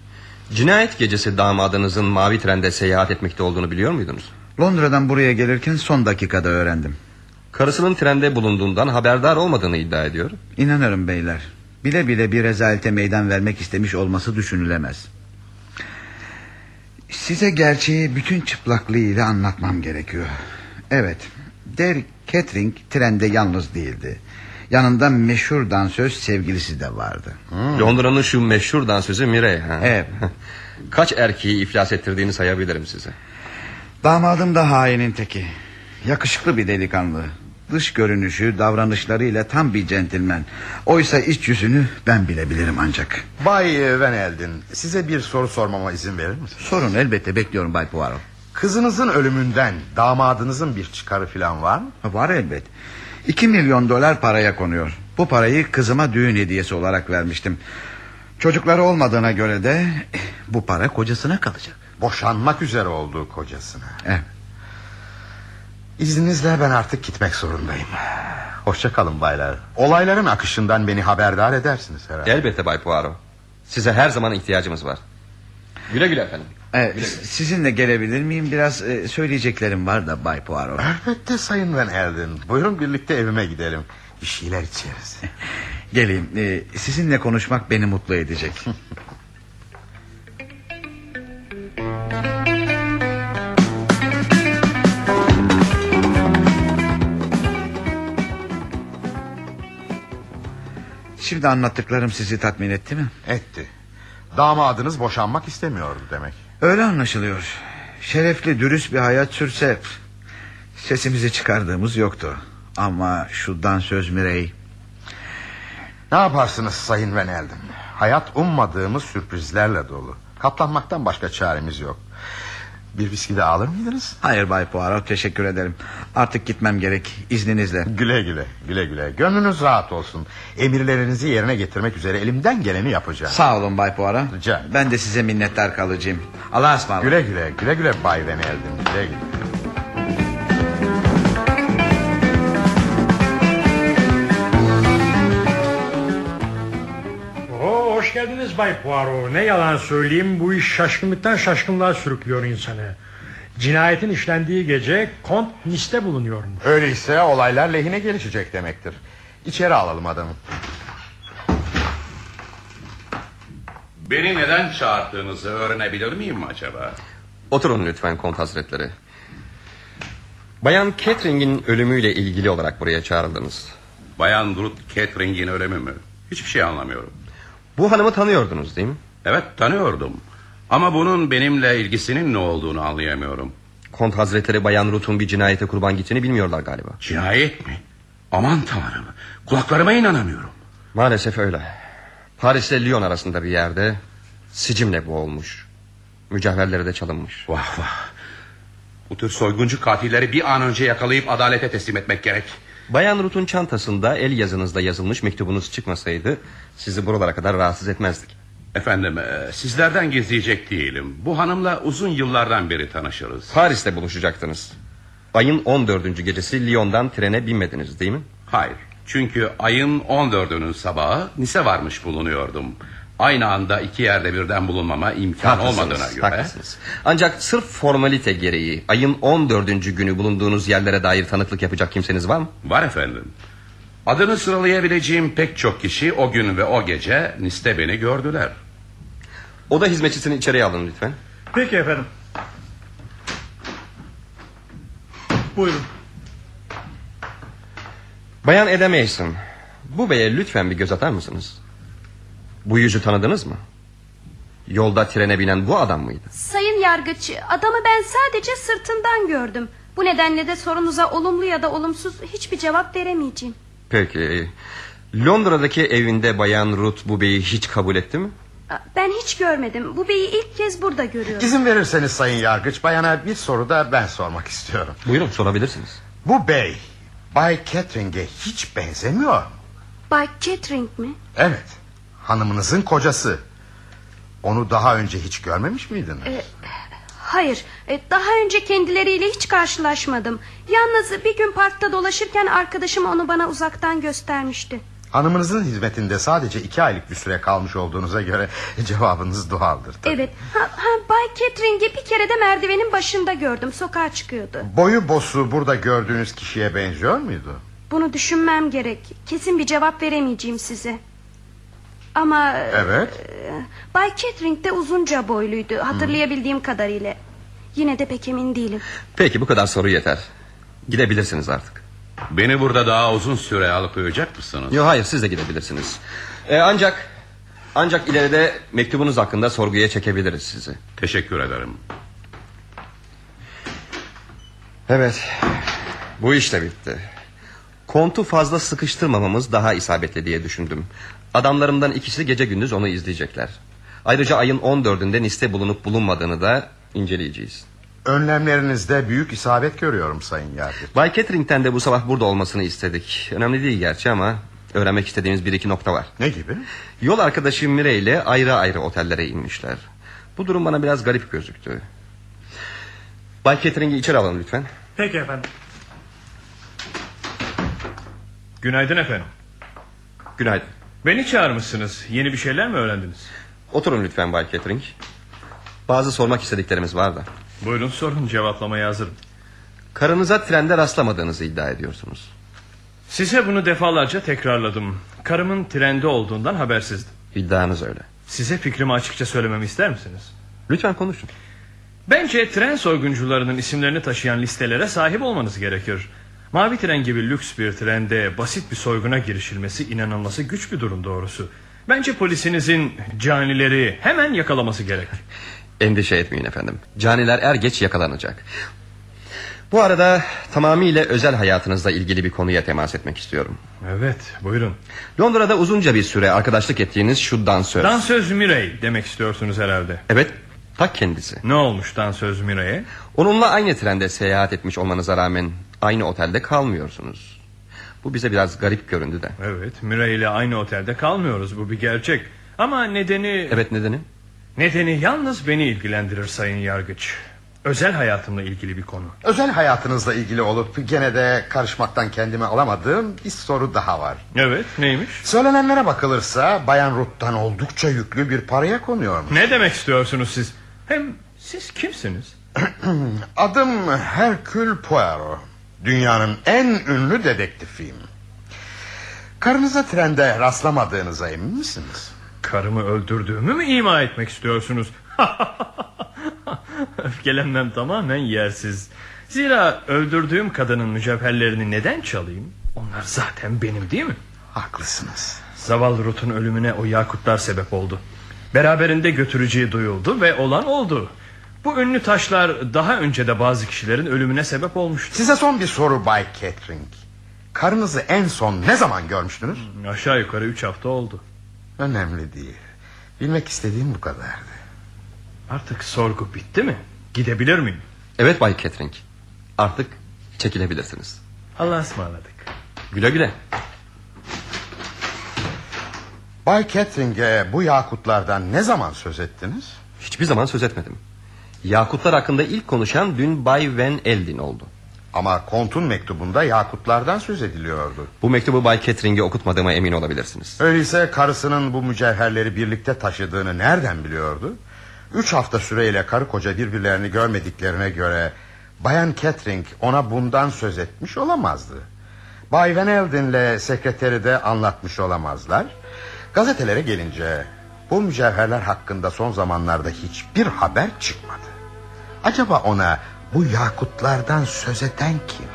Cinayet gecesi damadınızın mavi trende seyahat etmekte olduğunu biliyor muydunuz? Londra'dan buraya gelirken son dakikada öğrendim. Karısının trende bulunduğundan haberdar olmadığını iddia ediyor. İnanırım beyler. Bile bile bir rezalete meydan vermek istemiş olması düşünülemez. Size gerçeği bütün çıplaklığıyla anlatmam gerekiyor. Evet, Der Catering trende yalnız değildi. Yanında meşhur dansöz sevgilisi de vardı. Hmm. Londra'nın şu meşhur dansözü Mireille. Ha? Evet. *laughs* Kaç erkeği iflas ettirdiğini sayabilirim size. Damadım da hainin teki. Yakışıklı bir delikanlı. Dış görünüşü, davranışlarıyla tam bir centilmen. Oysa iç yüzünü ben bile bilirim ancak. Bay Van Elden, size bir soru sormama izin verir misiniz? Sorun elbette bekliyorum Bay Poirot. Kızınızın ölümünden damadınızın bir çıkarı falan var mı? Var elbet. İki milyon dolar paraya konuyor. Bu parayı kızıma düğün hediyesi olarak vermiştim. Çocukları olmadığına göre de bu para kocasına kalacak. Boşanmak üzere olduğu kocasına. Evet. İzninizle ben artık gitmek zorundayım. Hoşça kalın baylar. Olayların akışından beni haberdar edersiniz herhalde. Elbette Bay Poirot. Size her zaman ihtiyacımız var. Güle güle efendim. Ee, sizinle gelebilir miyim? Biraz e, söyleyeceklerim var da Bay Poirot. Elbette Sayın Van Helden. Buyurun birlikte evime gidelim. Bir şeyler içeriz. *laughs* Geleyim. Ee, sizinle konuşmak beni mutlu edecek. *laughs* Şimdi anlattıklarım sizi tatmin etti mi? Etti. Damadınız boşanmak istemiyordu demek. Öyle anlaşılıyor. Şerefli, dürüst bir hayat sürse... ...sesimizi çıkardığımız yoktu. Ama şu dansöz Mirey... Ne yaparsınız Sayın Van Helden? Hayat ummadığımız sürprizlerle dolu. Katlanmaktan başka çaremiz yok. Bir viski de alır mıydınız? Hayır Bay Poirot teşekkür ederim. Artık gitmem gerek izninizle. Güle güle güle güle. Gönlünüz rahat olsun. Emirlerinizi yerine getirmek üzere elimden geleni yapacağım. Sağ olun Bay Poirot. Rica Ben de size minnettar kalacağım. Allah'a ısmarladık. Güle güle güle güle Bay Van Helden. Güle güle. Geldiniz Bay Poirot. Ne yalan söyleyeyim bu iş şaşkınlıktan şaşkınlığa sürüklüyor insanı. Cinayetin işlendiği gece Kont Nice'te bulunuyormuş. Öyleyse olaylar lehine gelişecek demektir. İçeri alalım adamı. Beni neden çağırdığınızı öğrenebilir miyim acaba? Oturun lütfen kont hazretleri. Bayan Catherine'in ölümüyle ilgili olarak buraya çağrıldınız. Bayan Ruth Catherine'in ölümü mü? Hiçbir şey anlamıyorum. Bu hanımı tanıyordunuz değil mi? Evet tanıyordum. Ama bunun benimle ilgisinin ne olduğunu anlayamıyorum. Kont hazretleri Bayan Ruth'un bir cinayete kurban gittiğini bilmiyorlar galiba. Cinayet mi? Aman tanrım. Kulaklarıma inanamıyorum. Maalesef öyle. Paris ile Lyon arasında bir yerde sicimle boğulmuş. Mücevherleri de çalınmış. Vah vah. Bu tür soyguncu katilleri bir an önce yakalayıp adalete teslim etmek gerek. Bayan Ruth'un çantasında el yazınızda yazılmış mektubunuz çıkmasaydı... ...sizi buralara kadar rahatsız etmezdik. Efendim e, sizlerden gizleyecek değilim. Bu hanımla uzun yıllardan beri tanışırız. Paris'te buluşacaktınız. Ayın 14. gecesi Lyon'dan trene binmediniz değil mi? Hayır. Çünkü ayın 14'ünün sabahı Nice varmış bulunuyordum. Aynı anda iki yerde birden bulunmama imkan Haklısınız, olmadığına göre. haklısınız. Ancak sırf formalite gereği ayın 14. günü bulunduğunuz yerlere dair tanıklık yapacak kimseniz var mı? Var efendim. Adını sıralayabileceğim pek çok kişi o gün ve o gece Nice'de beni gördüler. O da hizmetçisini içeriye alın lütfen. Peki efendim. Buyurun. Bayan Eda Mason. Bu beye lütfen bir göz atar mısınız? Bu yüzü tanıdınız mı? Yolda trene binen bu adam mıydı? Sayın yargıç adamı ben sadece sırtından gördüm. Bu nedenle de sorunuza olumlu ya da olumsuz hiçbir cevap veremeyeceğim. Peki. Londra'daki evinde bayan Ruth bu beyi hiç kabul etti mi? Ben hiç görmedim. Bu beyi ilk kez burada görüyorum. İzin verirseniz sayın yargıç bayana bir soru da ben sormak istiyorum. Buyurun sorabilirsiniz. Bu bey Bay Catherine'e hiç benzemiyor. Bay Catering mi? Evet hanımınızın kocası. Onu daha önce hiç görmemiş miydiniz? Ee, hayır. Ee, daha önce kendileriyle hiç karşılaşmadım. Yalnız bir gün parkta dolaşırken arkadaşım onu bana uzaktan göstermişti. Hanımınızın hizmetinde sadece iki aylık bir süre kalmış olduğunuza göre *laughs* cevabınız doğaldır. tabii. Evet. Ha, ha, Bay Catering'i bir kere de merdivenin başında gördüm. Sokağa çıkıyordu. Boyu bosu burada gördüğünüz kişiye benziyor muydu? Bunu düşünmem gerek. Kesin bir cevap veremeyeceğim size. Ama... Evet. e, Bay Catering de uzunca boyluydu. Hatırlayabildiğim kadarıyla. Yine de pek emin değilim. Peki bu kadar soru yeter. Gidebilirsiniz artık. Beni burada daha uzun süre alıkoyacak mısınız? Yok hayır siz de gidebilirsiniz. Ee, ancak ancak ileride mektubunuz hakkında sorguya çekebiliriz sizi. Teşekkür ederim. Evet. Bu iş de bitti. Kontu fazla sıkıştırmamamız daha isabetli diye düşündüm. Adamlarımdan ikisi gece gündüz onu izleyecekler. Ayrıca ayın 14'ünde Nice'te bulunup bulunmadığını da inceleyeceğiz. Önlemlerinizde büyük isabet görüyorum sayın yargıç. Bay Catering'den de bu sabah burada olmasını istedik. Önemli değil gerçi ama öğrenmek istediğimiz bir iki nokta var. Ne gibi? Yol arkadaşı Mire ile ayrı ayrı otellere inmişler. Bu durum bana biraz garip gözüktü. Bay Catering'i içeri alın lütfen. Peki efendim. Günaydın efendim. Günaydın. Beni çağırmışsınız. Yeni bir şeyler mi öğrendiniz? Oturun lütfen Bay Catering. Bazı sormak istediklerimiz var da. Buyurun sorun cevaplamaya hazırım. Karınıza trende rastlamadığınızı iddia ediyorsunuz. Size bunu defalarca tekrarladım. Karımın trende olduğundan habersizdim. İddianız öyle. Size fikrimi açıkça söylememi ister misiniz? Lütfen konuşun. Bence tren soyguncularının isimlerini taşıyan listelere sahip olmanız gerekir. Mavi tren gibi lüks bir trende basit bir soyguna girişilmesi inanılması güç bir durum doğrusu. Bence polisinizin canileri hemen yakalaması gerek. *laughs* Endişe etmeyin efendim. Caniler er geç yakalanacak. Bu arada tamamıyla özel hayatınızla ilgili bir konuya temas etmek istiyorum. Evet buyurun. Londra'da uzunca bir süre arkadaşlık ettiğiniz şu dansöz. Dansöz Mirey demek istiyorsunuz herhalde. Evet tak kendisi. Ne olmuş dansöz Mirey'e? Onunla aynı trende seyahat etmiş olmanıza rağmen aynı otelde kalmıyorsunuz. Bu bize biraz garip göründü de. Evet Mirey ile aynı otelde kalmıyoruz bu bir gerçek. Ama nedeni... Evet nedeni? Nedeni yalnız beni ilgilendirir sayın yargıç. Özel hayatımla ilgili bir konu. Özel hayatınızla ilgili olup gene de karışmaktan kendimi alamadığım bir soru daha var. Evet neymiş? Söylenenlere bakılırsa Bayan Ruth'tan oldukça yüklü bir paraya konuyormuş. Ne demek istiyorsunuz siz? Hem siz kimsiniz? *clears throat* Adım Hercule Poirot. Dünyanın en ünlü dedektifiyim. Karınıza trende rastlamadığınıza emin misiniz? Karımı öldürdüğümü mü ima etmek istiyorsunuz? *laughs* Öfkelenmem tamamen yersiz. Zira öldürdüğüm kadının mücevherlerini neden çalayım? Onlar zaten benim değil mi? Haklısınız. Zavallı Ruth'un ölümüne o yakutlar sebep oldu. Beraberinde götüreceği duyuldu ve olan oldu. Bu ünlü taşlar daha önce de bazı kişilerin ölümüne sebep olmuştu. Size son bir soru Bay Catering. Karınızı en son ne zaman görmüştünüz? Aşağı yukarı üç hafta oldu. Önemli değil. Bilmek istediğim bu kadardı. Artık sorgu bitti mi? Gidebilir miyim? Evet Bay Catering. Artık çekilebilirsiniz. Allah'a ısmarladık. Güle güle. Bay Catering'e bu yakutlardan ne zaman söz ettiniz? Hiçbir zaman söz etmedim. Yakutlar hakkında ilk konuşan dün Bay Van Eldin oldu. Ama kontun mektubunda yakutlardan söz ediliyordu. Bu mektubu Bay Catering'e okutmadığıma emin olabilirsiniz. Öyleyse karısının bu mücevherleri birlikte taşıdığını nereden biliyordu? Üç hafta süreyle karı koca birbirlerini görmediklerine göre... Bayan Catering ona bundan söz etmiş olamazdı. Bay Van Elden'le sekreteri de anlatmış olamazlar. Gazetelere gelince bu mücevherler hakkında son zamanlarda hiçbir haber çıkmadı. Acaba ona bu yakutlardan söz eden kim?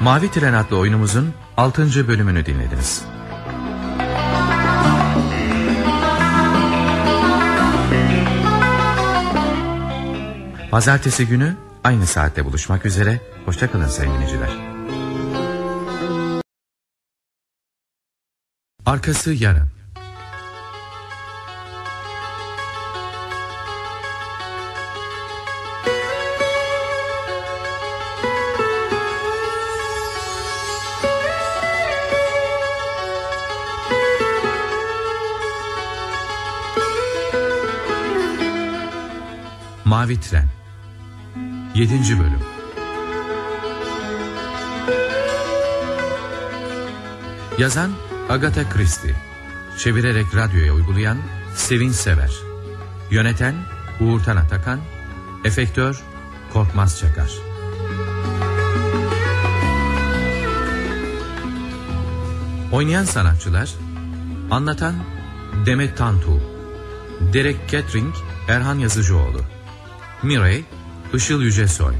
Mavi Tren adlı oyunumuzun 6. bölümünü dinlediniz. Pazartesi günü aynı saatte buluşmak üzere. Hoşçakalın sayın dinleyiciler. Arkası yarın. Mavi Tren 7. Bölüm. Yazan Agatha Christie. Çevirerek radyoya uygulayan Sevin Sever. Yöneten Uğurtan Atakan. Efektör Korkmaz Çakar. Oynayan sanatçılar Anlatan Demet Tantu Derek Catering Erhan Yazıcıoğlu Mirey Işıl Yücesoy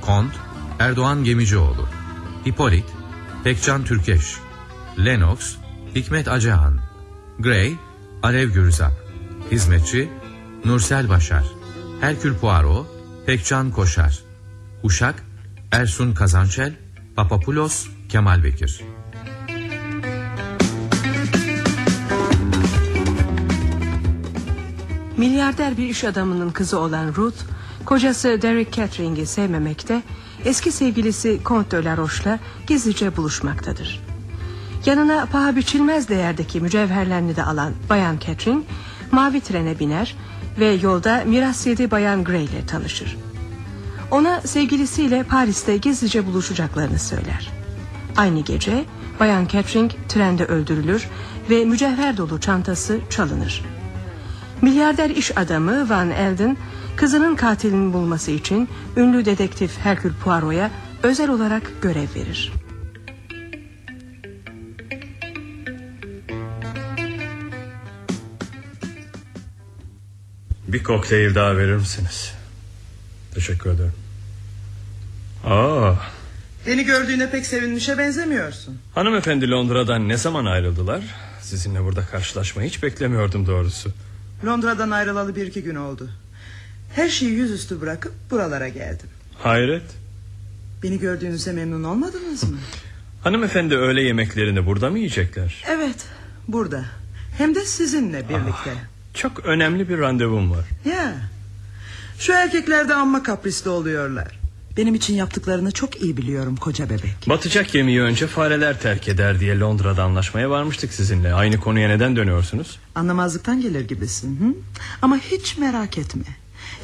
Kont Erdoğan Gemicioğlu Hipolit Pekcan Türkeş Lennox Hikmet Acehan Gray Alev Gürzap Hizmetçi Nursel Başar Herkül Poirot Pekcan Koşar Uşak Ersun Kazançel Papapulos Kemal Bekir. Milyarder bir iş adamının kızı olan Ruth, kocası Derek Catering'i sevmemekte, eski sevgilisi Comte de la Roche'la gizlice buluşmaktadır. Yanına paha biçilmez değerdeki mücevherlerini de alan Bayan Catherine mavi trene biner ve yolda miras yedi Bayan Gray ile tanışır. Ona sevgilisiyle Paris'te gizlice buluşacaklarını söyler. Aynı gece Bayan Catherine trende öldürülür ve mücevher dolu çantası çalınır. Milyarder iş adamı Van Elden kızının katilini bulması için ünlü dedektif Hercule Poirot'a özel olarak görev verir. Bir kokteyl daha verir misiniz? Teşekkür ederim. Aa, Beni gördüğüne pek sevinmişe benzemiyorsun. hanımefendi Londra'dan ne zaman ayrıldılar? Sizinle burada karşılaşmayı hiç beklemiyordum doğrusu. Londra'dan ayrılalı bir iki gün oldu. Her şeyi yüzüstü bırakıp buralara geldim. Hayret. Beni gördüğünüzde memnun olmadınız mı? *laughs* Hanımefendi öğle yemeklerini burada mı yiyecekler? evet, burada. Hem de sizinle birlikte. Çok önemli bir randevum var. Ya. Şu erkekler de amma kaprisli oluyorlar. Benim için yaptıklarını çok iyi biliyorum koca bebek. Batacak gemiyi önce fareler terk eder diye Londra'da anlaşmaya varmıştık sizinle. Aynı konuya neden dönüyorsunuz? Anlamazlıktan gelir gibisin. Hı? Ama hiç merak etme.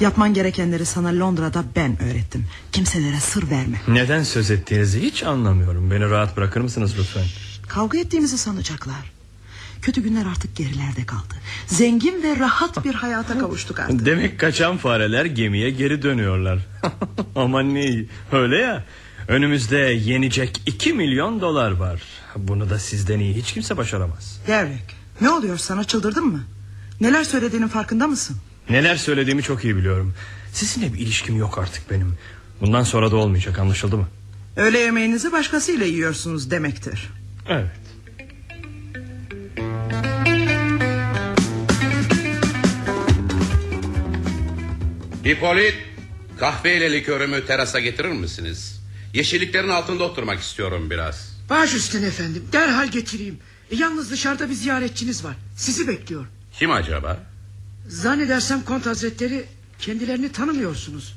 Yapman gerekenleri sana Londra'da ben öğrettim. Kimselere sır verme. Neden söz ettiğinizi hiç anlamıyorum. Beni rahat bırakır mısınız lütfen? Kavga ettiğimizi sanacaklar. Kötü günler artık gerilerde kaldı. Zengin ve rahat bir hayata kavuştuk artık. Demek kaçan fareler gemiye geri dönüyorlar. *laughs* Aman ne iyi. Öyle ya. Önümüzde yenecek 2 milyon dolar var. Bunu da sizden iyi hiç kimse başaramaz. Derek ne oluyor sana çıldırdın mı? Neler söylediğinin farkında mısın? Neler söylediğimi çok iyi biliyorum. Sizinle bir ilişkim yok artık benim. Bundan sonra da olmayacak anlaşıldı mı? Öğle yemeğinizi başkasıyla yiyorsunuz demektir. Evet. Hipolit kahveyle likörümü terasa getirir misiniz? Yeşilliklerin altında oturmak istiyorum biraz. Baş üstüne efendim derhal getireyim. E, yalnız dışarıda bir ziyaretçiniz var. Sizi bekliyor. Kim acaba? Zannedersem kont hazretleri kendilerini tanımıyorsunuz.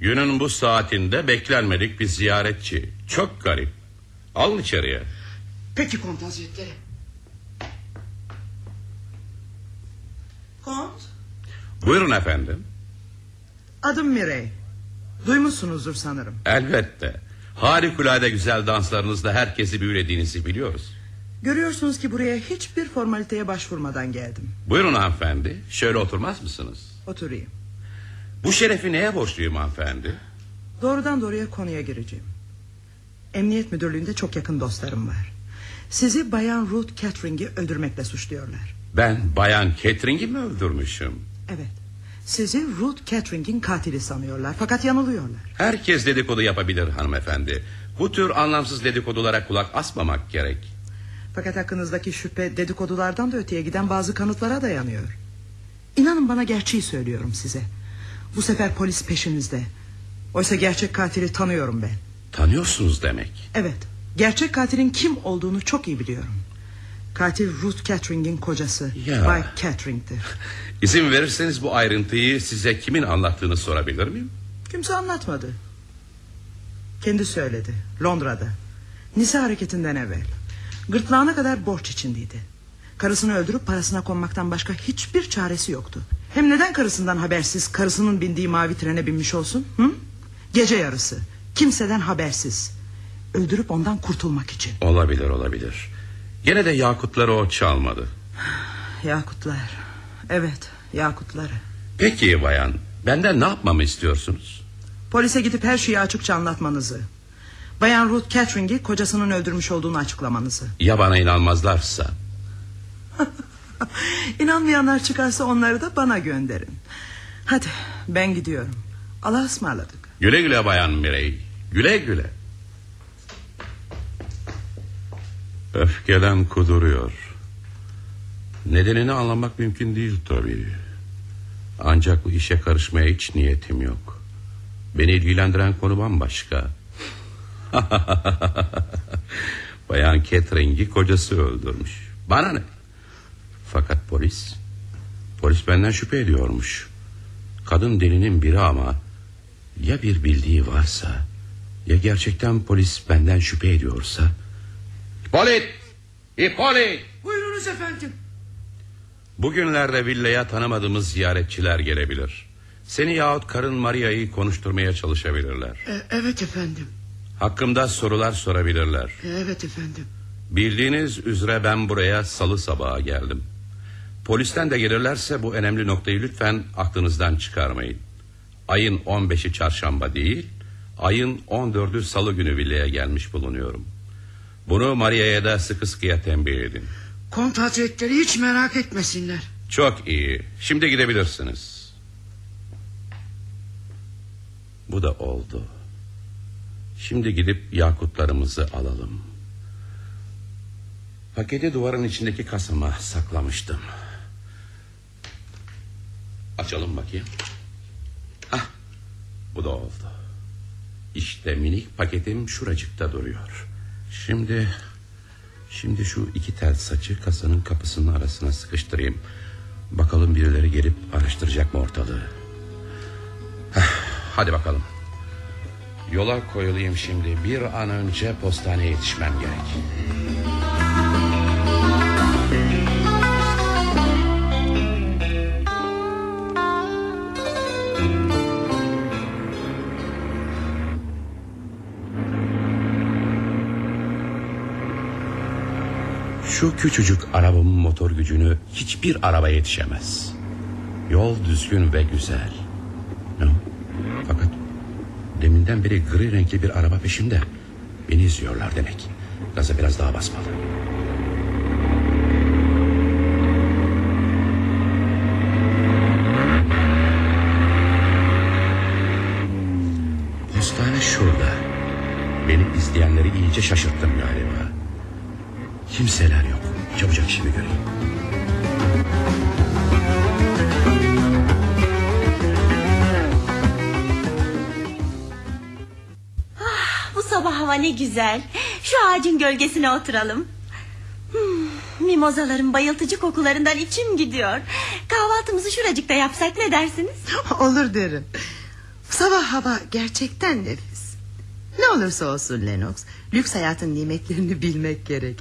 Günün bu saatinde beklenmedik bir ziyaretçi. Çok garip. Alın içeriye. Peki kont hazretleri. Kont Buyurun efendim. adım Mirey. Duymuşsunuzdur sanırım. Elbette. Harikulade güzel danslarınızla herkesi büyülediğinizi biliyoruz. Görüyorsunuz ki buraya hiçbir formaliteye başvurmadan geldim. Buyurun hanımefendi. Şöyle oturmaz mısınız? Oturayım. Bu şerefi neye borçluyum hanımefendi? Doğrudan doğruya konuya gireceğim. Emniyet müdürlüğünde çok yakın dostlarım var. Sizi Bayan Ruth Catering'i öldürmekle suçluyorlar. Ben bayan Catering'i mi öldürmüşüm? Evet. Sizi Ruth Catering'in katili sanıyorlar fakat yanılıyorlar. Herkes dedikodu yapabilir hanımefendi. Bu tür anlamsız dedikodulara kulak asmamak gerek. Fakat hakkınızdaki şüphe dedikodulardan da öteye giden bazı kanıtlara dayanıyor. İnanın bana gerçeği söylüyorum size. Bu sefer polis peşinizde. Oysa gerçek katili tanıyorum ben. Tanıyorsunuz demek. Evet. Gerçek katilin kim olduğunu çok iyi biliyorum. Katil Ruth Catering'in kocası. Ya. Bay Catering'dir. *laughs* İzin verirseniz bu ayrıntıyı size kimin anlattığını sorabilir miyim? Kimse anlatmadı. Kendi söyledi. Londra'da. Nisa hareketinden evvel. Gırtlağına kadar borç içindeydi. Karısını öldürüp parasına konmaktan başka hiçbir çaresi yoktu. Hem neden karısından habersiz karısının bindiği mavi trene binmiş olsun? Hı? Gece yarısı. Kimseden habersiz. Öldürüp ondan kurtulmak için. Olabilir olabilir. Gene de yakutları o çalmadı. *sighs* Yakutlar. Evet yakutları. Peki bayan benden ne yapmamı istiyorsunuz? Polise gidip her şeyi açıkça anlatmanızı. Bayan Ruth Catering'i kocasının öldürmüş olduğunu açıklamanızı. Ya bana inanmazlarsa? *laughs* İnanmayanlar çıkarsa onları da bana gönderin. Hadi ben gidiyorum. Allah'a ısmarladık. Güle güle bayan Mirey. Güle güle. Öfkeden kuduruyor. Nedenini anlamak mümkün değil tabii. Ancak bu işe karışmaya hiç niyetim yok. Beni ilgilendiren konu bambaşka. *laughs* Bayan Catering'i kocası öldürmüş. Bana ne? Fakat polis... Polis benden şüphe ediyormuş. Kadın delinin biri ama ya bir bildiği varsa ya gerçekten polis benden şüphe ediyorsa. Polit! Hippolit! Buyurunuz efendim. Bugünlerde villaya tanımadığımız ziyaretçiler gelebilir. Seni yahut karın Maria'yı konuşturmaya çalışabilirler. E, evet efendim. Hakkımda sorular sorabilirler. Evet efendim. Bildiğiniz üzere ben buraya salı sabahı geldim. Polisten de gelirlerse bu önemli noktayı lütfen aklınızdan çıkarmayın. Ayın 15'i çarşamba değil, ayın 14'ü salı günü villaya gelmiş bulunuyorum. Bunu Maria'ya da sıkı sıkıya tembih edin. Kont hazretleri hiç merak etmesinler. Çok iyi. Şimdi gidebilirsiniz. Bu da oldu. Şimdi gidip yakutlarımızı alalım. Paketi duvarın içindeki kasama saklamıştım. Açalım bakayım. Ah, bu da oldu. İşte minik paketim şuracıkta duruyor. Şimdi Şimdi şu iki tel saçı kasanın kapısının arasına sıkıştırayım. Bakalım birileri gelip araştıracak mı ortalığı. Hadi bakalım. Yola koyulayım şimdi. Bir an önce postaneye yetişmem gerek. Şu küçücük arabamın motor gücünü hiçbir araba yetişemez. Yol düzgün ve güzel. Fakat deminden beri gri renkli bir araba peşimde. Beni izliyorlar demek. Gaza biraz daha basmalı. Postane şurada. Beni izleyenleri iyice şaşırttım galiba. Kimseler yok. Çabucak işimi göreyim. Ne güzel. Şu ağacın gölgesine oturalım. Hmm, mimozaların bayıltıcı kokularından içim gidiyor. Kahvaltımızı şuracıkta yapsak ne dersiniz? *laughs* Olur derim. Sabah hava gerçekten nefis. Ne olursa olsun Lennox, lüks hayatın nimetlerini *laughs* bilmek gerek.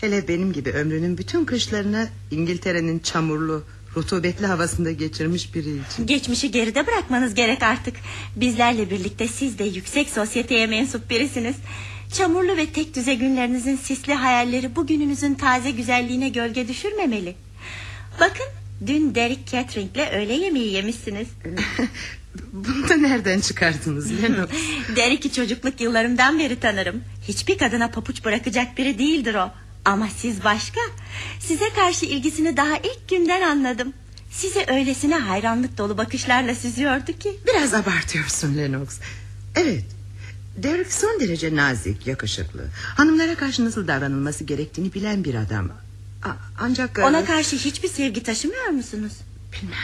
Hele benim gibi ömrünün bütün kışlarını İngiltere'nin çamurlu, rutubetli havasında geçirmiş biri için. Geçmişi geride bırakmanız gerek artık. Bizlerle birlikte siz de yüksek sosyeteye mensup birisiniz. Çamurlu ve tek düze günlerinizin sisli hayalleri bugününüzün taze güzelliğine gölge düşürmemeli. Bakın dün Derek Catering'le öğle yemeği yemişsiniz. *laughs* Bunu da nereden çıkardınız Lennox? *laughs* Derek'i çocukluk yıllarımdan beri tanırım. Hiçbir kadına papuç bırakacak biri değildir o. Ama siz başka. Size karşı ilgisini daha ilk günden anladım. Size öylesine hayranlık dolu bakışlarla süzüyordu ki. Biraz abartıyorsun Lennox. Evet. Derek son derece nazik, yakışıklı. Hanımlara karşı nasıl davranılması gerektiğini bilen bir adam. A- ancak... Ona karşı hiçbir sevgi taşımıyor musunuz? Bilmem.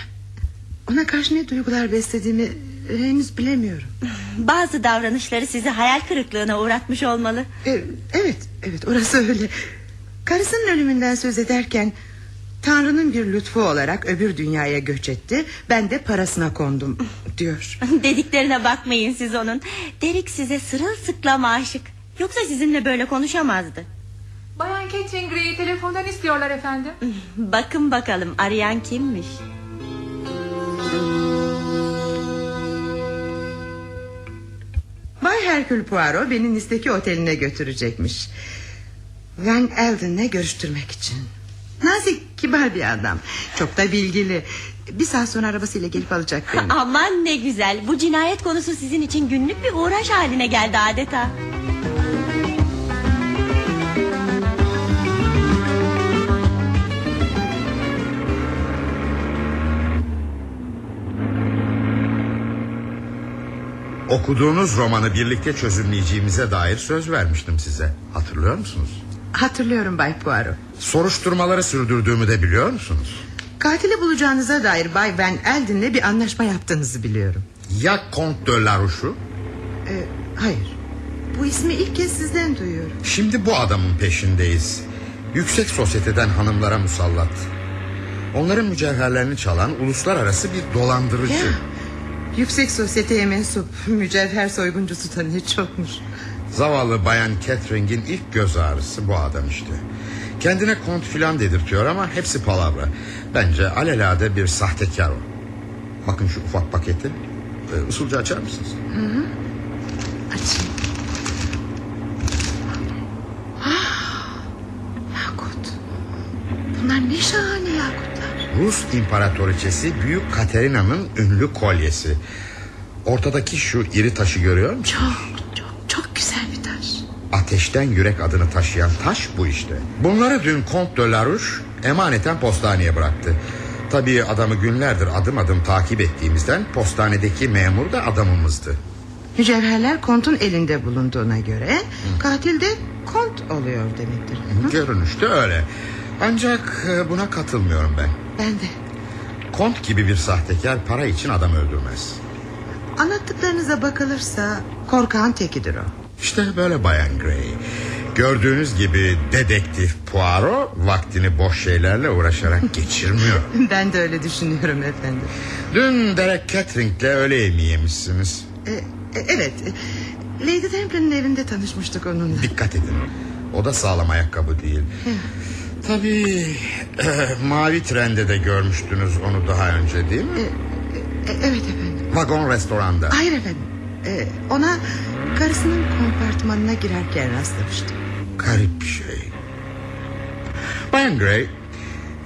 Ona karşı ne duygular beslediğimi henüz bilemiyorum. *laughs* Bazı davranışları sizi hayal kırıklığına uğratmış olmalı. E, evet, evet orası öyle. Karısının ölümünden söz ederken... Tanrı'nın bir lütfu olarak öbür dünyaya göç etti. Ben de parasına kondum diyor. *laughs* Dediklerine bakmayın siz onun. Derek size sırılsıklam aşık. Yoksa sizinle böyle konuşamazdı. Bayan Catherine Gray'i telefondan istiyorlar efendim. *laughs* Bakın bakalım arayan kimmiş? Bay Herkül Poirot beni Nice'deki oteline götürecekmiş. Van Elden'le görüştürmek için. Nazik, kibar bir adam. Çok da bilgili. Bir saat sonra arabasıyla gelip alacak beni. *laughs* Aman ne güzel. Bu cinayet konusu sizin için günlük bir uğraş haline geldi adeta. Okuduğunuz romanı birlikte çözümleyeceğimize dair söz vermiştim size. Hatırlıyor musunuz? Hatırlıyorum Bay Poirot. Soruşturmaları sürdürdüğümü de biliyor musunuz? Katili bulacağınıza dair Bay Van Elden'le bir anlaşma yaptığınızı biliyorum. Ya Comte de Larouche'u? Ee, hayır. Bu ismi ilk kez sizden duyuyorum. Şimdi bu adamın peşindeyiz. Yüksek sosyeteden hanımlara musallat. Onların mücevherlerini çalan uluslararası bir dolandırıcı. Ya, yüksek sosyeteye mensup mücevher soyguncusu tanıyor çokmuş. Zavallı bayan Catherine'in ilk göz ağrısı bu adam işte. Kendine kont filan dedirtiyor ama hepsi palavra. Bence alelade bir sahtekar o. Bakın şu ufak paketi. Ee, usulca açar mısınız? Hı hı. Açayım. Ah, yakut. Bunlar ne şahane yakutlar. Rus imparatoriçesi Büyük Katerina'nın ünlü kolyesi. Ortadaki şu iri taşı görüyor musun? Çok çok güzel bir taş. Ateşten yürek adını taşıyan taş bu işte. Bunları dün Kont de Larouche emaneten postaneye bıraktı. Tabii adamı günlerdir adım adım takip ettiğimizden postanedeki memur da adamımızdı. Mücevherler kontun elinde bulunduğuna göre katil de kont oluyor demektir. Görünüşte öyle. Ancak e, buna katılmıyorum ben. Ben de. Kont gibi bir sahtekar para için adam öldürmez. Anlattıklarınıza bakılırsa korkağın tekidir o. İşte böyle Bayan Gray. Gördüğünüz gibi dedektif Poirot vaktini boş şeylerle uğraşarak *laughs* geçirmiyor. ben de öyle düşünüyorum efendim. Dün Derek Catering'le öğle yemeği yemişsiniz. E, e, evet. Lady Templin'in evinde tanışmıştık onunla. Dikkat edin. O da sağlam ayakkabı değil. Tabii *clears throat* mavi trende de görmüştünüz onu daha önce değil mi? E, evet efendim. Vagon restoranda. Hayır efendim. E, ona karısının kompartmanına girerken rastlamıştım. Garip bir şey. Bayan Gray,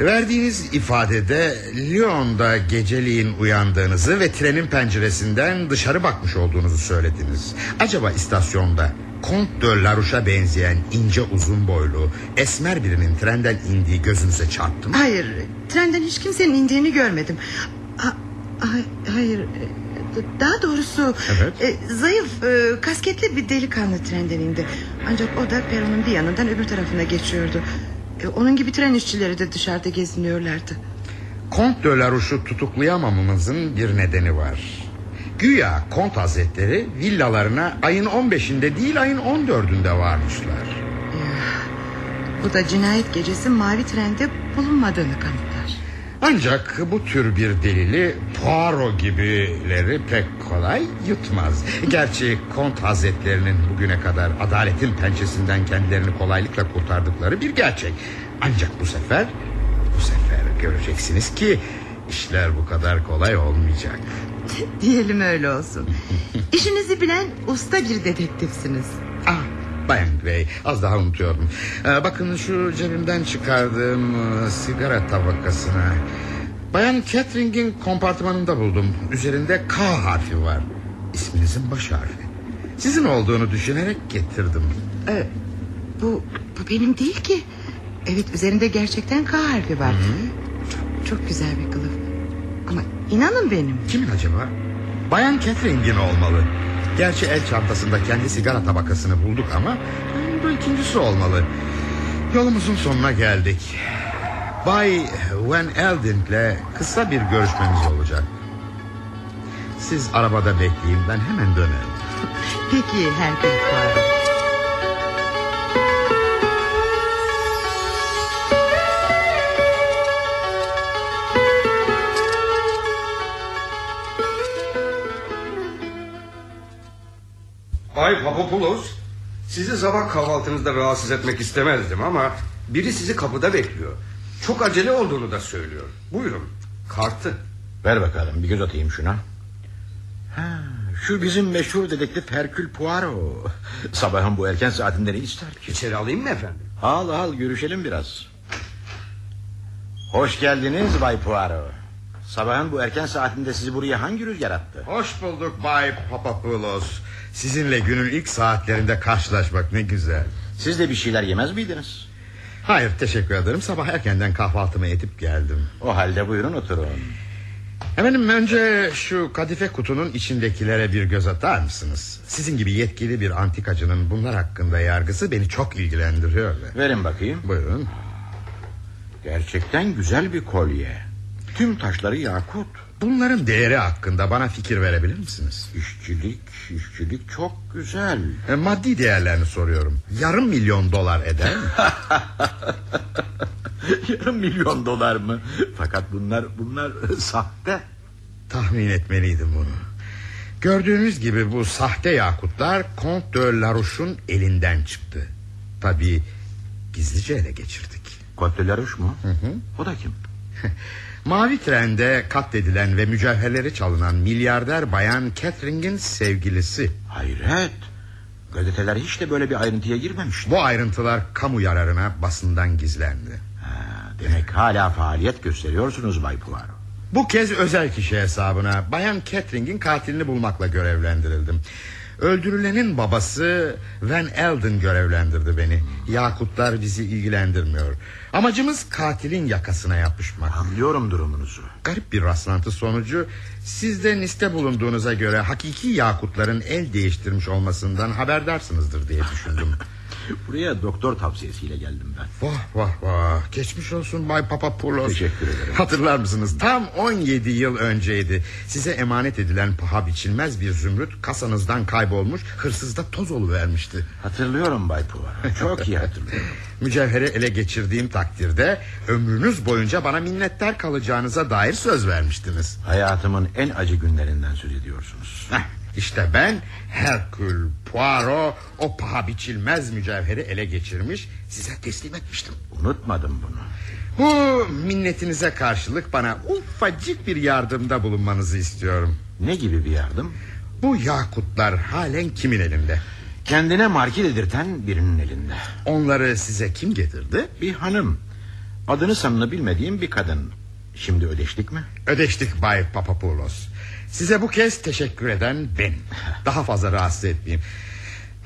verdiğiniz ifadede Lyon'da geceliğin uyandığınızı ve trenin penceresinden dışarı bakmış olduğunuzu söylediniz. Acaba istasyonda Kont de Larouche'a benzeyen ince uzun boylu esmer birinin trenden indiği gözünüze çarptı mı? Hayır, trenden hiç kimsenin indiğini görmedim. Ha, hay- hayır, daha doğrusu Evet. e, zayıf, e, kasketli bir delikanlı trenden indi. Ancak o da peronun bir yanından öbür tarafına geçiyordu. E, onun gibi tren işçileri de dışarıda geziniyorlardı. Kont de Larouche'u tutuklayamamamızın bir nedeni var. Güya Kont Hazretleri villalarına ayın 15'inde değil ayın 14'ünde varmışlar. Bu da cinayet gecesi mavi trende bulunmadığını kanıtlar. Ancak bu tür bir delili Poirot gibileri pek kolay yutmaz. Gerçi Kont Hazretlerinin bugüne kadar adaletin pençesinden kendilerini kolaylıkla kurtardıkları bir gerçek. Ancak bu sefer, bu sefer göreceksiniz ki işler bu kadar kolay olmayacak. *laughs* Diyelim öyle olsun. İşinizi bilen usta bir dedektifsiniz. Ah Bayan Gray az daha unutuyordum. Ee, bakın şu cebimden çıkardığım e, sigara tabakasına. Bayan Catherine'in kompartmanında buldum. Üzerinde K harfi var. İsminizin baş harfi. Sizin olduğunu düşünerek getirdim. E, bu, bu benim değil ki. Evet üzerinde gerçekten K harfi var. Çok, çok güzel bir kılıf. Ama inanın benim. Kimin acaba? Bayan Catherine'in olmalı. Gerçi el çantasında kendi sigara tabakasını bulduk ama bu ikincisi olmalı. Yolumuzun sonuna geldik. Bay Van Elding'le kısa bir görüşmemiz olacak. Siz arabada bekleyin ben hemen dönerim. Peki Herkül Poirot. Bay Papopoulos Sizi sabah kahvaltınızda rahatsız etmek istemezdim ama Biri sizi kapıda bekliyor Çok acele olduğunu da söylüyor Buyurun kartı Ver bakalım bir göz atayım şuna. Ha, şu bizim meşhur dedektif Herkül Poirot. *laughs* Sabahın bu erken saatinde ne ister ki? İçeri alayım mı efendim? Al al görüşelim biraz. Hoş geldiniz Bay Poirot. Sabahın bu erken saatinde sizi buraya hangi rüzgar attı? Hoş bulduk Bay Papapoulos. Sizinle günün ilk saatlerinde karşılaşmak ne güzel. Siz de bir şeyler yemez miydiniz? Hayır teşekkür ederim. Sabah erkenden kahvaltımı edip geldim. O halde buyurun oturun. Efendim önce şu kadife kutunun içindekilere bir göz atar mısınız? Sizin gibi yetkili bir antikacının bunlar hakkında yargısı beni çok ilgilendiriyor. Verin bakayım. Buyurun. Gerçekten güzel bir kolye. Tüm taşları yakut. Bunların değeri hakkında bana fikir verebilir misiniz? İşçilik, işçilik çok güzel. E, maddi değerlerini soruyorum. Yarım milyon dolar eder mi? *laughs* Yarım milyon dolar mı? Fakat bunlar bunlar *laughs* sahte. Tahmin etmeliydim bunu. Gördüğünüz gibi bu sahte yakutlar Comte de Larouche'un elinden çıktı. Tabii gizlice ele geçirdik. Comte de Larouche mu? Hı hı. O da kim? *laughs* Mavi trende katledilen ve mücevherleri çalınan milyarder bayan Catherine'in sevgilisi. Hayret. Gazeteler hiç de böyle bir ayrıntıya girmemiş. Bu ayrıntılar kamu yararına basından gizlendi. Ha, demek hala faaliyet gösteriyorsunuz Bay Poirot. Bu kez özel kişi hesabına Bayan Catherine'in katilini bulmakla görevlendirildim. Öldürülenin babası Van Elden görevlendirdi beni. Yakutlar bizi ilgilendirmiyor. Amacımız katilin yakasına yapışmak. Anlıyorum durumunuzu. Garip bir rastlantı sonucu siz de liste bulunduğunuza göre hakiki yakutların el değiştirmiş olmasından haberdarsınızdır diye düşündüm. *laughs* Buraya doktor tavsiyesiyle geldim ben. Vah vah vah. Geçmiş olsun Bay Papapoulos. Teşekkür ederim. Hatırlar mısınız? Tam 17 yıl önceydi. Size emanet edilen paha biçilmez bir zümrüt kasanızdan kaybolmuş, hırsızda toz vermişti. Hatırlıyorum Bay Poirot. Çok iyi hatırlıyorum. *laughs* Mücevheri ele geçirdiğim takdirde ömrünüz boyunca bana minnettar kalacağınıza dair söz vermiştiniz. Hayatımın en acı günlerinden söz ediyorsunuz. Heh, işte ben Herkül Poirot o paha biçilmez mücevheri ele geçirmiş size teslim etmiştim. Unutmadım bunu. Bu minnetinize karşılık bana ufacık bir yardımda bulunmanızı istiyorum. Ne gibi bir yardım? Bu yakutlar halen kimin elinde? Kendine marki dedirten birinin elinde. Onları size kim getirdi? Bir hanım. Adını sanını bilmediğim bir kadın. Şimdi ödeştik mi? Ödeştik Bay Papapoulos. Size bu kez teşekkür eden ben. *laughs* Daha fazla rahatsız etmeyeyim.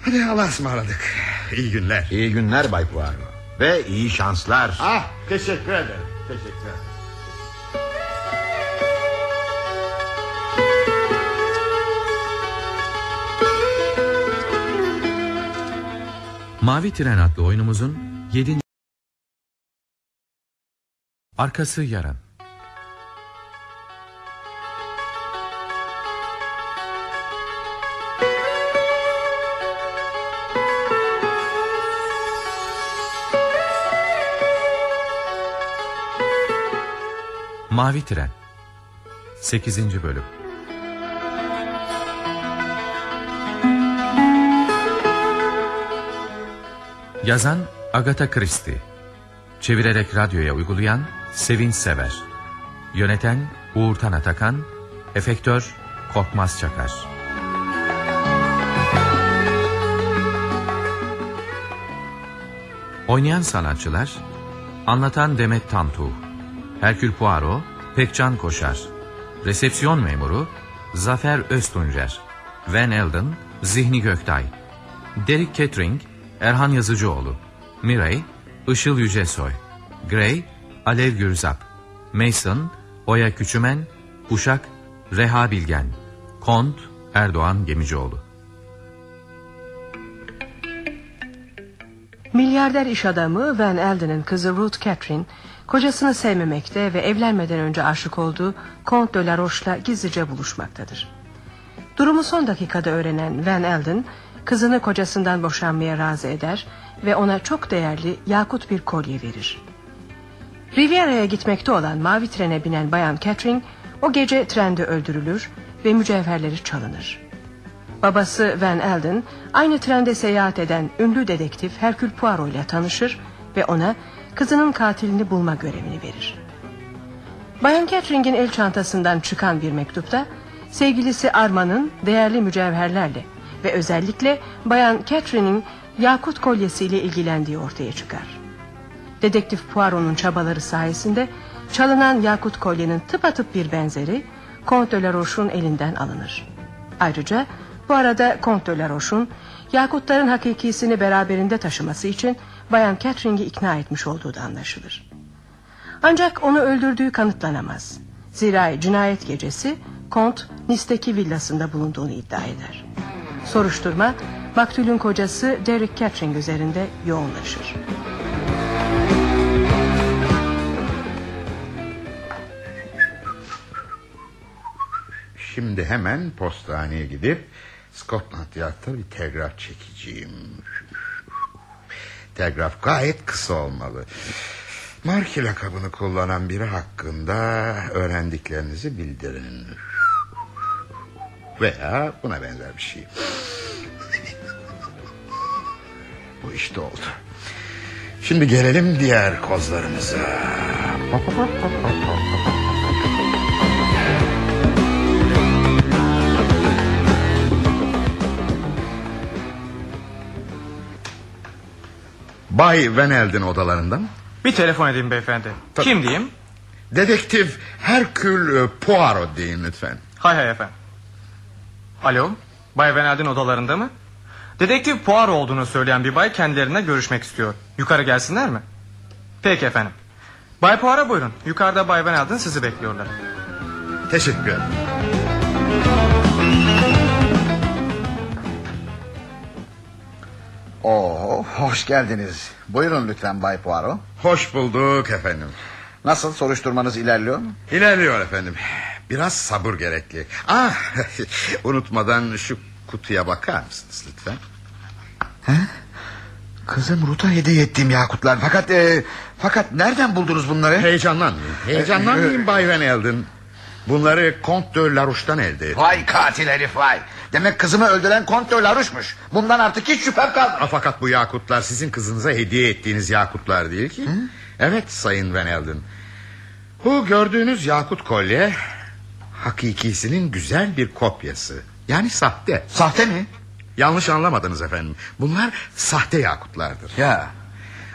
Hadi Allah'a ısmarladık. İyi günler. İyi günler Bay Poirot. Ve iyi şanslar. Ah teşekkür ederim. Teşekkür ederim. Mavi Tren adlı oyunumuzun 7. Arkası yarın. Mavi Tren. 8. Bölüm. Yazan Agatha Christie. Çevirerek radyoya uygulayan Sevinç Sever. Yöneten Uğurtan Atakan. Efektör Korkmaz Çakar. Oynayan sanatçılar Anlatan Demet Tamtuğ Herkül Poirot Pekcan Koşar. Resepsiyon memuru Zafer Öztuncer. Van Elden Zihni Göktay. Derek Kettering Erhan Yazıcıoğlu. Miray Işıl Yücesoy. Gray Alev Gürzap. Mason Oya Küçümen Uşak Reha Bilgen. Kont Erdoğan Gemicioğlu. Milyarder iş adamı Van Elden'in kızı Ruth Catherine kocasını sevmemekte ve evlenmeden önce aşık olduğu Comte de la Roche'la gizlice buluşmaktadır. Durumu son dakikada öğrenen Van Elden kızını kocasından boşanmaya razı eder ve ona çok değerli yakut bir kolye verir. Riviera'ya gitmekte olan mavi trene binen bayan Catherine o gece trende öldürülür ve mücevherleri çalınır. Babası Van Elden aynı trende seyahat eden ünlü dedektif Hercule Poirot ile tanışır ve ona kızının katilini bulma görevini verir. Bayan Catherine'in el çantasından çıkan bir mektupta sevgilisi Armand'ın değerli mücevherlerle ve özellikle Bayan Catherine'in yakut kolyesiyle ilgilendiği ortaya çıkar. Dedektif Poirot'un çabaları sayesinde çalınan yakut kolyenin tıpatıp bir benzeri Comte de la Roche'un elinden alınır. Ayrıca bu arada Comte de la Roche'un yakutların hakikisini beraberinde taşıması için Bayan Catherine'i ikna etmiş olduğu da anlaşılır. Ancak onu öldürdüğü kanıtlanamaz. Zira cinayet gecesi Kont Nice'deki villasında bulunduğunu iddia eder. Soruşturma maktulün kocası Derek Catherine üzerinde yoğunlaşır. Şimdi hemen postaneye gidip Scotland Yard'da bir telgraf çekeceğim. Telgraf gayet kısa olmalı. Marki lakabını kullanan biri hakkında öğrendiklerinizi bildirin. Veya buna benzer bir şey. Bu işte oldu. Şimdi gelelim diğer kozlarımıza. Bay Van Elden odalarında mı? Bir telefon edeyim beyefendi. Kim diyeyim? Dedektif Herkül Poirot deyin lütfen. Hay hay efendim. Alo, Bay Venel'in odalarında mı? Dedektif Poirot olduğunu söyleyen bir bay kendilerine görüşmek istiyor. Yukarı gelsinler mi? Peki efendim. Bay Poirot buyurun. Yukarıda Bay Venel'den sizi bekliyorlar. Teşekkür ederim. Oo, hoş geldiniz. Buyurun lütfen Bay Poirot. Hoş bulduk efendim. Nasıl soruşturmanız ilerliyor mu? İlerliyor efendim. Biraz sabır gerekli. Ah, *laughs* unutmadan şu kutuya bakar mısınız lütfen? He? Kızım Ruta hediye ettiğim yakutlar. Fakat e, fakat nereden buldunuz bunları? Heyecanlanmayın. Heyecanlanmayın Bay Van Elden. Bunları Kont de Larouche'dan elde ettim. Vay katil herif vay. Demek kızımı öldüren Kont de Larouche'muş. Bundan artık hiç şüphem kalmadı. Fakat bu yakutlar sizin kızınıza hediye ettiğiniz yakutlar değil ki. Evet Sayın Van Elden. Bu gördüğünüz yakut kolye hakikisinin güzel bir kopyası. Yani sahte. Sahte mi? Yanlış anlamadınız efendim. Bunlar sahte yakutlardır. Ya.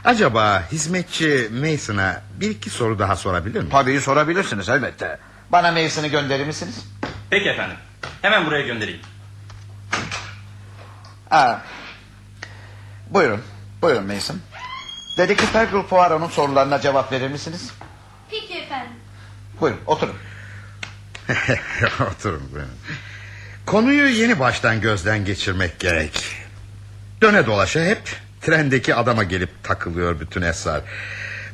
Acaba hizmetçi Mason'a bir iki soru daha sorabilir miyim? Tabii sorabilirsiniz elbette. Bana Mason'ı gönderir misiniz? Peki efendim. Hemen buraya göndereyim. Aa, buyurun. Buyurun Mason. Dedektif Hercule Poirot'un sorularına cevap verir misiniz? Peki efendim. Buyurun oturun. *laughs* Oturun buyurun. Konuyu yeni baştan gözden geçirmek gerek. Döne dolaşa hep trendeki adama gelip takılıyor bütün esrar.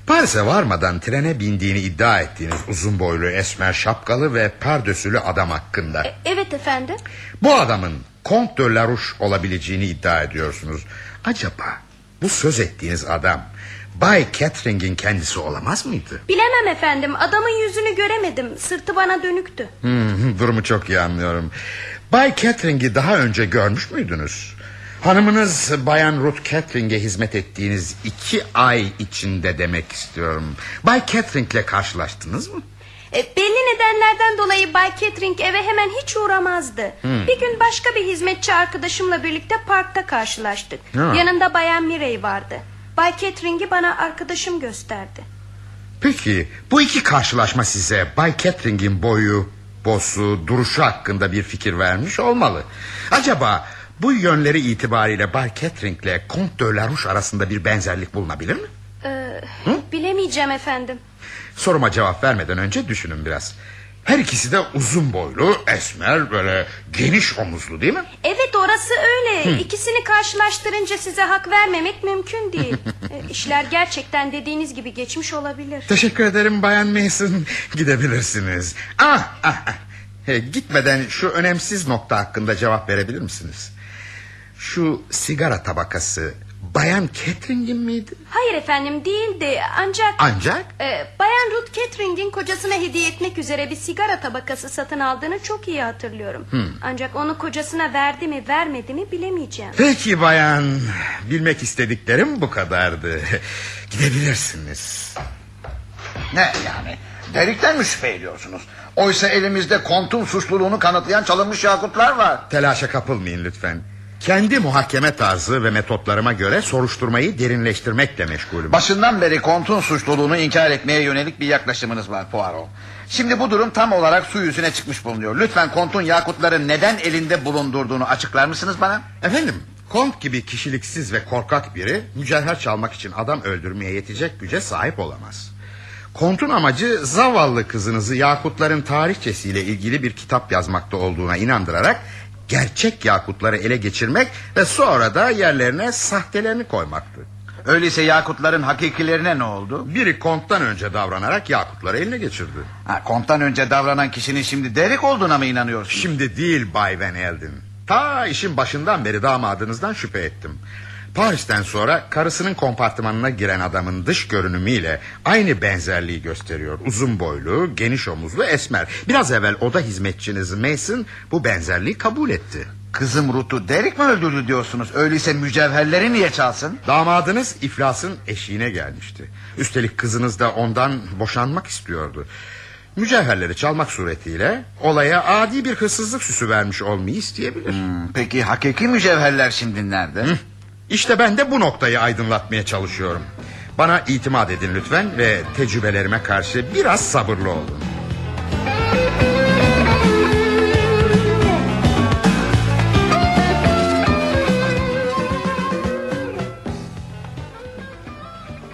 Paris'e varmadan trene bindiğini iddia ettiğiniz uzun boylu esmer şapkalı ve pardösülü adam hakkında. Evet efendim. Bu adamın Kont de Larouche olabileceğini iddia ediyorsunuz. Acaba bu söz ettiğiniz adam Bay Catering'in kendisi olamaz mıydı? Bilemem efendim. Adamın yüzünü göremedim. Sırtı bana dönüktü. Hmm, *laughs* durumu çok iyi anlıyorum. Bay Catering'i daha önce görmüş müydünüz? Hanımınız Bayan Ruth Catering'e hizmet ettiğiniz iki ay içinde demek istiyorum. Bay Catering'le karşılaştınız mı? E, belli nedenlerden dolayı Bay Catering eve hemen hiç uğramazdı. Hmm. Bir gün başka bir hizmetçi arkadaşımla birlikte parkta karşılaştık. Ha. Yanında Bayan Mirey vardı. Bay Catering'i bana arkadaşım gösterdi. Peki bu iki karşılaşma size Bay Catering'in boyu, bosu, duruşu hakkında bir fikir vermiş olmalı. Acaba bu yönleri itibariyle Bay Catering'le Comte de Larouche arasında bir benzerlik bulunabilir mi? Ee, bilemeyeceğim efendim. Soruma cevap vermeden önce düşünün biraz. Her ikisi de uzun boylu, esmer, böyle geniş omuzlu değil mi? Evet orası öyle. Hı. İkisini karşılaştırınca size hak vermemek mümkün değil. *laughs* e, işler gerçekten dediğiniz gibi geçmiş olabilir. Teşekkür ederim Bayan Mason. *laughs* Gidebilirsiniz. Ah, ah, ah. He, gitmeden şu önemsiz nokta hakkında cevap verebilir misiniz? Şu sigara tabakası Bayan Catering'in miydi? Hayır efendim değildi ancak... Ancak? e, Bayan Ruth Catering'in kocasına hediye etmek üzere bir sigara tabakası satın aldığını çok iyi hatırlıyorum. Hmm. Ancak onu kocasına verdi mi vermedi mi bilemeyeceğim. Peki bayan. Bilmek istediklerim bu kadardı. *laughs* Gidebilirsiniz. Ne yani? Delikten mi şüphe ediyorsunuz? Oysa elimizde kontun suçluluğunu kanıtlayan çalınmış yakutlar var. Telaşa kapılmayın lütfen. Kendi muhakeme tarzı ve metotlarıma göre soruşturmayı derinleştirmekle meşgulüm. Başından beri kontun suçluluğunu inkar etmeye yönelik bir yaklaşımınız var Poirot. Şimdi bu durum tam olarak su yüzüne çıkmış bulunuyor. Lütfen kontun yakutları neden elinde bulundurduğunu açıklar mısınız bana? Efendim, Kont gibi kişiliksiz ve korkak biri mücevher çalmak için adam öldürmeye yetecek güce sahip olamaz. Kont'un amacı zavallı kızınızı yakutların tarihçesiyle ilgili bir kitap yazmakta olduğuna inandırarak gerçek yakutları ele geçirmek ve sonra da yerlerine sahtelerini koymaktı. Öyleyse yakutların hakikilerine ne oldu? Biri konttan önce davranarak yakutları eline geçirdi. Ha, konttan önce davranan kişinin şimdi Derek olduğuna mı inanıyorsunuz? Şimdi değil Bay Van Elden. Ta işin başından beri damadınızdan şüphe ettim. Paris'ten sonra karısının kompartımanına giren adamın dış görünümüyle aynı benzerliği gösteriyor. Uzun boylu, geniş omuzlu, esmer. Biraz evvel oda hizmetçiniz Mason bu benzerliği kabul etti. Kızım Ruth'u Derek mi öldürdü diyorsunuz? Öyleyse mücevherleri niye çalsın? Damadınız iflasın eşiğine gelmişti. Üstelik kızınız da ondan boşanmak istiyordu. Mücevherleri çalmak suretiyle olaya adi bir hırsızlık süsü vermiş olmayı isteyebilir. Hmm, peki hakiki mücevherler şimdi nerede? Hı. İşte ben de bu noktayı aydınlatmaya çalışıyorum. Bana itimat edin lütfen ve tecrübelerime karşı biraz sabırlı olun.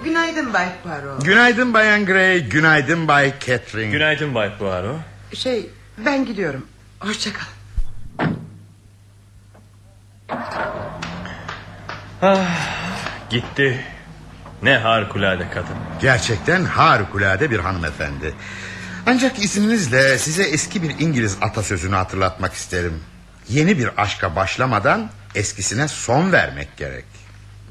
Günaydın Bay Poirot. Günaydın Bayan Gray, günaydın Bay Catherine. Günaydın Bay Poirot. Şey ben gidiyorum. Hoşça kal. Ah, gitti. Ne harikulade kadın. Gerçekten harikulade bir hanımefendi. Ancak izninizle size eski bir İngiliz atasözünü hatırlatmak isterim. Yeni bir aşka başlamadan eskisine son vermek gerek.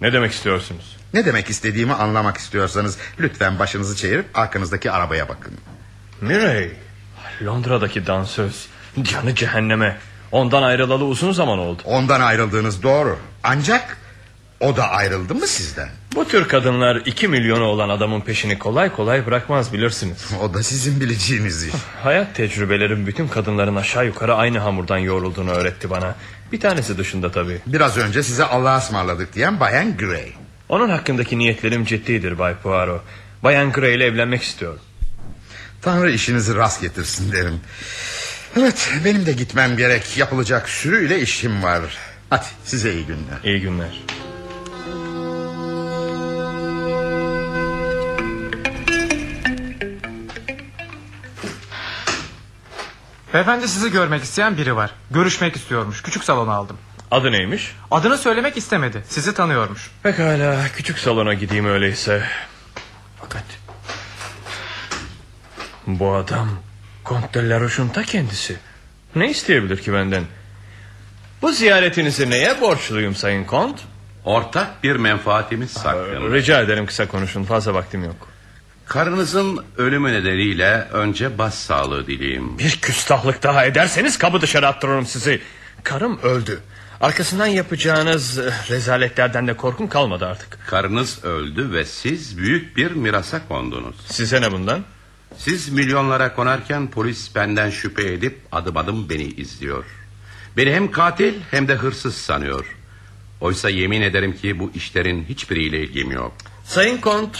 Ne demek istiyorsunuz? Ne demek istediğimi anlamak istiyorsanız lütfen başınızı çevirip arkanızdaki arabaya bakın. Mirey, Londra'daki dansöz. Canı cehenneme. Ondan ayrılalı uzun zaman oldu. Ondan ayrıldığınız doğru. Ancak o da ayrıldı mı sizden? Bu tür kadınlar iki milyonu olan adamın peşini kolay kolay bırakmaz bilirsiniz. *laughs* O da sizin bileceğiniz iş. Hayat tecrübelerim bütün kadınların aşağı yukarı aynı hamurdan yoğrulduğunu öğretti bana. Bir tanesi dışında tabii. Biraz önce size Allah'a ısmarladık diyen Bayan Gray. Onun hakkındaki niyetlerim ciddidir Bay Poirot. Bayan Gray ile evlenmek istiyorum. Tanrı işinizi rast getirsin derim. Evet benim de gitmem gerek. Yapılacak sürüyle işim var. Hadi size iyi günler. İyi günler. Beyefendi sizi görmek isteyen biri var. Görüşmek istiyormuş. Küçük salona aldım. Adı neymiş? Adını söylemek istemedi. Sizi tanıyormuş. Pekala küçük salona gideyim öyleyse. Fakat... Bu adam Kont de Larouche'un ta kendisi. Ne isteyebilir ki benden? Bu ziyaretinizi neye borçluyum Sayın Kont? Ortak bir menfaatimiz saklı. Rica ederim kısa konuşun fazla vaktim yok. Karınızın ölümü nedeniyle önce bas sağlığı dileyim. Bir küstahlık daha ederseniz kabı dışarı attırırım sizi. Karım öldü. Arkasından yapacağınız eh, rezaletlerden de korkum kalmadı artık. Karınız öldü ve siz büyük bir mirasa kondunuz. Size ne bundan? Siz milyonlara konarken polis benden şüphe edip adım adım beni izliyor. Beni hem katil hem de hırsız sanıyor. Oysa yemin ederim ki bu işlerin hiçbiriyle ilgim yok. Sayın Kont,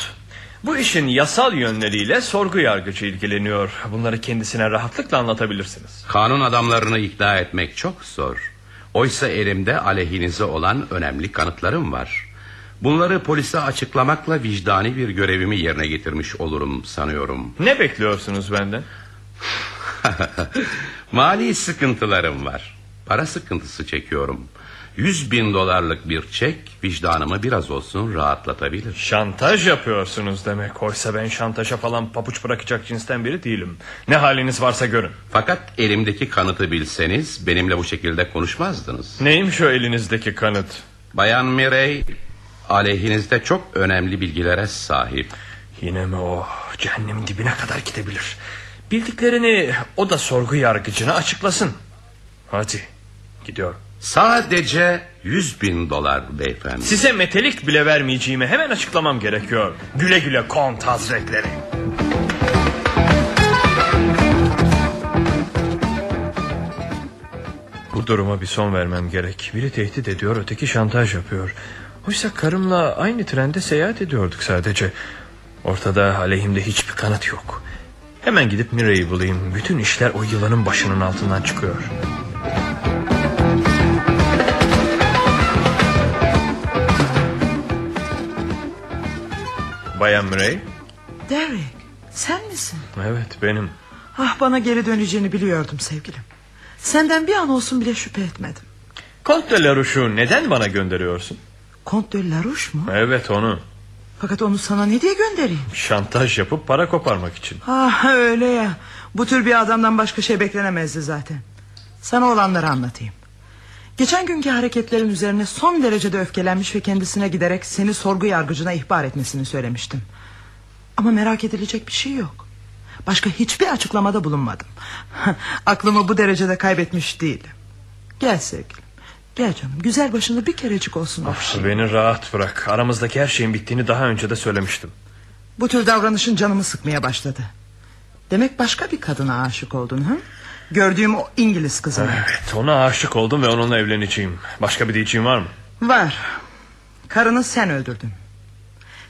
bu işin yasal yönleriyle sorgu yargıcı ilgileniyor. Bunları kendisine rahatlıkla anlatabilirsiniz. Kanun adamlarını ikna etmek çok zor. Oysa elimde aleyhinize olan önemli kanıtlarım var. Bunları polise açıklamakla vicdani bir görevimi yerine getirmiş olurum sanıyorum. *laughs* Ne bekliyorsunuz benden? Mali sıkıntılarım var. Para sıkıntısı çekiyorum. Yüz bin dolarlık bir çek vicdanımı biraz olsun rahatlatabilir. Şantaj yapıyorsunuz demek. Oysa ben şantaja falan papuç bırakacak cinsten biri değilim. Ne haliniz varsa görün. Fakat elimdeki kanıtı bilseniz benimle bu şekilde konuşmazdınız. Neymiş o elinizdeki kanıt? Bayan Mirey aleyhinizde çok önemli bilgilere sahip. Yine mi o? Cehennemin dibine kadar gidebilir. Bildiklerini o da sorgu yargıcına açıklasın. Hadi gidiyorum. Sadece yüz bin dolar beyefendi. Size metelik bile vermeyeceğimi hemen açıklamam gerekiyor. Güle güle kont hazretleri. Bu duruma bir son vermem gerek. Biri tehdit ediyor, öteki şantaj yapıyor. Oysa karımla aynı trende seyahat ediyorduk sadece. Ortada aleyhimde hiçbir kanıt yok. Hemen gidip Mira'yı bulayım. Bütün işler o yılanın başının altından çıkıyor. Bayan Murray? Derek sen misin? Evet benim. Ah bana geri döneceğini biliyordum sevgilim. Senden bir an olsun bile şüphe etmedim. Kont de Larouche'u neden bana gönderiyorsun? Kont de Larouche mu? Evet onu. Fakat onu sana ne diye göndereyim? Şantaj yapıp para koparmak için. Ah öyle ya. Bu tür bir adamdan başka şey beklenemezdi zaten. Sana olanları anlatayım. Geçen günkü hareketlerin üzerine son derecede öfkelenmiş ve kendisine giderek seni sorgu yargıcına ihbar etmesini söylemiştim. Ama merak edilecek bir şey yok. Başka hiçbir açıklamada bulunmadım. *laughs* Aklımı bu derecede kaybetmiş değilim. Gel sevgilim. Gel canım güzel başını bir kerecik olsun. Of, beni rahat bırak. Aramızdaki her şeyin bittiğini daha önce de söylemiştim. Bu tür davranışın canımı sıkmaya başladı. Demek başka bir kadına aşık oldun ha? Gördüğüm o İngiliz kızı. Evet ona aşık oldum ve onunla evleneceğim. Başka bir diyeceğim var mı? Var. Karını sen öldürdün.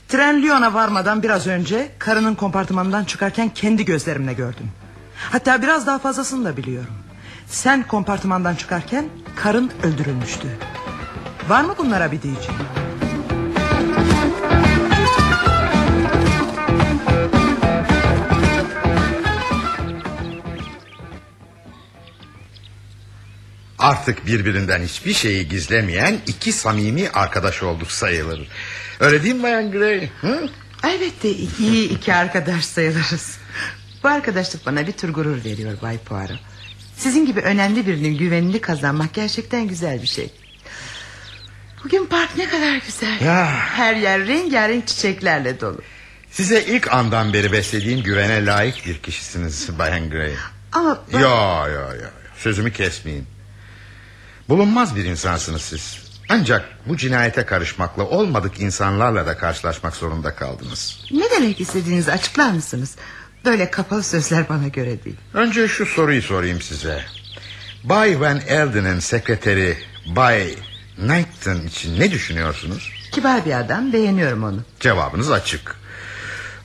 Tren Lyon'a varmadan biraz önce karının kompartımanından çıkarken kendi gözlerimle gördüm. Hatta biraz daha fazlasını da biliyorum. Sen kompartımandan çıkarken karın öldürülmüştü. Var mı bunlara bir diyeceğim? Artık birbirinden hiçbir şeyi gizlemeyen iki samimi arkadaş olduk sayılır. Öyle değil mi Bayan Gray? Hı? Elbette iyi iki arkadaş sayılırız. Bu arkadaşlık bana bir tür gurur veriyor Bay Poirot. Sizin gibi önemli birinin güvenini kazanmak gerçekten güzel bir şey. Bugün park ne kadar güzel. Ya. Her yer rengarenk çiçeklerle dolu. Size ilk andan beri beslediğim güvene layık bir kişisiniz Bayan Gray. Ama ben... Yo yo yo sözümü kesmeyin. Bulunmaz bir insansınız siz. Ancak bu cinayete karışmakla olmadık insanlarla da karşılaşmak zorunda kaldınız. Ne demek istediğinizi açıklar mısınız? Böyle kapalı sözler bana göre değil. Önce şu soruyu sorayım size. Bay Van Elden'in sekreteri Bay Knighton için ne düşünüyorsunuz? Kibar bir adam beğeniyorum onu. Cevabınız açık.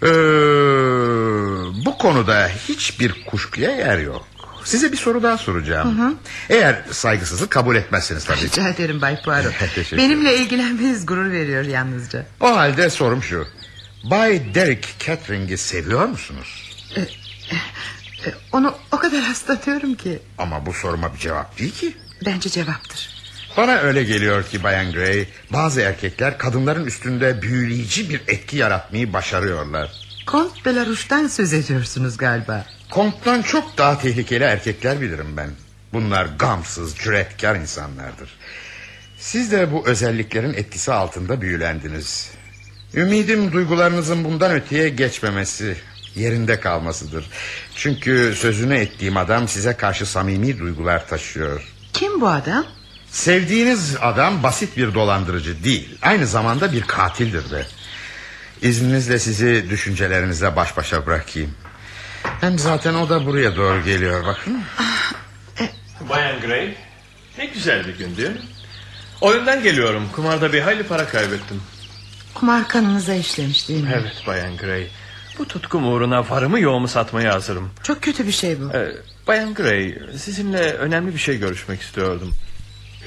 Ee, bu konuda hiçbir kuşkuya yer yok. Size bir soru daha soracağım. Hı hı. Eğer saygısızlık kabul etmezsiniz tabii. Rica ederim Bay Poirot. *laughs* Benimle ilgilenmeniz gurur veriyor yalnızca. O halde sorum şu. Bay Derek Catering'i seviyor musunuz? Ee, e, onu o kadar hastalıyorum ki. Ama bu soruma bir cevap değil ki. Bence cevaptır. Bana öyle geliyor ki Bayan Gray... ...bazı erkekler kadınların üstünde büyüleyici bir etki yaratmayı başarıyorlar. Kont Belarus'tan söz ediyorsunuz galiba. Kont'tan çok daha tehlikeli erkekler bilirim ben. Bunlar gamsız, cüretkar insanlardır. Siz de bu özelliklerin etkisi altında büyülendiniz. Ümidim duygularınızın bundan öteye geçmemesi, yerinde kalmasıdır. Çünkü sözünü ettiğim adam size karşı samimi duygular taşıyor. Kim bu adam? Sevdiğiniz adam basit bir dolandırıcı değil. Aynı zamanda bir katildir de. İzninizle sizi düşüncelerinizle baş başa bırakayım. Hem zaten o da buraya doğru geliyor bakın. Bayan Gray ne güzel bir gün değil mi? Oyundan geliyorum kumarda bir hayli para kaybettim. Kumar kanınıza işlemiş değil mi? Evet Bayan Gray. Bu tutkum uğruna varımı yoğumu satmaya hazırım. Çok kötü bir şey bu. Ee, Bayan Gray sizinle önemli bir şey görüşmek istiyordum.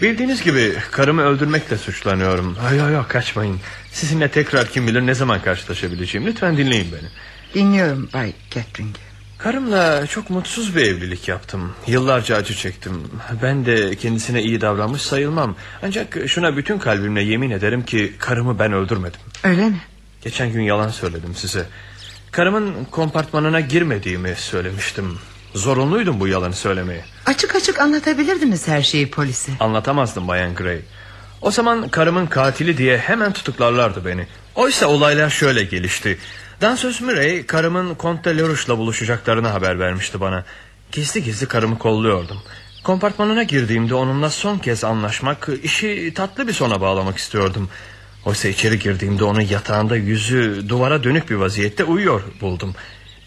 Bildiğiniz gibi karımı öldürmekle suçlanıyorum. Hayır yok yok kaçmayın. Sizinle tekrar kim bilir ne zaman karşılaşabileceğim. Lütfen dinleyin beni. Dinliyorum Bay Catering. Karımla çok mutsuz bir evlilik yaptım. Yıllarca acı çektim. Ben de kendisine iyi davranmış sayılmam. Ancak şuna bütün kalbimle yemin ederim ki karımı ben öldürmedim. Öyle mi? Geçen gün yalan söyledim size. Karımın kompartmanına girmediğimi söylemiştim. Zorunluydum bu yalanı söylemeye. Açık açık anlatabilirdiniz her şeyi polise. Anlatamazdım Bayan Gray. O zaman karımın katili diye hemen tutuklarlardı beni. Oysa olaylar şöyle gelişti. Dansöz Murray karımın Comte Leroux'la buluşacaklarını haber vermişti bana. Gizli gizli karımı kolluyordum. Kompartmanına girdiğimde onunla son kez anlaşmak, işi tatlı bir sona bağlamak istiyordum. Oysa içeri girdiğimde onu yatağında yüzü duvara dönük bir vaziyette uyuyor buldum.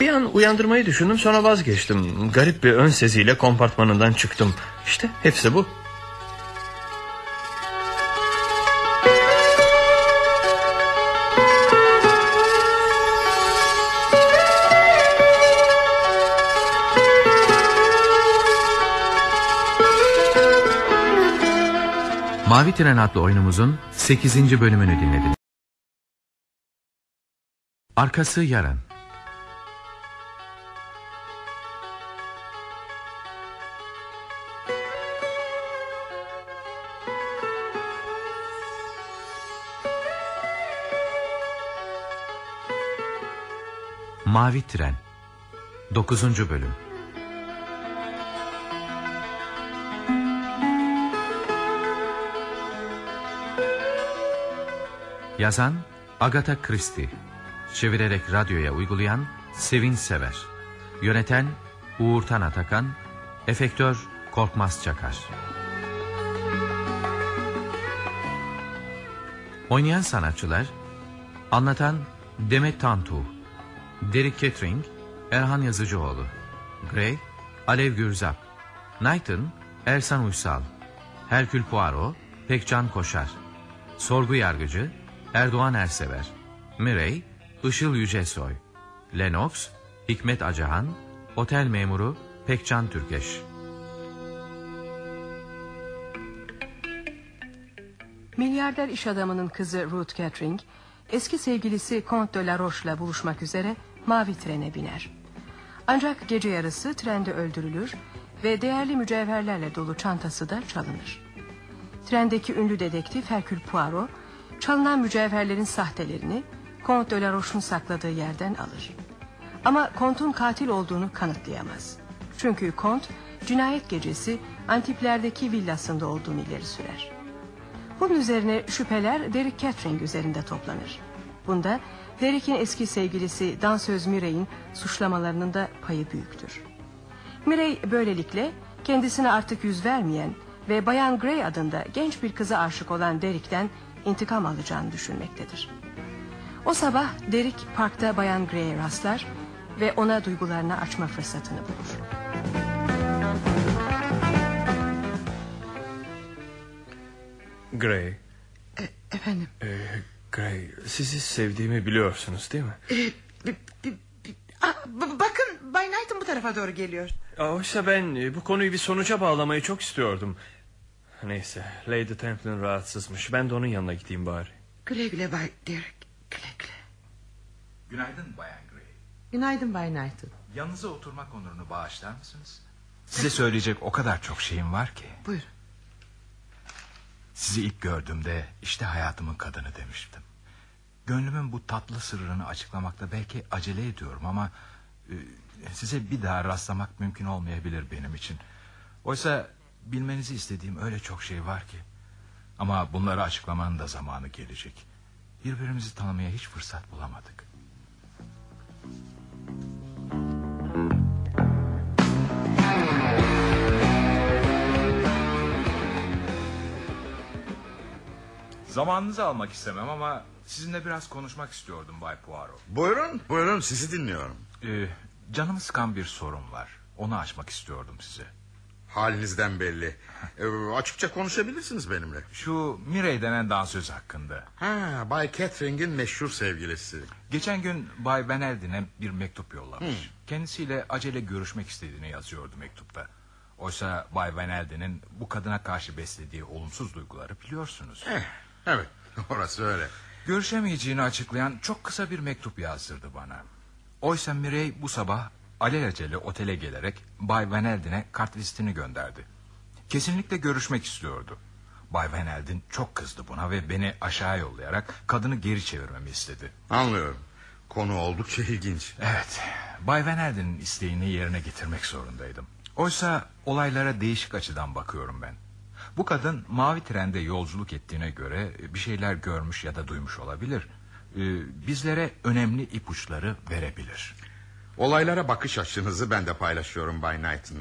Bir an uyandırmayı düşündüm sonra vazgeçtim. Garip bir ön seziyle kompartmanından çıktım. İşte hepsi bu. Mavi Tren adlı oyunumuzun 8. bölümünü dinlediniz. Arkası yarın. Mavi Tren 9. Bölüm Yazan Agatha Christie. Çevirerek radyoya uygulayan Sevin Sever. Yöneten Uğurtan Atakan. Efektör Korkmaz Çakar. Oynayan sanatçılar Anlatan Demet Tantu Derek Kettering Erhan Yazıcıoğlu Gray Alev Gürzap Knighton Ersan Uysal Herkül Poirot Pekcan Koşar Sorgu Yargıcı Erdoğan Ersever Mirey Işıl Yücesoy Lennox Hikmet Acahan Otel Memuru Pekcan Türkeş Milyarder iş adamının kızı Ruth Catering, eski sevgilisi Comte de la Roche'la buluşmak üzere mavi trene biner. Ancak gece yarısı trende öldürülür ve değerli mücevherlerle dolu çantası da çalınır. Trendeki ünlü dedektif Herkül Poirot, çalınan mücevherlerin sahtelerini Comte de la Roche'un sakladığı yerden alır. Ama Comte'un katil olduğunu kanıtlayamaz. Çünkü Comte, cinayet gecesi Antipler'deki villasında olduğunu ileri sürer. Bunun üzerine şüpheler Derek Catering üzerinde toplanır. Bunda Derek'in eski sevgilisi dansöz Mirey'in suçlamalarının da payı büyüktür. Mirey böylelikle kendisine artık yüz vermeyen ve Bayan Gray adında genç bir kıza aşık olan Derek'ten intikam alacağını düşünmektedir. O sabah Derek parkta Bayan Gray'e rastlar ve ona duygularını açma fırsatını bulur. Gray. efendim. Ee, Gray sizi sevdiğimi biliyorsunuz değil mi? Ee, bi- bi- bi- b- bakın Bay Knight'ın bu tarafa doğru geliyor. Oysa ben e, bu konuyu bir sonuca bağlamayı çok istiyordum. Neyse Lady Templin rahatsızmış. Ben de onun yanına gideyim bari. Güle güle Bay Derek. Günaydın Bayan Gray. Günaydın Bay Knight'ın. Yanınıza oturmak onurunu bağışlar mısınız? Size söyleyecek o kadar çok şeyim var ki. Buyur. Sizi ilk gördüğümde işte hayatımın kadını demiştim. Gönlümün bu tatlı sırrını açıklamakta belki acele ediyorum ama... e, ...size bir daha rastlamak mümkün olmayabilir benim için. Oysa bilmenizi istediğim öyle çok şey var ki. Ama bunları açıklamanın da zamanı gelecek. Birbirimizi tanımaya hiç fırsat bulamadık. Zamanınızı almak istemem ama sizinle biraz konuşmak istiyordum Bay Poirot. Buyurun, buyurun sizi dinliyorum. Ee, canımı sıkan bir sorun var. Onu açmak istiyordum size. Halinizden belli. Ee, açıkça konuşabilirsiniz benimle. Şu Mirey denen dansöz hakkında. Ha, Bay Catering'in meşhur sevgilisi. Geçen gün Bay Van Elden'e bir mektup yollamış. Kendisiyle acele görüşmek istediğini yazıyordu mektupta. Oysa Bay Van Elden'in bu kadına karşı beslediği olumsuz duyguları biliyorsunuz. Eh, evet, *laughs* orası öyle. Görüşemeyeceğini açıklayan çok kısa bir mektup yazdırdı bana. Oysa Mirey bu sabah alelacele otele gelerek Bay Van Elden'e kart listini gönderdi. Kesinlikle görüşmek istiyordu. Bay Van Elden çok kızdı buna ve beni aşağı yollayarak kadını geri çevirmemi istedi. Anlıyorum. Konu oldukça ilginç. Evet, Bay Van Elden'in isteğini yerine getirmek zorundaydım. Oysa olaylara değişik açıdan bakıyorum ben. Bu kadın mavi trende yolculuk ettiğine göre bir şeyler görmüş ya da duymuş olabilir. Ee, bizlere önemli ipuçları verebilir. Olaylara bakış açınızı ben de paylaşıyorum Bay Knighton.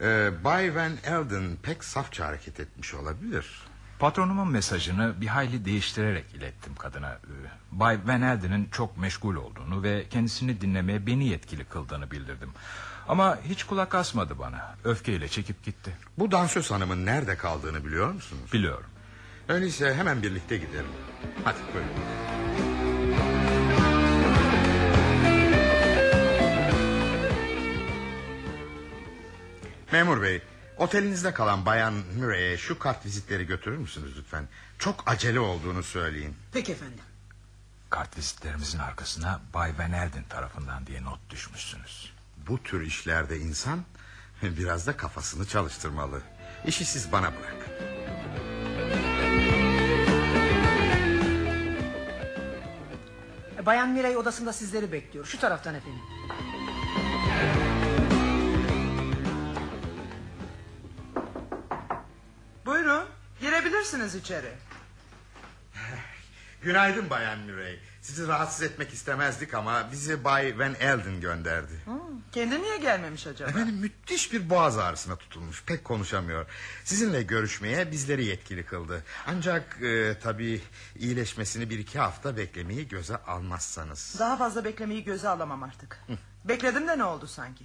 Ee, Bay Van Elden pek safça hareket etmiş olabilir. Patronumun mesajını bir hayli değiştirerek ilettim kadına. Ee, Bay Van Elden'in çok meşgul olduğunu ve kendisini dinlemeye beni yetkili kıldığını bildirdim. Ama hiç kulak asmadı bana. Öfkeyle çekip gitti. Bu dansöz hanımın nerede kaldığını biliyor musunuz? Biliyorum. Öyleyse hemen birlikte gidelim. Hadi buyurun. Memur bey, otelinizde kalan bayan Murray'e şu kart vizitleri götürür müsünüz lütfen? Çok acele olduğunu söyleyin. Peki efendim. Kart vizitlerimizin arkasına Bay Van Elden tarafından diye not düşmüşsünüz. Bu tür işlerde insan biraz da kafasını çalıştırmalı. İşi siz bana bırakın. Bayan Mirey odasında sizleri bekliyor. Şu taraftan efendim. Buyurun girebilirsiniz içeri. *laughs* Günaydın Bayan Murray. Sizi rahatsız etmek istemezdik ama bizi Bay Van Elden gönderdi. Kendi niye gelmemiş acaba? Efendim müthiş bir boğaz ağrısına tutulmuş. Pek konuşamıyor. Sizinle görüşmeye bizleri yetkili kıldı. Ancak e, tabii iyileşmesini bir iki hafta beklemeyi göze almazsanız. Daha fazla beklemeyi göze alamam artık. Bekledim de ne oldu sanki?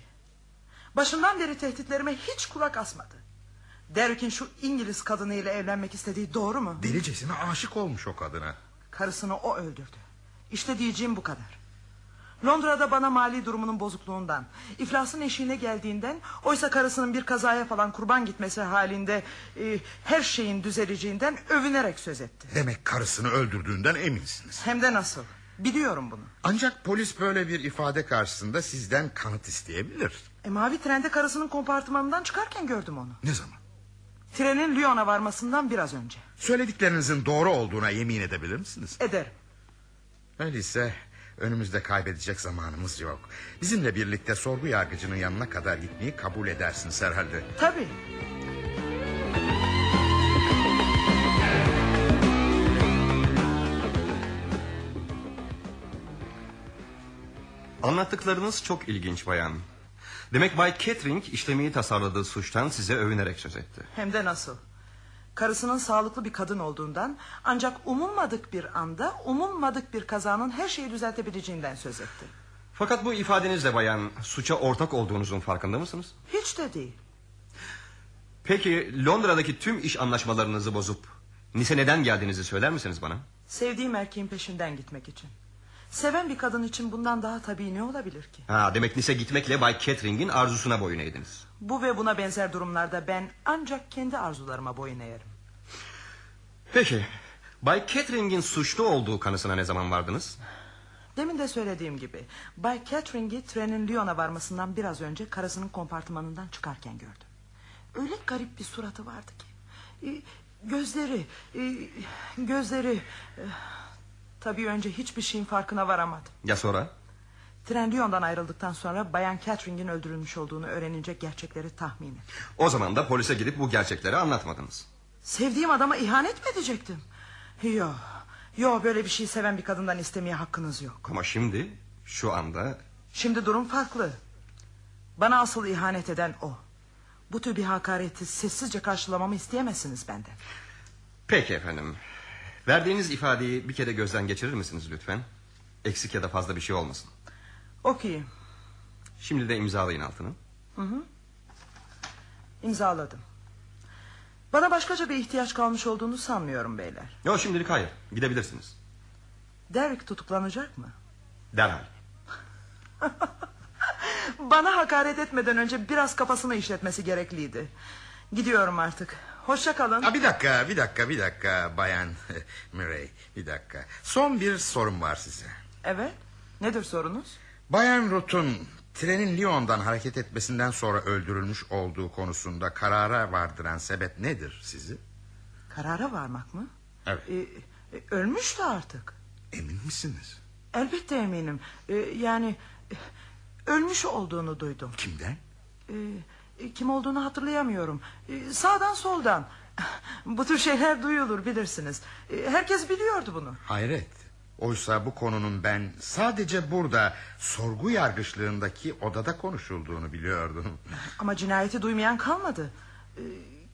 Başından beri tehditlerime hiç kulak asmadı. Derrick'in şu İngiliz kadınıyla evlenmek istediği doğru mu? Delicesine aşık olmuş o kadına. Karısını o öldürdü. İşte diyeceğim bu kadar. Londra'da bana mali durumunun bozukluğundan, iflasın eşiğine geldiğinden, oysa karısının bir kazaya falan kurban gitmesi halinde e, her şeyin düzeleceğinden övünerek söz etti. Demek karısını öldürdüğünden eminsiniz. Hem de nasıl? Biliyorum bunu. Ancak polis böyle bir ifade karşısında sizden kanıt isteyebilir. E, mavi trende karısının kompartımanından çıkarken gördüm onu. Ne zaman? Trenin Lyon'a varmasından biraz önce. Söylediklerinizin doğru olduğuna yemin edebilir misiniz? Ederim. Öyleyse önümüzde kaybedecek zamanımız yok. Bizimle birlikte sorgu yargıcının yanına kadar gitmeyi kabul edersiniz herhalde. Tabii. Anlattıklarınız çok ilginç bayan. Demek Bay Kettering işlemeyi tasarladığı suçtan size övünerek söz etti. Hem de nasıl? Karısının sağlıklı bir kadın olduğundan ancak umulmadık bir anda umulmadık bir kazanın her şeyi düzeltebileceğinden söz etti. Fakat bu ifadenizle bayan suça ortak olduğunuzun farkında mısınız? Hiç de değil. Peki Londra'daki tüm iş anlaşmalarınızı bozup Nice neden geldiğinizi söyler misiniz bana? Sevdiğim erkeğin peşinden gitmek için. Seven bir kadın için bundan daha tabii ne olabilir ki? Ha, demek Nice gitmekle Bay Kettering'in arzusuna boyun eğdiniz. Bu ve buna benzer durumlarda ben ancak kendi arzularıma boyun eğerim. Peki Bay Kettering'in suçlu olduğu kanısına ne zaman vardınız? Demin de söylediğim gibi Bay Catering'i trenin Lyon'a varmasından biraz önce karısının kompartımanından çıkarken gördüm. Öyle garip bir suratı vardı ki. Ee, Gözleri, e, gözleri... Tabii önce hiçbir şeyin farkına varamadım. Ya sonra? Tren Lyon'dan ayrıldıktan sonra Bayan Catering'in öldürülmüş olduğunu öğrenince gerçekleri tahmin ettim. O zaman da polise gidip bu gerçekleri anlatmadınız. Sevdiğim adama ihanet mi edecektim? Yok, yok böyle bir şey seven bir kadından istemeye hakkınız yok. Ama şimdi şu anda Şimdi durum farklı. Bana asıl ihanet eden o. Bu tür bir hakareti sessizce karşılamamı isteyemezsiniz benden. Peki efendim. Verdiğiniz ifadeyi bir kere gözden geçirir misiniz lütfen? Eksik ya da fazla bir şey olmasın. Okuyayım. Şimdi de imzalayın altını. Hı hı. İmzaladım. Bana başkaca bir ihtiyaç kalmış olduğunu sanmıyorum beyler. Yok şimdilik hayır. Gidebilirsiniz. Derek tutuklanacak mı? Derhal. *laughs* Bana hakaret etmeden önce biraz kafasını işletmesi gerekliydi. Gidiyorum artık. Hoşça kalın. Ha, bir dakika, bir dakika, bir dakika Bayan *laughs* Murray. Bir dakika. Son bir sorum var size. Evet. Nedir sorunuz? Bayan Ruth'un trenin Lyon'dan hareket etmesinden sonra öldürülmüş olduğu konusunda karara vardıran sebep nedir sizi? Karara varmak mı? Evet. Ee, e, ölmüştü artık. Emin misiniz? Elbette eminim. Ee, yani e, ölmüş olduğunu duydum. Kimden? Ee, kim olduğunu hatırlayamıyorum. Ee, sağdan soldan. *laughs* Bu tür şeyler duyulur bilirsiniz. Ee, herkes biliyordu bunu. Hayret. Oysa bu konunun ben sadece burada sorgu yargıçlığındaki odada konuşulduğunu biliyordum. *laughs* Ama cinayeti duymayan kalmadı.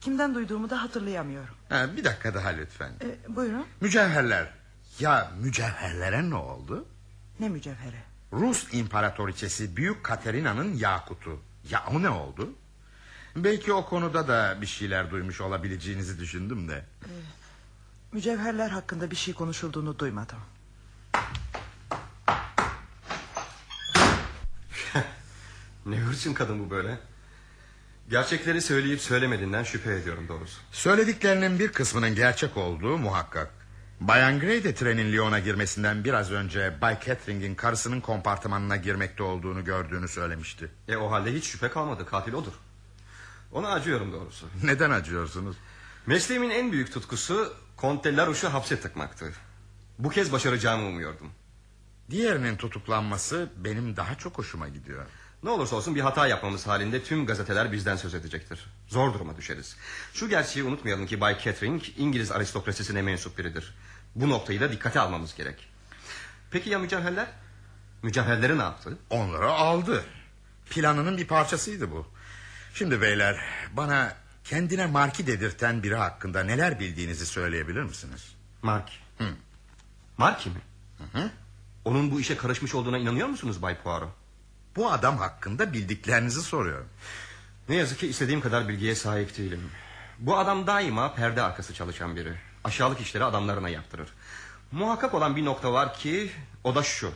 Kimden duyduğumu da hatırlayamıyorum. Ha, bir dakika daha lütfen. Ee, buyurun. Mücevherler. Ya mücevherlere ne oldu? Ne mücevhere? Rus imparatoriçesi Büyük Katerina'nın yakutu. Ya o ne oldu? Belki o konuda da bir şeyler duymuş olabileceğinizi düşündüm de. Mücevherler hakkında bir şey konuşulduğunu duymadım. *laughs* Ne hırçın kadın bu böyle. Gerçekleri söyleyip söylemediğinden şüphe ediyorum doğrusu. Söylediklerinin bir kısmının gerçek olduğu muhakkak. Bayan Gray de trenin Lyon'a girmesinden biraz önce Bay Catering'in karısının kompartımanına girmekte olduğunu gördüğünü söylemişti. E o halde hiç şüphe kalmadı katil odur. Ona acıyorum doğrusu. *laughs* Neden acıyorsunuz? Mesleğimin en büyük tutkusu Conte Larouche'u hapse tıkmaktı. Bu kez başaracağımı umuyordum. Diğerinin tutuklanması benim daha çok hoşuma gidiyor. Ne olursa olsun bir hata yapmamız halinde tüm gazeteler bizden söz edecektir. Zor duruma düşeriz. Şu gerçeği unutmayalım ki Bay Kettering İngiliz aristokrasisine mensup biridir. Bu noktayı da dikkate almamız gerek. Peki ya mücevherler? Mücevherleri ne yaptı? Onları aldı. Planının bir parçasıydı bu. Şimdi beyler bana kendine marki dedirten biri hakkında neler bildiğinizi söyleyebilir misiniz? Marki. Hı. Marki mi? Hı hı. Onun bu işe karışmış olduğuna inanıyor musunuz Bay Poirot? Bu adam hakkında bildiklerinizi soruyorum. Ne yazık ki istediğim kadar bilgiye sahip değilim. Bu adam daima perde arkası çalışan biri. Aşağılık işleri adamlarına yaptırır. Muhakkak olan bir nokta var ki o da şu.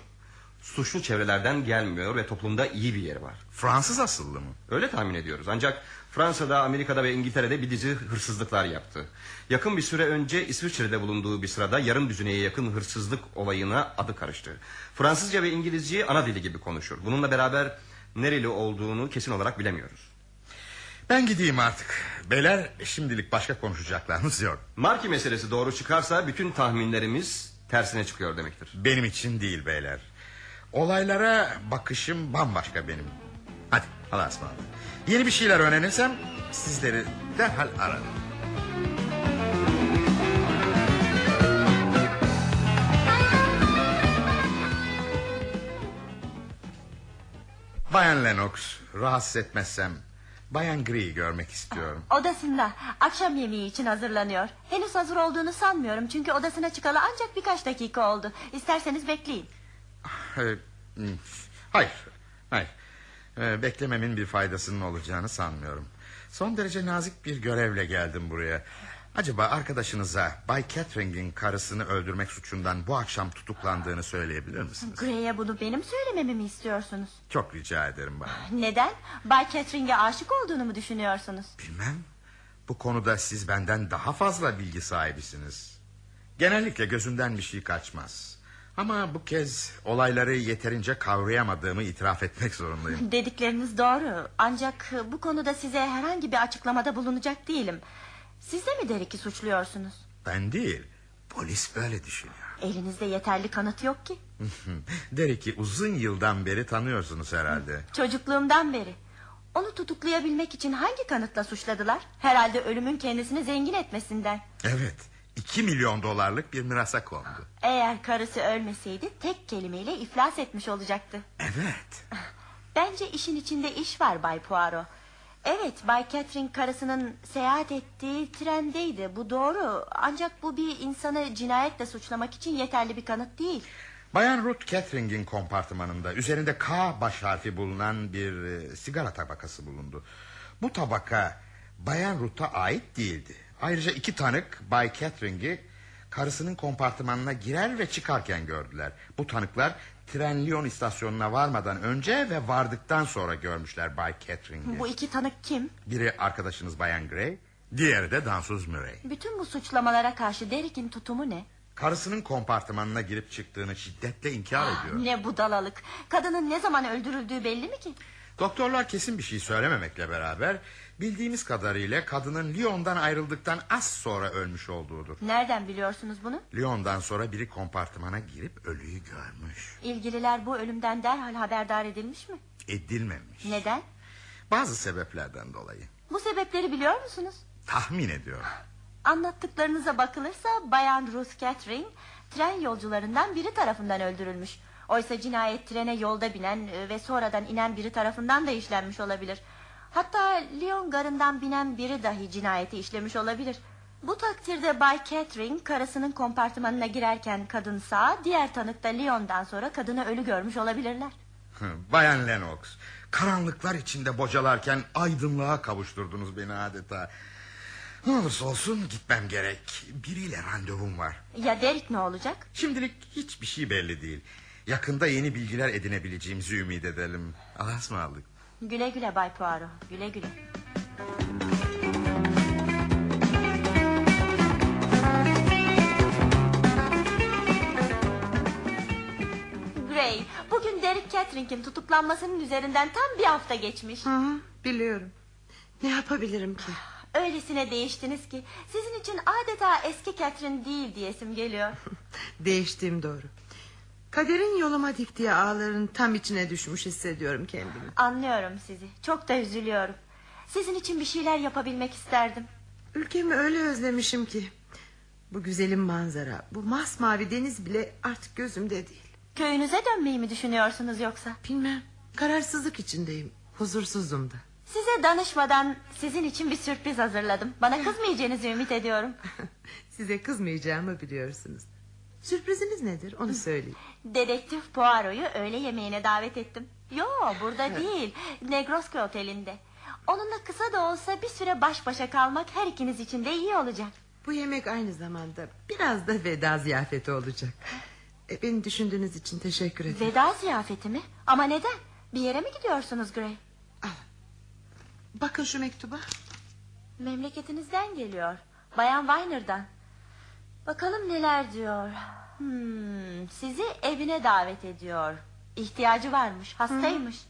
Suçlu çevrelerden gelmiyor ve toplumda iyi bir yeri var. Fransız asıllı mı? Öyle tahmin ediyoruz. Ancak Fransa'da, Amerika'da ve İngiltere'de bir dizi hırsızlıklar yaptı. Yakın bir süre önce İsviçre'de bulunduğu bir sırada yarım düzineye yakın hırsızlık olayına adı karıştı. Fransızca ve İngilizceyi ana dili gibi konuşur. Bununla beraber nereli olduğunu kesin olarak bilemiyoruz. Ben gideyim artık. Beyler şimdilik başka konuşacaklarımız yok. Marki meselesi doğru çıkarsa bütün tahminlerimiz tersine çıkıyor demektir. Benim için değil beyler. Olaylara bakışım bambaşka benim. Hadi Allah'a ısmarladık. Yeni bir şeyler öğrenirsem sizleri derhal ararım. Bayan Lennox rahatsız etmezsem Bayan Grey'i görmek istiyorum. Odasında akşam yemeği için hazırlanıyor. Henüz hazır olduğunu sanmıyorum çünkü odasına çıkalı ancak birkaç dakika oldu. İsterseniz bekleyin. Hmm, Hayır, hayır. Ee, Beklememin bir faydasının olacağını sanmıyorum. Son derece nazik bir görevle geldim buraya. Acaba arkadaşınıza Bay Catherine'in karısını öldürmek suçundan bu akşam tutuklandığını söyleyebilir misiniz? Grey'e bunu benim söylememi mi istiyorsunuz? Çok rica ederim bana. Neden? Bay Catherine'e aşık olduğunu mu düşünüyorsunuz? Bilmem. Bu konuda siz benden daha fazla bilgi sahibisiniz. Genellikle gözümden bir şey kaçmaz. Ama bu kez olayları yeterince kavrayamadığımı itiraf etmek zorundayım. *laughs* Dedikleriniz doğru. Ancak bu konuda size herhangi bir açıklamada bulunacak değilim. Siz de mi Derek'i suçluyorsunuz? Ben değil. Polis böyle düşünüyor. Elinizde yeterli kanıt yok ki. *laughs* Derek'i uzun yıldan beri tanıyorsunuz herhalde. *laughs* Çocukluğumdan beri. Onu tutuklayabilmek için hangi kanıtla suçladılar? Herhalde ölümün kendisini zengin etmesinden. Evet. 2 milyon dolarlık bir mirasa kondu. Eğer karısı ölmeseydi tek kelimeyle iflas etmiş olacaktı. Evet. Bence işin içinde iş var Bay Poirot. Evet Bay Catherine karısının seyahat ettiği trendeydi bu doğru. Ancak bu bir insanı cinayetle suçlamak için yeterli bir kanıt değil. Bayan Ruth Catherine'in kompartımanında üzerinde K baş harfi bulunan bir e, sigara tabakası bulundu. Bu tabaka Bayan Ruth'a ait değildi. Ayrıca iki tanık Bay Catherine'i karısının kompartımanına girer ve çıkarken gördüler. Bu tanıklar tren Lyon istasyonuna varmadan önce ve vardıktan sonra görmüşler Bay Catherine'i. Bu iki tanık kim? Biri arkadaşınız Bayan Gray, diğeri de dansöz Murray. Bütün bu suçlamalara karşı Derek'in tutumu ne? Karısının kompartımanına girip çıktığını şiddetle inkar ediyor. Ne budalalık. Kadının ne zaman öldürüldüğü belli mi ki? Doktorlar kesin bir şey söylememekle beraber bildiğimiz kadarıyla kadının Lyon'dan ayrıldıktan az sonra ölmüş olduğudur. Nereden biliyorsunuz bunu? Lyon'dan sonra biri kompartımana girip ölüyü görmüş. İlgililer bu ölümden derhal haberdar edilmiş mi? Edilmemiş. Neden? Bazı sebeplerden dolayı. Bu sebepleri biliyor musunuz? Tahmin ediyorum. Anlattıklarınıza bakılırsa Bayan Ruth Catherine tren yolcularından biri tarafından öldürülmüş. Oysa cinayet trene yolda binen e, ve sonradan inen biri tarafından da işlenmiş olabilir. Hatta Lyon garından binen biri dahi cinayeti işlemiş olabilir. Bu takdirde Bay Catherine karısının kompartımanına girerken kadın sağ, diğer tanık da Lyon'dan sonra kadını ölü görmüş olabilirler. Bayan Lennox, karanlıklar içinde bocalarken aydınlığa kavuşturdunuz beni adeta. Ne olursa olsun gitmem gerek. Biriyle randevum var. Ya Derek ne olacak? Şimdilik hiçbir şey belli değil. Yakında yeni bilgiler edinebileceğimizi ümit edelim. Allah'a ısmarladık. Güle güle Bay Poirot, güle güle. Gray, bugün Derek Catherine'in tutuklanmasının üzerinden tam bir hafta geçmiş. Hı hı, biliyorum. Ne yapabilirim ki? Öylesine değiştiniz ki sizin için adeta eski Catherine değil diyesim geliyor. *laughs* Değiştiğim doğru. Kaderin yoluma diktiği ağların tam içine düşmüş hissediyorum kendimi. Anlıyorum sizi. Çok da üzülüyorum. Sizin için bir şeyler yapabilmek isterdim. Ülkemi öyle özlemişim ki. Bu güzelim manzara Bu masmavi deniz bile artık gözümde değil Köyünüze dönmeyi mi düşünüyorsunuz yoksa? Bilmem kararsızlık içindeyim Huzursuzum da Size danışmadan sizin için bir sürpriz hazırladım Bana kızmayacağınızı ümit ediyorum *laughs* Size kızmayacağımı biliyorsunuz Sürpriziniz nedir? Onu söyleyin. Dedektif Poirot'u öğle yemeğine davet ettim. Yo burada değil. Negroski otelinde. Onunla kısa da olsa bir süre baş başa kalmak her ikiniz için de iyi olacak. Bu yemek aynı zamanda biraz da veda ziyafeti olacak. E, Beni düşündüğünüz için teşekkür ederim. Veda ziyafeti mi? Ama neden? Bir yere mi gidiyorsunuz Gray? Bakın şu mektuba. Memleketinizden geliyor. Bayan Weiner'dan Bakalım neler diyor. Hmm, Sizi evine davet ediyor. İhtiyacı varmış hastaymış.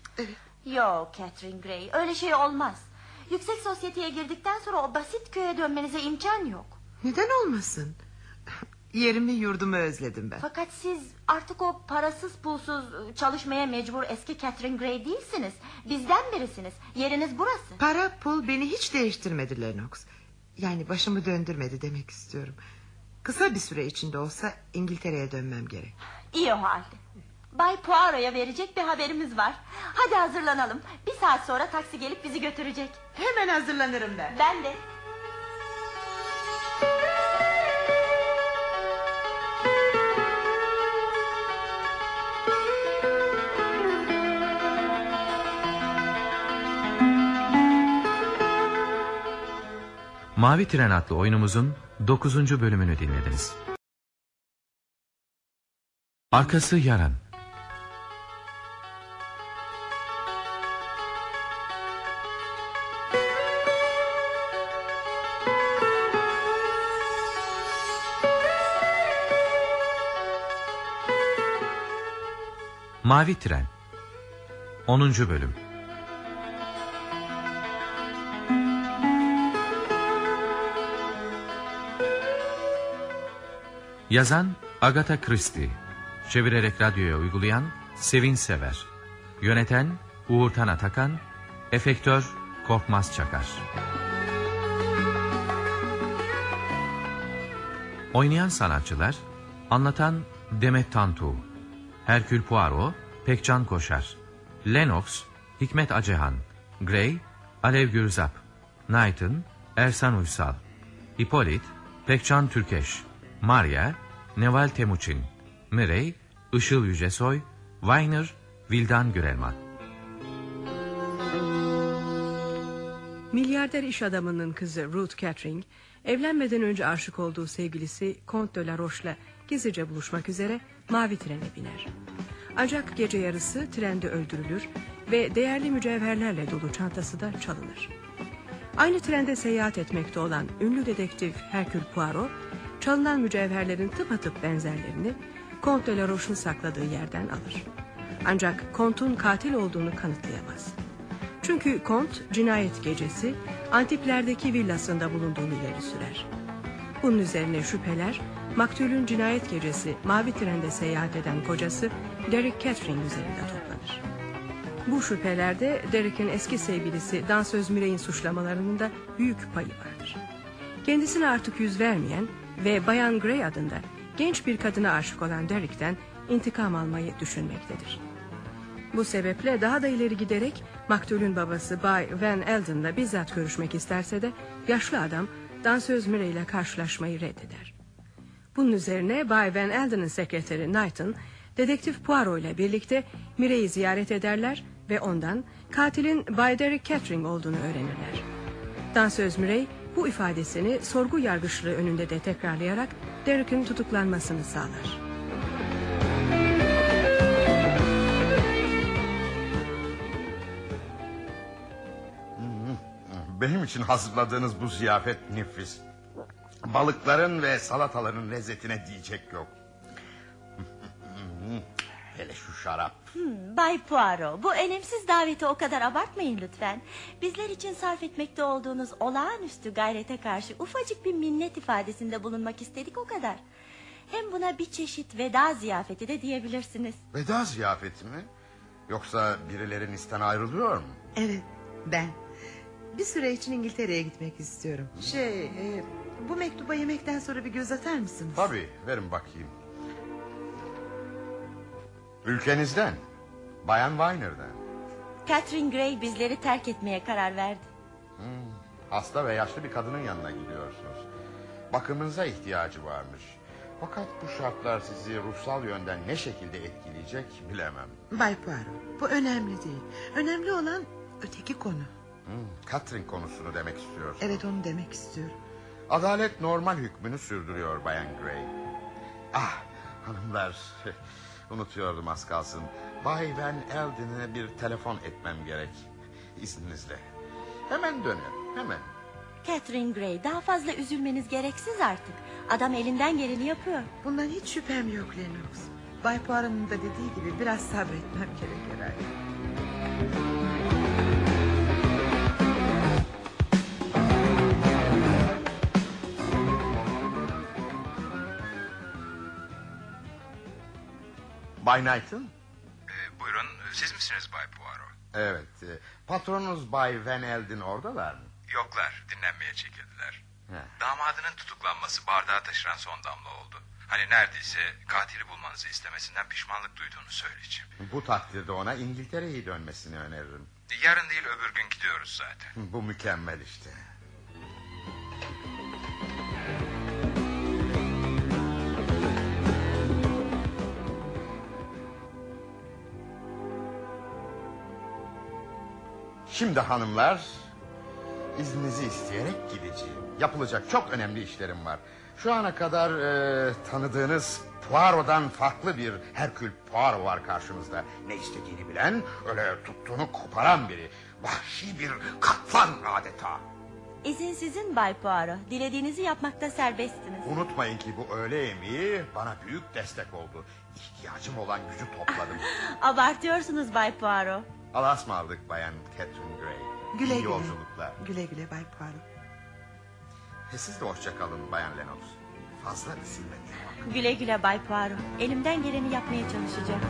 Yok Catherine Gray öyle şey olmaz. Yüksek sosyeteye girdikten sonra o basit köye dönmenize imkan yok. Neden olmasın? Yerimi yurdumu özledim ben. Fakat siz artık o parasız pulsuz çalışmaya mecbur eski Catherine Gray değilsiniz. Bizden birisiniz. Yeriniz burası. Para pul beni hiç değiştirmedi Lennox Yani başımı döndürmedi demek istiyorum Kısa bir süre içinde olsa İngiltere'ye dönmem gerek. İyi o halde. Bay Poirot'a verecek bir haberimiz var. Hadi hazırlanalım. Bir saat sonra taksi gelip bizi götürecek. Hemen hazırlanırım ben. Ben de. Mavi Tren adlı oyunumuzun 9. bölümünü dinlediniz. Arkası yarın. Mavi Tren 10. bölüm Yazan Agatha Christie. Çevirerek radyoya uygulayan Sevin Sever. Yöneten Uğurtan Atakan. Efektör Korkmaz Çakar. Oynayan sanatçılar Anlatan Demet Tantu Herkül Poirot Pekcan Koşar Lennox Hikmet Acehan Gray Alev Gürzap Knighton Ersan Uysal Hippolyt Pekcan Türkeş Maria Neval Temuçin Mirey Işıl Yücesoy Weiner Vildan Gürelman Milyarder iş adamının kızı Ruth Catering, evlenmeden önce aşık olduğu sevgilisi Comte de la Roche'la gizlice buluşmak üzere mavi trene biner. Ancak gece yarısı trende öldürülür ve değerli mücevherlerle dolu çantası da çalınır. Aynı trende seyahat etmekte olan ünlü dedektif Hercule Poirot, çalınan mücevherlerin tıpatıp benzerlerini Comte de la Roche'un sakladığı yerden alır. Ancak Comte'un katil olduğunu kanıtlayamaz. Çünkü Kont cinayet gecesi Antipler'deki villasında bulunduğunu ileri sürer. Bunun üzerine şüpheler maktulün cinayet gecesi mavi trende seyahat eden kocası Derek Catherine üzerinde toplanır. Bu şüphelerde Derek'in eski sevgilisi dansöz Mirey'in suçlamalarının da büyük payı vardır. Kendisine artık yüz vermeyen ve Bayan Gray adında genç bir kadına aşık olan Derek'ten intikam almayı düşünmektedir. Bu sebeple daha da ileri giderek maktulün babası Bay Van Elden'la bizzat görüşmek isterse de yaşlı adam dansöz Mirey ile karşılaşmayı reddeder. Bunun üzerine Bay Van Elden'ın sekreteri Knighton dedektif Poirot ile birlikte Mirey'i ziyaret ederler ve ondan katilin Bay Derek Catering olduğunu öğrenirler. Dansöz Mirey bu ifadesini sorgu yargıçlığı önünde de tekrarlayarak Derek'in tutuklanmasını sağlar. Benim için hazırladığınız bu ziyafet nefis. Balıkların ve salataların lezzetine diyecek yok. *laughs* Hele şu şarap. Hmm, Bay Poirot bu önemsiz daveti o kadar abartmayın lütfen. Bizler için sarf etmekte olduğunuz olağanüstü gayrete karşı ufacık bir minnet ifadesinde bulunmak istedik o kadar. Hem buna bir çeşit veda ziyafeti de diyebilirsiniz. Veda ziyafeti mi? Yoksa birileri isten ayrılıyor mu? Evet ben Bir süre için İngiltere'ye gitmek istiyorum. Şey, e, bu mektuba yemekten sonra bir göz atar mısınız? Tabii verin bakayım. Ülkenizden. Bayan Weiner'den. Catherine Gray bizleri terk etmeye karar verdi. Hmm, hasta ve yaşlı bir kadının yanına gidiyorsunuz. Bakımınıza ihtiyacı varmış. Fakat bu şartlar sizi ruhsal yönden ne şekilde etkileyecek bilemem. Bay Poirot bu önemli değil. Önemli olan öteki konu. Hmm, Catherine konusunu demek istiyorsun. Evet onu demek istiyorum. Adalet normal hükmünü sürdürüyor Bayan Gray. Ah hanımlar unutuyordum az kalsın. Bay Van Elden'e bir telefon etmem gerek. İzninizle. Hemen dönüyorum hemen. Catherine Gray daha fazla üzülmeniz gereksiz artık. Adam elinden geleni yapıyor. Bundan hiç şüphem yok Lennox. Bay Poirot'un da dediği gibi biraz sabretmem gerek herhalde. Bay Knight'ın? buyurun siz misiniz Bay Poirot? Evet. e, Patronunuz Bay Van Elden oradalar mı? Yoklar dinlenmeye çekildiler. He. Damadının tutuklanması bardağa taşıran son damla oldu. Hani neredeyse katili bulmanızı istemesinden pişmanlık duyduğunu söyleyeceğim. Bu takdirde ona İngiltere'ye dönmesini öneririm. Yarın değil öbür gün gidiyoruz zaten. Bu mükemmel işte. Şimdi hanımlar izninizi isteyerek gideceğim. Yapılacak çok önemli işlerim var. Şu ana kadar e, tanıdığınız Poirot'dan farklı bir Herkül Poirot var karşınızda. Ne istediğini bilen, öyle tuttuğunu koparan biri. Vahşi bir kaplan adeta. İzin sizin Bay Poirot. Dilediğinizi yapmakta serbestsiniz. Unutmayın ki bu öğle yemeği bana büyük destek oldu. İhtiyacım olan gücü topladım. *laughs* Abartıyorsunuz Bay Poirot. Allah'a ısmarladık bayan Catherine Gray. Güle İyi güle. yolculuklar. Güle güle Bay Poirot. E siz de hoşça kalın bayan Lennox. Fazla üzülmeyin. Güle güle Bay Poirot. Elimden geleni yapmaya çalışacağım.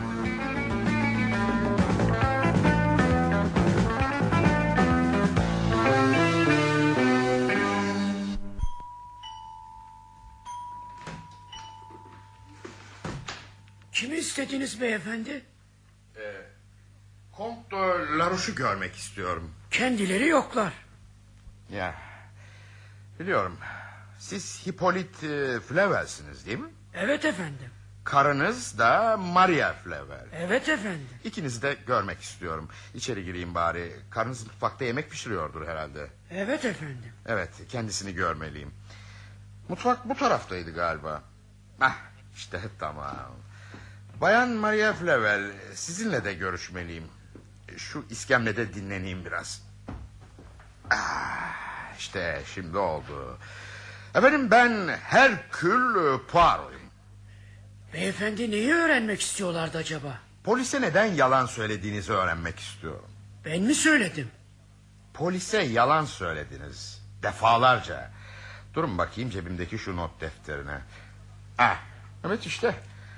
Kimi istediniz beyefendi? Kont de Larouche'u görmek istiyorum. Kendileri yoklar. Ya biliyorum. Siz Hippolyte e, Flavel'siniz değil mi? Evet efendim. Karınız da Maria Flavel. Evet efendim. İkinizi de görmek istiyorum. İçeri gireyim bari. Karınız mutfakta yemek pişiriyordur herhalde. Evet efendim. Evet kendisini görmeliyim. Mutfak bu taraftaydı galiba. Ah işte tamam. Bayan Maria Flavel sizinle de görüşmeliyim. Şu iskemlede dinleneyim biraz. Ah, işte şimdi oldu. Efendim ben Herkül Poirot'uyum. Beyefendi neyi öğrenmek istiyorlardı acaba? Polise neden yalan söylediğinizi öğrenmek istiyorum. Ben mi söyledim? Polise yalan söylediniz. Defalarca. Durun bakayım cebimdeki şu not defterine. Ah, evet işte.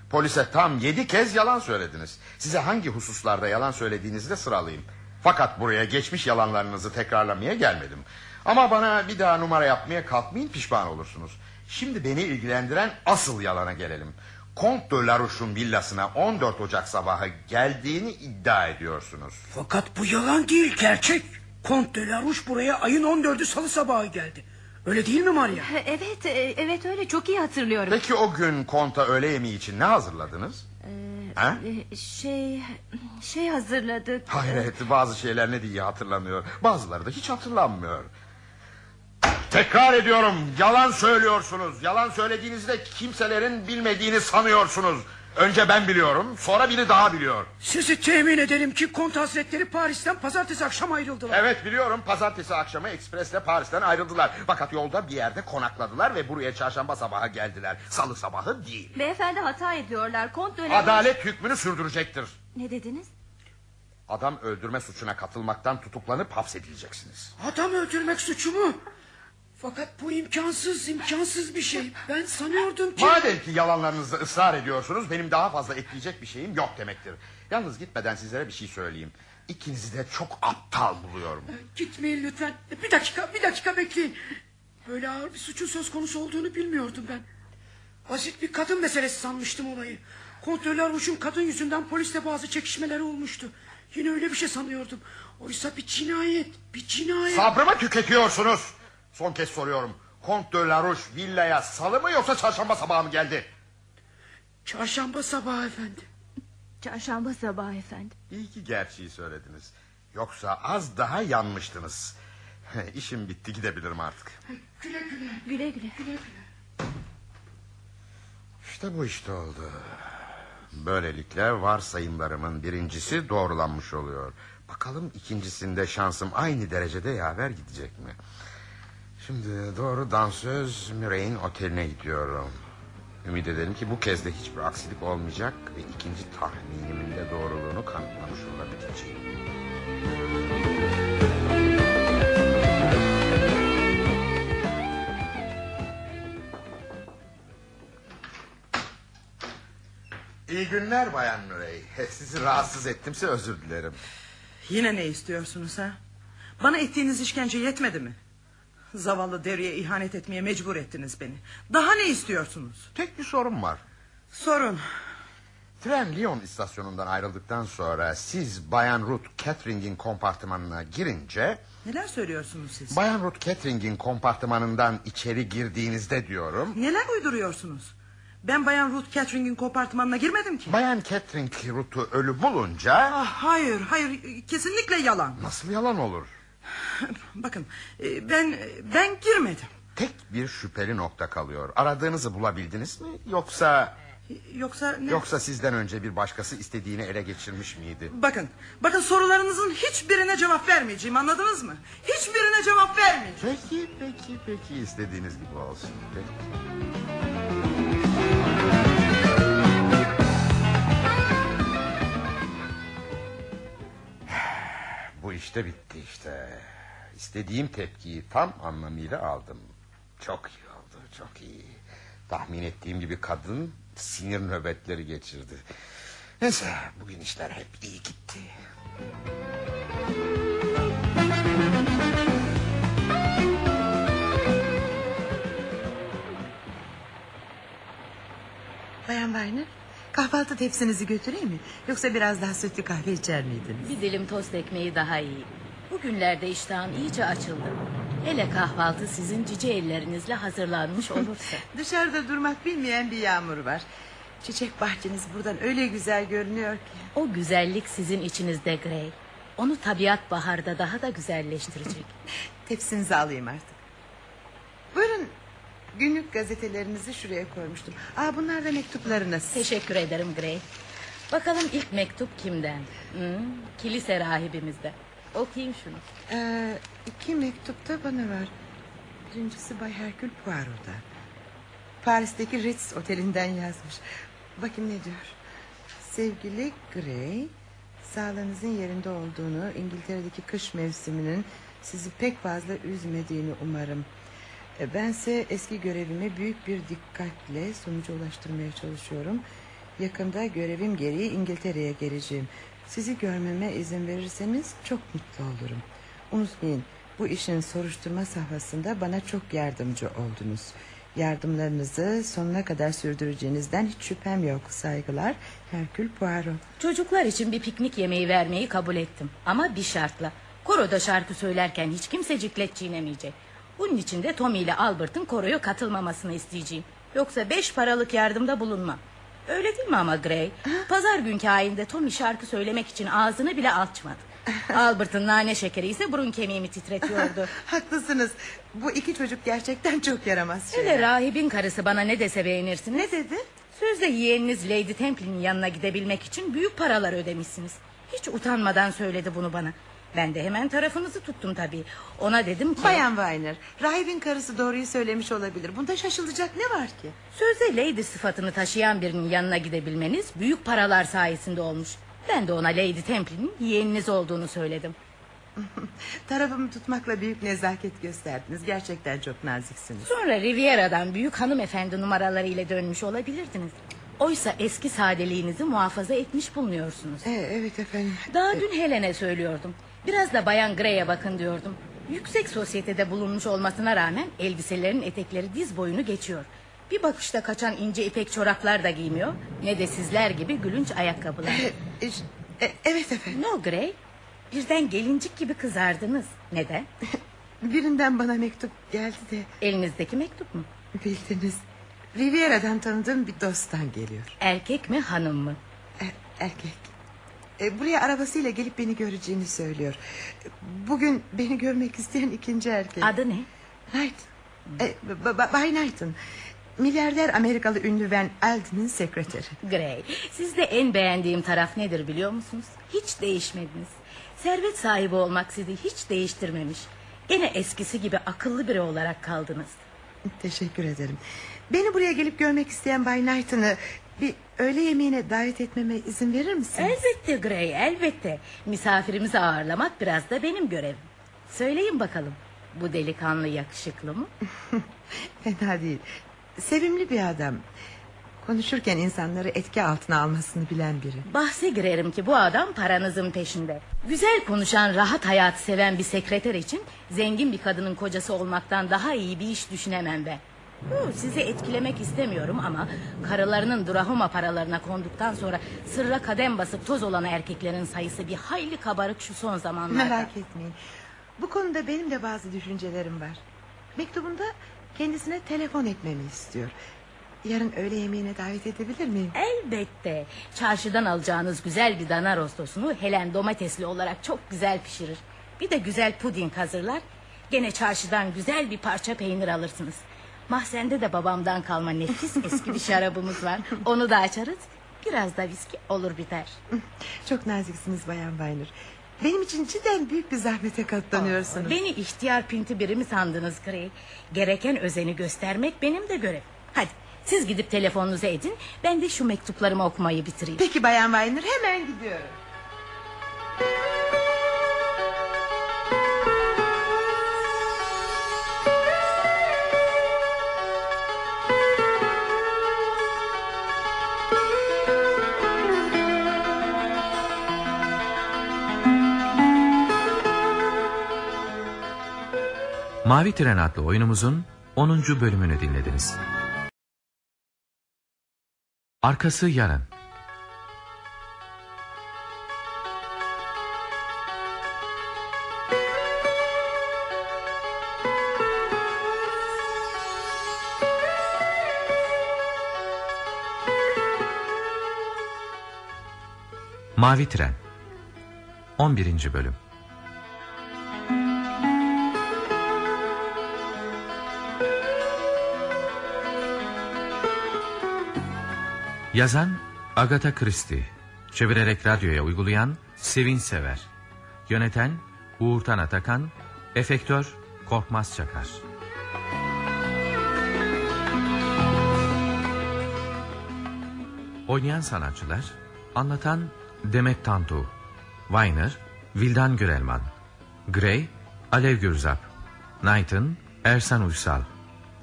Polise tam yedi kez yalan söylediniz. Size hangi hususlarda yalan söylediğinizi de sıralayayım. Fakat buraya geçmiş yalanlarınızı tekrarlamaya gelmedim. Ama bana bir daha numara yapmaya kalkmayın pişman olursunuz. Şimdi beni ilgilendiren asıl yalana gelelim. Kont de Larouche'un villasına 14 Ocak sabahı geldiğini iddia ediyorsunuz. Fakat bu yalan değil gerçek. Kont de Larouche buraya ayın 14'ü salı sabahı geldi. Öyle değil mi Maria? Evet, e, evet öyle çok iyi hatırlıyorum. Peki o gün konta öğle yemeği için ne hazırladınız? Ha? E, Şey, şey hazırladık. Hayret bazı şeyler ne diye hatırlanıyor. Bazıları da hiç hatırlanmıyor. Tekrar ediyorum yalan söylüyorsunuz. Yalan söylediğinizde kimselerin bilmediğini sanıyorsunuz. Önce ben biliyorum sonra biri daha biliyor. Sizi temin edelim ki Kont Hazretleri Paris'ten pazartesi akşam ayrıldılar. Evet biliyorum pazartesi akşamı ekspresle Paris'ten ayrıldılar. Fakat yolda bir yerde konakladılar ve buraya çarşamba sabahı geldiler. Salı sabahı değil. Beyefendi hata ediyorlar. Kont dönemi... Adalet hükmünü sürdürecektir. Ne dediniz? Adam öldürme suçuna katılmaktan tutuklanıp hapsedileceksiniz. Adam öldürmek suçu mu? Fakat bu imkansız, imkansız bir şey. Ben sanıyordum ki... Madem ki yalanlarınızda ısrar ediyorsunuz... ...benim daha fazla ekleyecek bir şeyim yok demektir. Yalnız gitmeden sizlere bir şey söyleyeyim. ikinizi de çok aptal buluyorum. Gitmeyin lütfen. Bir dakika, bir dakika bekleyin. Böyle ağır bir suçun söz konusu olduğunu bilmiyordum ben. Basit bir kadın meselesi sanmıştım olayı. Kontrolör Ruş'un kadın yüzünden polisle bazı çekişmeleri olmuştu. Yine öyle bir şey sanıyordum. Oysa bir cinayet, bir cinayet. Sabrımı tüketiyorsunuz. Son kez soruyorum. Kont de la Roche villaya salı mı yoksa çarşamba sabahı mı geldi? Çarşamba sabahı efendim. Çarşamba sabahı efendim. İyi ki gerçeği söylediniz. Yoksa az daha yanmıştınız. *laughs* İşim bitti gidebilirim artık. Güle güle. Güle güle. güle, güle. İşte bu işte oldu. Böylelikle varsayımlarımın birincisi doğrulanmış oluyor. Bakalım ikincisinde şansım aynı derecede yaver gidecek mi? Şimdi doğru dansöz Murray'in oteline gidiyorum. Ümit edelim ki bu kez de hiçbir aksilik olmayacak ve ikinci tahminimin de doğruluğunu kanıtlamış olabileceğim. İyi günler Bayan Murray. Sizi rahatsız ettimse özür dilerim. Yine ne istiyorsunuz ha? Bana ettiğiniz işkence yetmedi mi? Zavallı deriye ihanet etmeye mecbur ettiniz beni. Daha ne istiyorsunuz? Tek bir sorum var. Sorun. Tren Lyon istasyonundan ayrıldıktan sonra siz Bayan Ruth Catering'in kompartımanına girince... Neler söylüyorsunuz siz? Bayan Ruth Catering'in kompartımanından içeri girdiğinizde diyorum... Neler uyduruyorsunuz? Ben Bayan Ruth Catering'in kompartımanına girmedim ki. Bayan Catering Ruth'u ölü bulunca... Ah, hayır, hayır, kesinlikle yalan. Nasıl yalan olur? *laughs* Bakın, e, ben ben girmedim. Tek bir şüpheli nokta kalıyor. Aradığınızı bulabildiniz mi? Yoksa... Yoksa ne? Yoksa sizden önce bir başkası istediğini ele geçirmiş miydi? Bakın, bakın sorularınızın hiçbirine cevap vermeyeceğim anladınız mı? Hiçbirine cevap vermeyeceğim. Peki, peki, peki istediğiniz gibi olsun. Peki. Bu işte bitti işte. İstediğim tepkiyi tam anlamıyla aldım. Çok iyi oldu, çok iyi. Tahmin ettiğim gibi kadın sinir nöbetleri geçirdi. Neyse bugün işler hep iyi gitti. Bayan Weiner kahvaltı tepsinizi götüreyim mi? Yoksa biraz daha sütlü kahve içer miydiniz? Bir dilim tost ekmeği daha iyi. Bugünlerde iştahım iyice açıldı. Hele kahvaltı sizin cici ellerinizle hazırlanmış olursa. *laughs* Dışarıda durmak bilmeyen bir yağmur var. Çiçek bahçeniz buradan öyle güzel görünüyor ki. O güzellik sizin içinizde Grey. Onu tabiat baharda daha da güzelleştirecek. *laughs* Tepsinizi alayım artık. Buyurun günlük gazetelerinizi şuraya koymuştum. Aa, bunlar da mektuplarınız. Teşekkür ederim Grey. Bakalım ilk mektup kimden? Hmm, kilise rahibimizden. Okuyayım şunu. Ee, iki mektup da bana var. Birincisi Bay Herkül Poirot'da. Paris'teki Ritz otelinden yazmış. Bakayım ne diyor. Sevgili Gray, sağlığınızın yerinde olduğunu, İngiltere'deki kış mevsiminin sizi pek fazla üzmediğini umarım. E, Bense eski görevime büyük bir dikkatle sonuca ulaştırmaya çalışıyorum. Yakında görevim gereği İngiltere'ye geleceğim. Sizi görmeme izin verirseniz çok mutlu olurum. Unutmayın bu işin soruşturma safhasında bana çok yardımcı oldunuz. Yardımlarınızı sonuna kadar sürdüreceğinizden hiç şüphem yok. Saygılar Herkül Poirot. Çocuklar için bir piknik yemeği vermeyi kabul ettim. Ama bir şartla. Koroda şarkı söylerken hiç kimse ciklet çiğnemeyecek. Bunun için de Tommy ile Albert'ın koroya katılmamasını isteyeceğim. Yoksa beş paralık yardımda bulunma. Öyle değil mi ama Gray? Pazar günkü ayinde Tommy şarkı söylemek için ağzını bile açmadı. *laughs* Albert'ın nane şekeri ise burun kemiğimi titretiyordu. *laughs* Haklısınız. Bu iki çocuk gerçekten çok yaramaz şeyler. Hele rahibin karısı bana ne dese beğenirsiniz. Ne dedi? Sözde yeğeniniz Lady Temple'in yanına gidebilmek için büyük paralar ödemişsiniz. Hiç utanmadan söyledi bunu bana. Ben de hemen tarafınızı tuttum tabii. Ona dedim ki... Bayan Weiner, rahibin karısı doğruyu söylemiş olabilir. Bunda şaşılacak ne var ki? Sözde lady sıfatını taşıyan birinin yanına gidebilmeniz büyük paralar sayesinde olmuş. Ben de ona Lady Temple'in yeğeniniz olduğunu söyledim. *laughs* Tarafımı tutmakla büyük nezaket gösterdiniz. Gerçekten çok naziksiniz. Sonra Riviera'dan büyük hanımefendi numaralarıyla dönmüş olabilirdiniz. Oysa eski sadeliğinizi muhafaza etmiş bulunuyorsunuz. E, evet efendim. Daha dün Helen'e söylüyordum. Biraz da Bayan Grey'e bakın diyordum. Yüksek sosyetede bulunmuş olmasına rağmen elbiselerin etekleri diz boyunu geçiyor. Bir bakışta kaçan ince ipek çoraplar da giymiyor. Ne de sizler gibi gülünç ayakkabılar. *laughs* E, evet efendim. No Grey. Birden gelincik gibi kızardınız. Neden? *laughs* Birinden bana mektup geldi de. Elinizdeki mektup mu? Bildiniz. Riviera'dan tanıdığım bir dosttan geliyor. Erkek mi hanım mı? E, erkek. E, buraya arabasıyla gelip beni göreceğini söylüyor. Bugün beni görmek isteyen ikinci erkek. Adı ne? Knight. E, Bay Knight'ın. Milyarder Amerikalı ünlü Van Alden'in sekreteri. Grey, sizde en beğendiğim taraf nedir biliyor musunuz? Hiç değişmediniz. Servet sahibi olmak sizi hiç değiştirmemiş. Gene eskisi gibi akıllı biri olarak kaldınız. Teşekkür ederim. Beni buraya gelip görmek isteyen Bay Knight'ını bir öğle yemeğine davet etmeme izin verir misiniz? Elbette Grey, elbette. Misafirimizi ağırlamak biraz da benim görevim. Söyleyin bakalım, bu delikanlı yakışıklı mı? *laughs* Fena değil. Sevimli bir adam. Konuşurken insanları etki altına almasını bilen biri. Bahse girerim ki bu adam paranızın peşinde. Güzel konuşan, rahat hayatı seven bir sekreter için... ...zengin bir kadının kocası olmaktan daha iyi bir iş düşünemem ben. Hu, sizi etkilemek istemiyorum ama... ...karılarının Drahoma paralarına konduktan sonra... ...sırra kadem basıp toz olan erkeklerin sayısı... ...bir hayli kabarık şu son zamanlarda. Merak etmeyin. Bu konuda benim de bazı düşüncelerim var. Mektubunda kendisine telefon etmemi istiyor. Yarın öğle yemeğine davet edebilir miyim? Elbette. Çarşıdan alacağınız güzel bir dana rostosunu Helen domatesli olarak çok güzel pişirir. Bir de güzel puding hazırlar. Gene çarşıdan güzel bir parça peynir alırsınız. Mahzende de babamdan kalma nefis eski bir şarabımız var. Onu da açarız. Biraz da viski olur biter. Çok naziksiniz Bayan Weiner. Benim için cidden büyük bir zahmete katlanıyorsunuz. Beni ihtiyar pinti biri mi sandınız Grey? Gereken özeni göstermek benim de görevim. Hadi siz gidip telefonunuzu edin. Ben de şu mektuplarımı okumayı bitireyim. Peki Bayan Weiner hemen gidiyorum. Mavi Tren adlı oyunumuzun 10. bölümünü dinlediniz. Arkası yarın. Mavi Tren 11. bölüm Yazan Agatha Christie. Çevirerek radyoya uygulayan Sevin Sever. Yöneten Uğurtan Atakan. Efektör Korkmaz Çakar. Oynayan sanatçılar Anlatan Demet Tantu Weiner Vildan Gürelman Gray Alev Gürzap Knighton Ersan Uysal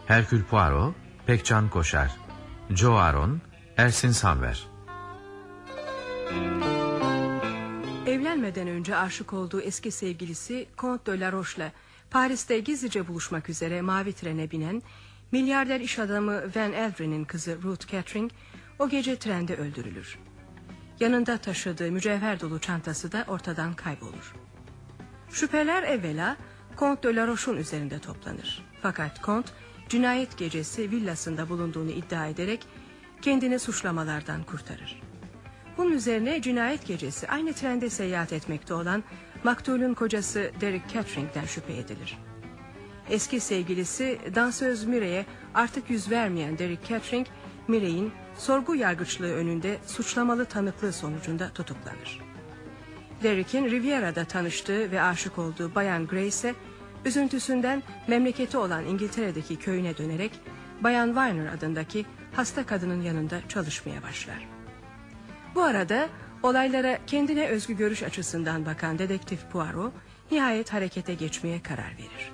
Herkül Poirot Pekcan Koşar Joe Aron Ersin Sanver Evlenmeden önce aşık olduğu eski sevgilisi Comte de la Roche'la Paris'te gizlice buluşmak üzere mavi trene binen milyarder iş adamı Van Elvrin'in kızı Ruth Catering o gece trende öldürülür. Yanında taşıdığı mücevher dolu çantası da ortadan kaybolur. Şüpheler evvela Comte de la Roche'un üzerinde toplanır. Fakat Comte cinayet gecesi villasında bulunduğunu iddia ederek kendini suçlamalardan kurtarır. Bunun üzerine cinayet gecesi aynı trende seyahat etmekte olan maktulün kocası Derek Catering'den şüphe edilir. Eski sevgilisi dansöz Mire'ye artık yüz vermeyen Derek Catering, Mire'in sorgu yargıçlığı önünde suçlamalı tanıklığı sonucunda tutuklanır. Derek'in Riviera'da tanıştığı ve aşık olduğu Bayan Grace üzüntüsünden memleketi olan İngiltere'deki köyüne dönerek Bayan Weiner adındaki hasta kadının yanında çalışmaya başlar. Bu arada olaylara kendine özgü görüş açısından bakan dedektif Poirot nihayet harekete geçmeye karar verir.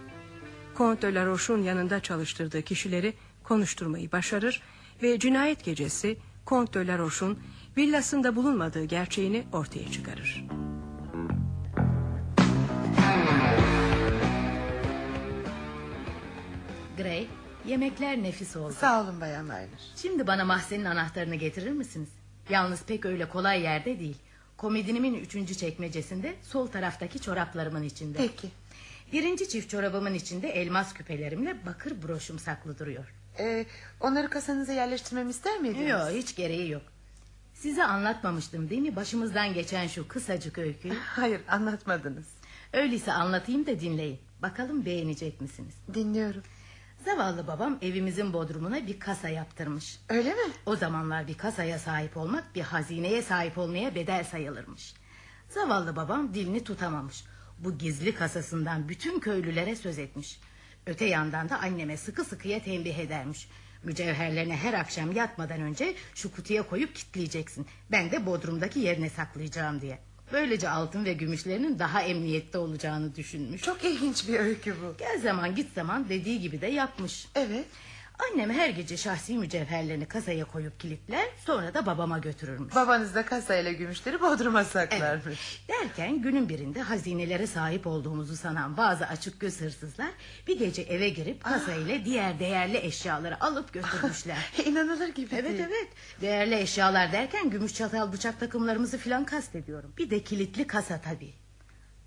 Comte de la Roche'un yanında çalıştırdığı kişileri konuşturmayı başarır ve cinayet gecesi Kont de la Roche'un villasında bulunmadığı gerçeğini ortaya çıkarır. Gray, yemekler nefis oldu. Sağ olun Bayan Weiner. Şimdi bana mahzenin anahtarını getirir misiniz? Yalnız pek öyle kolay yerde değil. Komodinimin üçüncü çekmecesinde sol taraftaki çoraplarımın içinde. Peki. Birinci çift çorabımın içinde elmas küpelerimle bakır broşum saklı duruyor. Ee, onları kasanıza yerleştirmemi ister miydiniz? Yok hiç gereği yok. Size anlatmamıştım değil mi başımızdan geçen şu kısacık öyküyü? *laughs* Hayır anlatmadınız. Öyleyse anlatayım da dinleyin. Bakalım beğenecek misiniz? Dinliyorum. Zavallı babam evimizin bodrumuna bir kasa yaptırmış. Öyle mi? O zamanlar bir kasaya sahip olmak bir hazineye sahip olmaya bedel sayılırmış. Zavallı babam dilini tutamamış. Bu gizli kasasından bütün köylülere söz etmiş. Öte yandan da anneme sıkı sıkıya tembih edermiş. Mücevherlerini her akşam yatmadan önce şu kutuya koyup kitleyeceksin. Ben de bodrumdaki yerine saklayacağım diye. Böylece altın ve gümüşlerinin daha emniyette olacağını düşünmüş. Çok ilginç bir öykü bu. Gel zaman git zaman dediği gibi de yapmış. Evet. Annem her gece şahsi mücevherlerini kasaya koyup kilitler sonra da babama götürürmüş. Babanız da kasayla gümüşleri bodruma saklarmış. Derken günün birinde hazinelere sahip olduğumuzu sanan bazı açık göz hırsızlar bir gece eve girip kasayla diğer değerli eşyaları alıp götürmüşler. *laughs* İnanılır gibi Evet değil. evet. Değerli eşyalar derken gümüş çatal bıçak takımlarımızı filan kastediyorum. Bir de kilitli kasa tabii.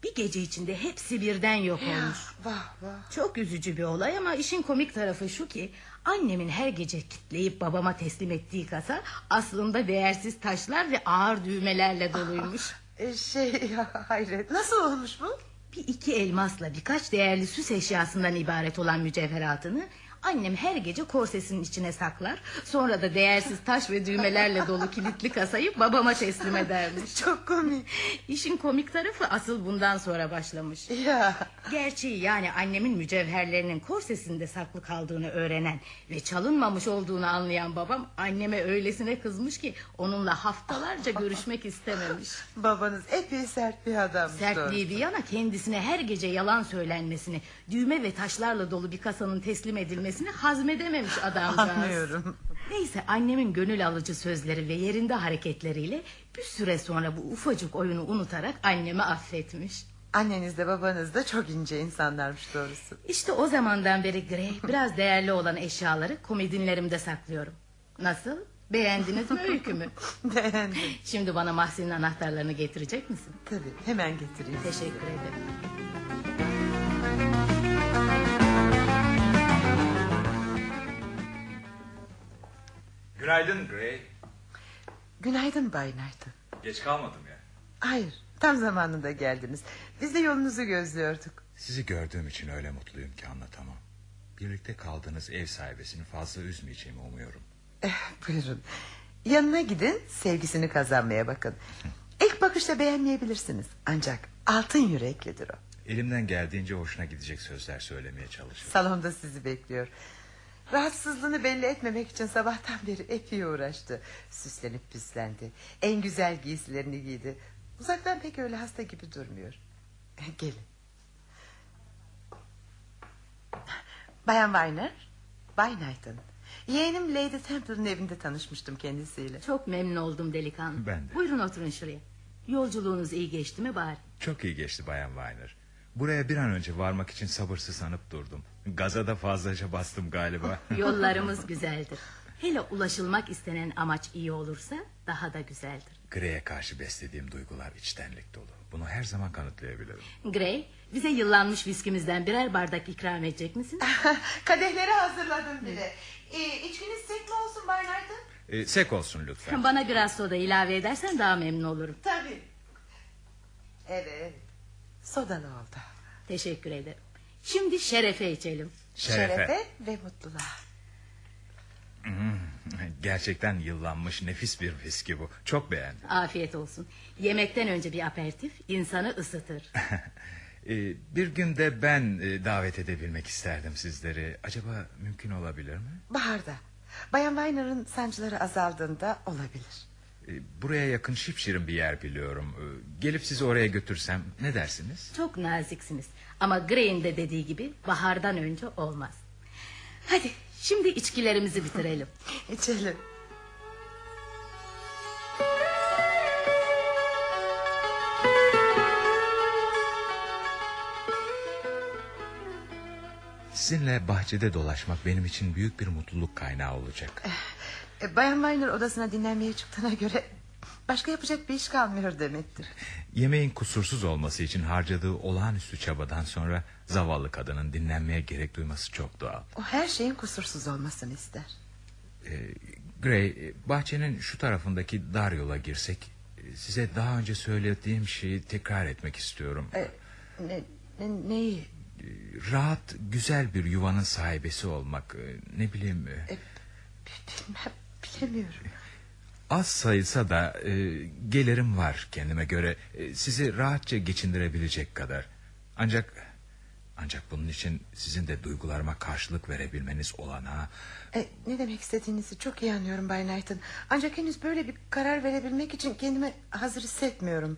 Bir gece içinde hepsi birden yok olmuş. Vah vah. Çok üzücü bir olay ama işin komik tarafı şu ki annemin her gece kitleyip babama teslim ettiği kasa aslında değersiz taşlar ve ağır düğmelerle doluymuş. Ee, şey ya, *laughs* hayret. Nasıl olmuş bu? Bir iki elmasla birkaç değerli süs eşyasından ibaret olan mücevheratını annem her gece korsesinin içine saklar. Sonra da değersiz taş ve düğmelerle dolu kilitli kasayı babama teslim edermiş. *laughs* Çok komik. İşin komik tarafı asıl bundan sonra başlamış. Ya. Gerçeği yani annemin mücevherlerinin korsesinde saklı kaldığını öğrenen ve çalınmamış olduğunu anlayan babam anneme öylesine kızmış ki onunla haftalarca *laughs* görüşmek istememiş. Babanız epey sert bir adammış. Sertliği bir yana kendisine her gece yalan söylenmesini, düğme ve taşlarla dolu bir kasanın teslim edilmesini hazmedememiş adamcağız. Anlıyorum. Neyse annemin gönül alıcı sözleri ve yerinde hareketleriyle bir süre sonra bu ufacık oyunu unutarak annemi affetmiş. Anneniz de babanız da çok ince insanlarmış doğrusu. İşte o zamandan beri Grey biraz değerli olan eşyaları komedinlerimde saklıyorum. Nasıl? Beğendiniz mi öykümü? *laughs* Beğendim. Şimdi bana mahzenin anahtarlarını getirecek misin? Tabii hemen getireyim. Teşekkür ederim. Günaydın Gray. Günaydın Bay Knighton. Geç kalmadım ya. Hayır tam zamanında geldiniz. Biz de yolunuzu gözlüyorduk. Sizi gördüğüm için öyle mutluyum ki anlatamam. Birlikte kaldığınız ev sahibesini fazla üzmeyeceğimi umuyorum. Eh, buyurun. Yanına gidin sevgisini kazanmaya bakın. İlk bakışta beğenmeyebilirsiniz. Ancak altın yüreklidir o. Elimden geldiğince hoşuna gidecek sözler söylemeye çalışıyorum. Salonda sizi bekliyor. Rahatsızlığını belli etmemek için sabahtan beri epey uğraştı. Süslenip püslendi. En güzel giysilerini giydi. Uzaktan pek öyle hasta gibi durmuyor. *laughs* Gelin. Bayan Weiner, Bay Knighton. Yeğenim Lady Temple'ın evinde tanışmıştım kendisiyle. Çok memnun oldum delikanlı. Ben de. Buyurun oturun şuraya. Yolculuğunuz iyi geçti mi bari? Çok iyi geçti Bayan Weiner. Buraya bir an önce varmak için sabırsızlanıp durdum. Gaza da fazlaca bastım galiba. *laughs* Yollarımız *laughs* güzeldir. Hele ulaşılmak istenen amaç iyi olursa daha da güzeldir. Grey'e karşı beslediğim duygular içtenlik dolu. Bunu her zaman kanıtlayabilirim. Grey, bize yıllanmış viskimizden birer bardak ikram edecek misin? *laughs* Kadehleri hazırladım bile. Ee, içkiniz sek mi olsun Bay Knighton? Ee, sek olsun lütfen. Bana biraz soda ilave edersen daha memnun olurum. Tabii. Evet. Sodalı oldu. Teşekkür ederim. Şimdi şerefe içelim. Şerefe. ve mutluluğa. Hmm, Gerçekten yıllanmış nefis bir viski bu. Çok beğendim. Afiyet olsun. Yemekten önce bir aperatif insanı ısıtır. *laughs* Ee, bir gün de ben e, davet edebilmek isterdim sizleri. Acaba mümkün olabilir mi? Baharda. Bayan Weiner'ın sancıları azaldığında olabilir. Ee, buraya yakın şipşirin bir yer biliyorum. Ee, gelip sizi oraya götürsem ne dersiniz? Çok naziksiniz. Ama Gray'in de dediği gibi bahardan önce olmaz. Hadi şimdi içkilerimizi bitirelim. *laughs* İçelim. Sizinle bahçede dolaşmak benim için büyük bir mutluluk kaynağı olacak. *laughs* E, Bayan Weiner odasına dinlenmeye çıktığına göre... *laughs* ...başka yapacak bir iş kalmıyor demektir. Yemeğin kusursuz olması için harcadığı olağanüstü çabadan sonra... ...zavallı kadının dinlenmeye gerek duyması çok doğal. O her şeyin kusursuz olmasını ister. Ee, Gray, e, bahçenin şu tarafındaki dar yola girsek... e, ...size daha önce söylediğim şeyi tekrar etmek istiyorum. E, ne, ne, neyi? Rahat, güzel bir yuvanın sahibesi olmak... e, ...ne bileyim... e, Bilmem, bilemiyorum. Az sayılsa da e, gelirim var kendime göre. E, sizi rahatça geçindirebilecek kadar. Ancak ancak bunun için sizin de duygularıma karşılık verebilmeniz olanağı E, ne demek istediğinizi çok iyi anlıyorum Bay Knighton. Ancak henüz böyle bir karar verebilmek için kendimi hazır hissetmiyorum.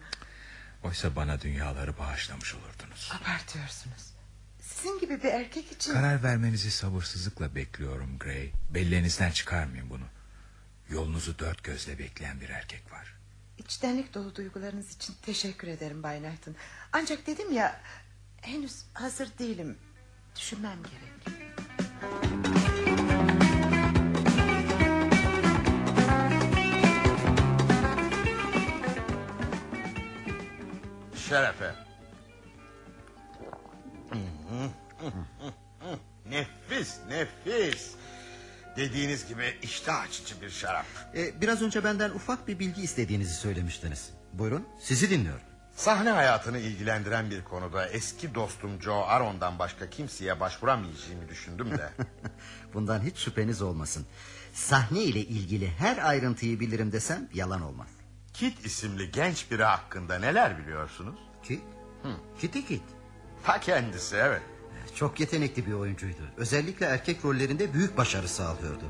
oysa bana dünyaları bağışlamış olurdunuz. Abartıyorsunuz. Sizin gibi bir erkek için... Karar vermenizi sabırsızlıkla bekliyorum Gray. Belleğinizden çıkarmayın bunu. Yolunuzu dört gözle bekleyen bir erkek var. İçtenlik dolu duygularınız için teşekkür ederim Bay Knighton. Ancak dedim ya... ...henüz hazır değilim. Düşünmem gerek. Şerefe. nefis nefis. Dediğiniz gibi iştah açıcı bir şarap. Ee, biraz önce benden ufak bir bilgi istediğinizi söylemiştiniz. Buyurun sizi dinliyorum. Sahne hayatını ilgilendiren bir konuda eski dostum Joe Aron'dan başka kimseye başvuramayacağımı düşündüm de. *laughs* Bundan hiç şüpheniz olmasın. Sahne ile ilgili her ayrıntıyı bilirim desem yalan olmaz. Kit isimli genç biri hakkında neler biliyorsunuz? Kit? Kitty Kit. Ta kendisi evet. Çok yetenekli bir oyuncuydu. Özellikle erkek rollerinde büyük başarı sağlıyordu.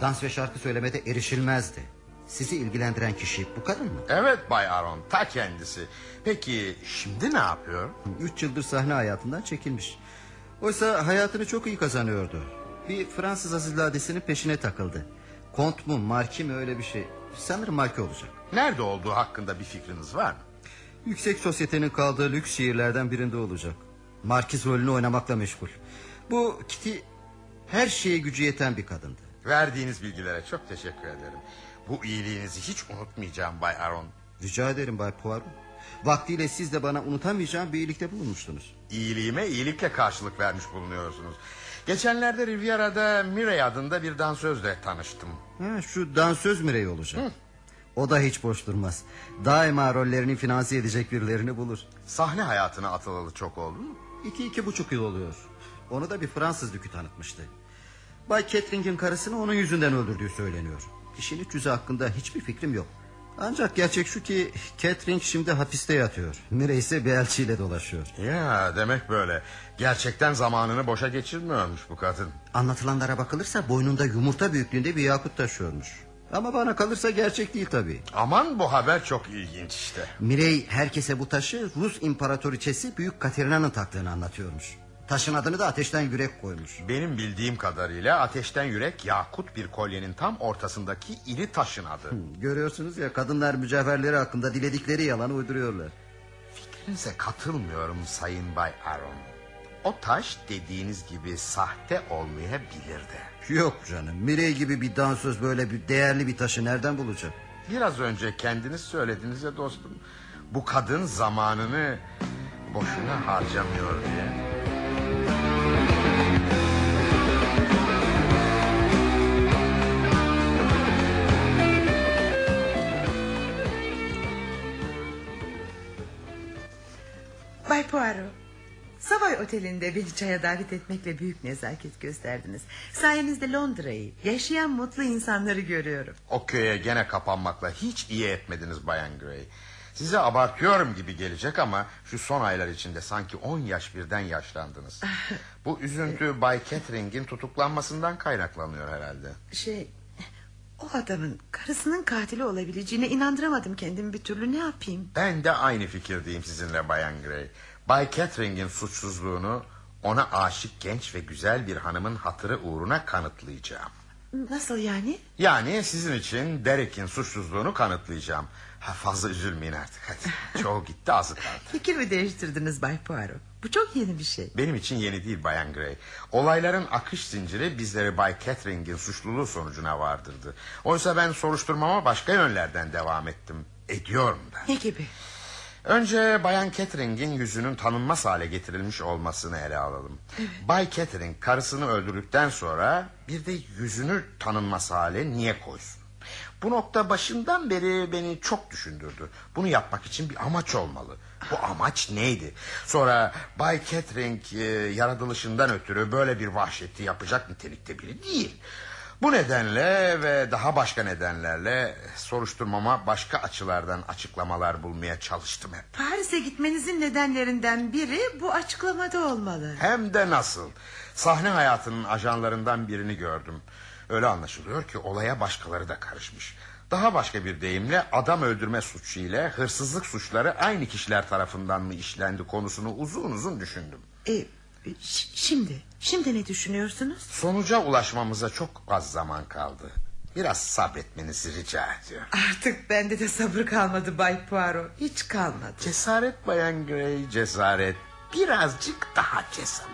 Dans ve şarkı söylemede erişilmezdi. Sizi ilgilendiren kişi bu kadın mı? Evet Bay Aron ta kendisi. Peki şimdi ne yapıyor? Üç yıldır sahne hayatından çekilmiş. Oysa hayatını çok iyi kazanıyordu. Bir Fransız aziladesinin peşine takıldı. Kont mu marki mi öyle bir şey. Sanırım marki olacak. Nerede olduğu hakkında bir fikriniz var mı? Yüksek sosyetenin kaldığı lüks şehirlerden birinde olacak. Markiz rolünü oynamakla meşgul. Bu Kitty her şeye gücü yeten bir kadındı. Verdiğiniz bilgilere çok teşekkür ederim. Bu iyiliğinizi hiç unutmayacağım Bay Aron. Rica ederim Bay Poirot. Vaktiyle siz de bana unutamayacağım bir iyilikte bulunmuştunuz. İyiliğime iyilikle karşılık vermiş bulunuyorsunuz. Geçenlerde Riviera'da Mireille adında bir dansözle tanıştım. Ha, şu dansöz Mirey olacak. O da hiç boş durmaz. Daima rollerini finanse edecek birilerini bulur. Sahne hayatına atılalı çok oldu mu? İki iki buçuk yıl oluyor. Onu da bir Fransız dükü tanıtmıştı. Bay Catering'in karısını onun yüzünden öldürdüğü söyleniyor. İşin iç yüzü hakkında hiçbir fikrim yok. Ancak gerçek şu ki Catering şimdi hapiste yatıyor. Mirey ise bir elçiyle dolaşıyor. Ya demek böyle. Gerçekten zamanını boşa geçirmiyormuş bu kadın. Anlatılanlara bakılırsa boynunda yumurta büyüklüğünde bir yakut taşıyormuş. Ama bana kalırsa gerçek değil tabii. Aman bu haber çok ilginç işte. Mirey herkese bu taşı Rus imparatoriçesi Büyük Katerina'nın taktığını anlatıyormuş. Taşın adını da ateşten yürek koymuş. Benim bildiğim kadarıyla ateşten yürek yakut bir kolyenin tam ortasındaki iri taşın adı. Görüyorsunuz ya kadınlar mücevherleri hakkında diledikleri yalanı uyduruyorlar. Fikrinize katılmıyorum Sayın Bay Aaron. O taş dediğiniz gibi sahte olmayabilir de. Yok canım Mirey gibi bir dansöz böyle bir değerli bir taşı nereden bulacak? Biraz önce kendiniz söylediniz ya dostum. Bu kadın zamanını boşuna harcamıyor diye. Bay Poirot. Savoy Oteli'nde beni çaya davet etmekle büyük nezaket gösterdiniz. Sayenizde Londra'yı, yaşayan mutlu insanları görüyorum. O köye gene kapanmakla hiç iyi etmediniz Bayan Gray. Size abartıyorum gibi gelecek ama şu son aylar içinde sanki 10 yaş birden yaşlandınız. *laughs* Bu üzüntü Bay Catering'in tutuklanmasından kaynaklanıyor herhalde. Şey, o adamın karısının katili olabileceğine inandıramadım kendimi bir türlü ne yapayım? Ben de aynı fikirdeyim sizinle Bayan Gray. Bay Catering'in suçsuzluğunu ona aşık genç ve güzel bir hanımın hatırı uğruna kanıtlayacağım. Nasıl yani? Yani sizin için Derek'in suçsuzluğunu kanıtlayacağım. Ha, fazla üzülmeyin artık hadi. *laughs* Çoğu gitti azı kaldı. Fikir mi değiştirdiniz Bay Poirot? Bu çok yeni bir şey. Benim için yeni değil Bayan Gray. Olayların akış zinciri bizleri Bay Catering'in suçluluğu sonucuna vardırdı. Oysa ben soruşturmama başka yönlerden devam ettim. Ediyorum da. Ne gibi? Önce Bayan Catering'in yüzünün tanınmaz hale getirilmiş olmasını ele alalım. Bay Catering karısını öldürdükten sonra bir de yüzünü tanınmaz hale niye koysun? Bu nokta başından beri beni çok düşündürdü. Bunu yapmak için bir amaç olmalı. Bu amaç neydi? Sonra Bay Catering e, yaratılışından ötürü böyle bir vahşeti yapacak nitelikte biri değil. Bu nedenle ve daha başka nedenlerle soruşturmama başka açılardan açıklamalar bulmaya çalıştım hep. Paris'e gitmenizin nedenlerinden biri bu açıklamada olmalı. Hem de nasıl. Sahne hayatının ajanlarından birini gördüm. Öyle anlaşılıyor ki olaya başkaları da karışmış. Daha başka bir deyimle adam öldürme suçu ile hırsızlık suçları aynı kişiler tarafından mı işlendi konusunu uzun uzun düşündüm. E, şimdi, şimdi ne düşünüyorsunuz? Sonuca ulaşmamıza çok az zaman kaldı. Biraz sabretmenizi rica ediyorum. Artık bende de sabır kalmadı Bay Poirot. Hiç kalmadı. Cesaret Bayan Gray, cesaret. Birazcık daha cesaret.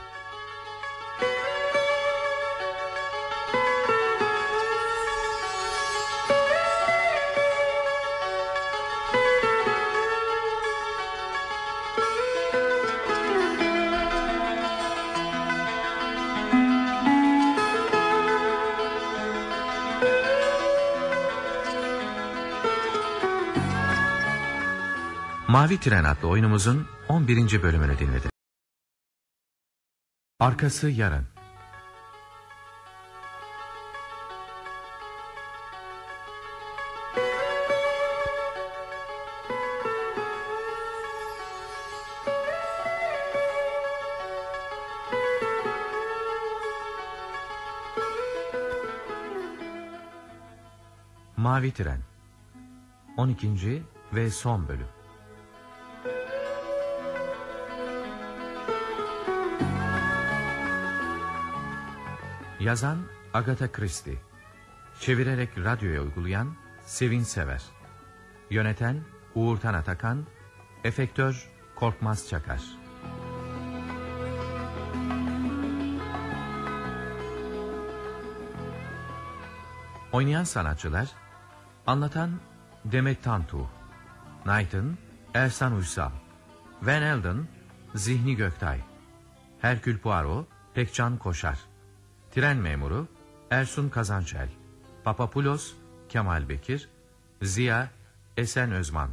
Mavi Tren adlı oyunumuzun 11. bölümünü dinledi. Arkası yarın. Mavi Tren 12. ve son bölüm Yazan Agatha Christie. Çevirerek radyoya uygulayan Sevin Sever. Yöneten Uğurtan Atakan. Efektör Korkmaz Çakar. Oynayan sanatçılar Anlatan Demet Tantu Knighton Ersan Uysal Van Elden Zihni Göktay Herkül Poirot Pekcan Koşar Tren memuru Ersun Kazançel Papapulos Kemal Bekir Ziya Esen Özman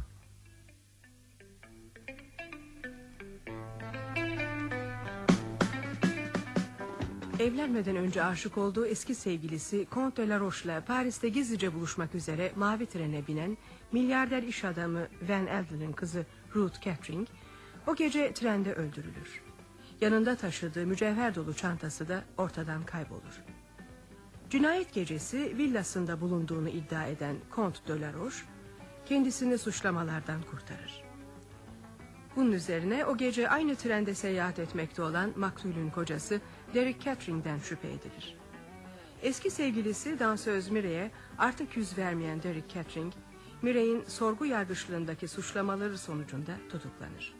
Evlenmeden önce aşık olduğu eski sevgilisi Comte de la Roche'la Paris'te gizlice buluşmak üzere mavi trene binen milyarder iş adamı Van Elden'ın kızı Ruth Catering o gece trende öldürülür. Yanında taşıdığı mücevher dolu çantası da ortadan kaybolur. Cinayet gecesi villasında bulunduğunu iddia eden Comte de kendisini suçlamalardan kurtarır. Bunun üzerine o gece aynı trende seyahat etmekte olan maktulün kocası Derek Catering'den şüphe edilir. Eski sevgilisi dansöz Mire'ye artık yüz vermeyen Derek Catering, Mire'in sorgu yargıçlığındaki suçlamaları sonucunda tutuklanır.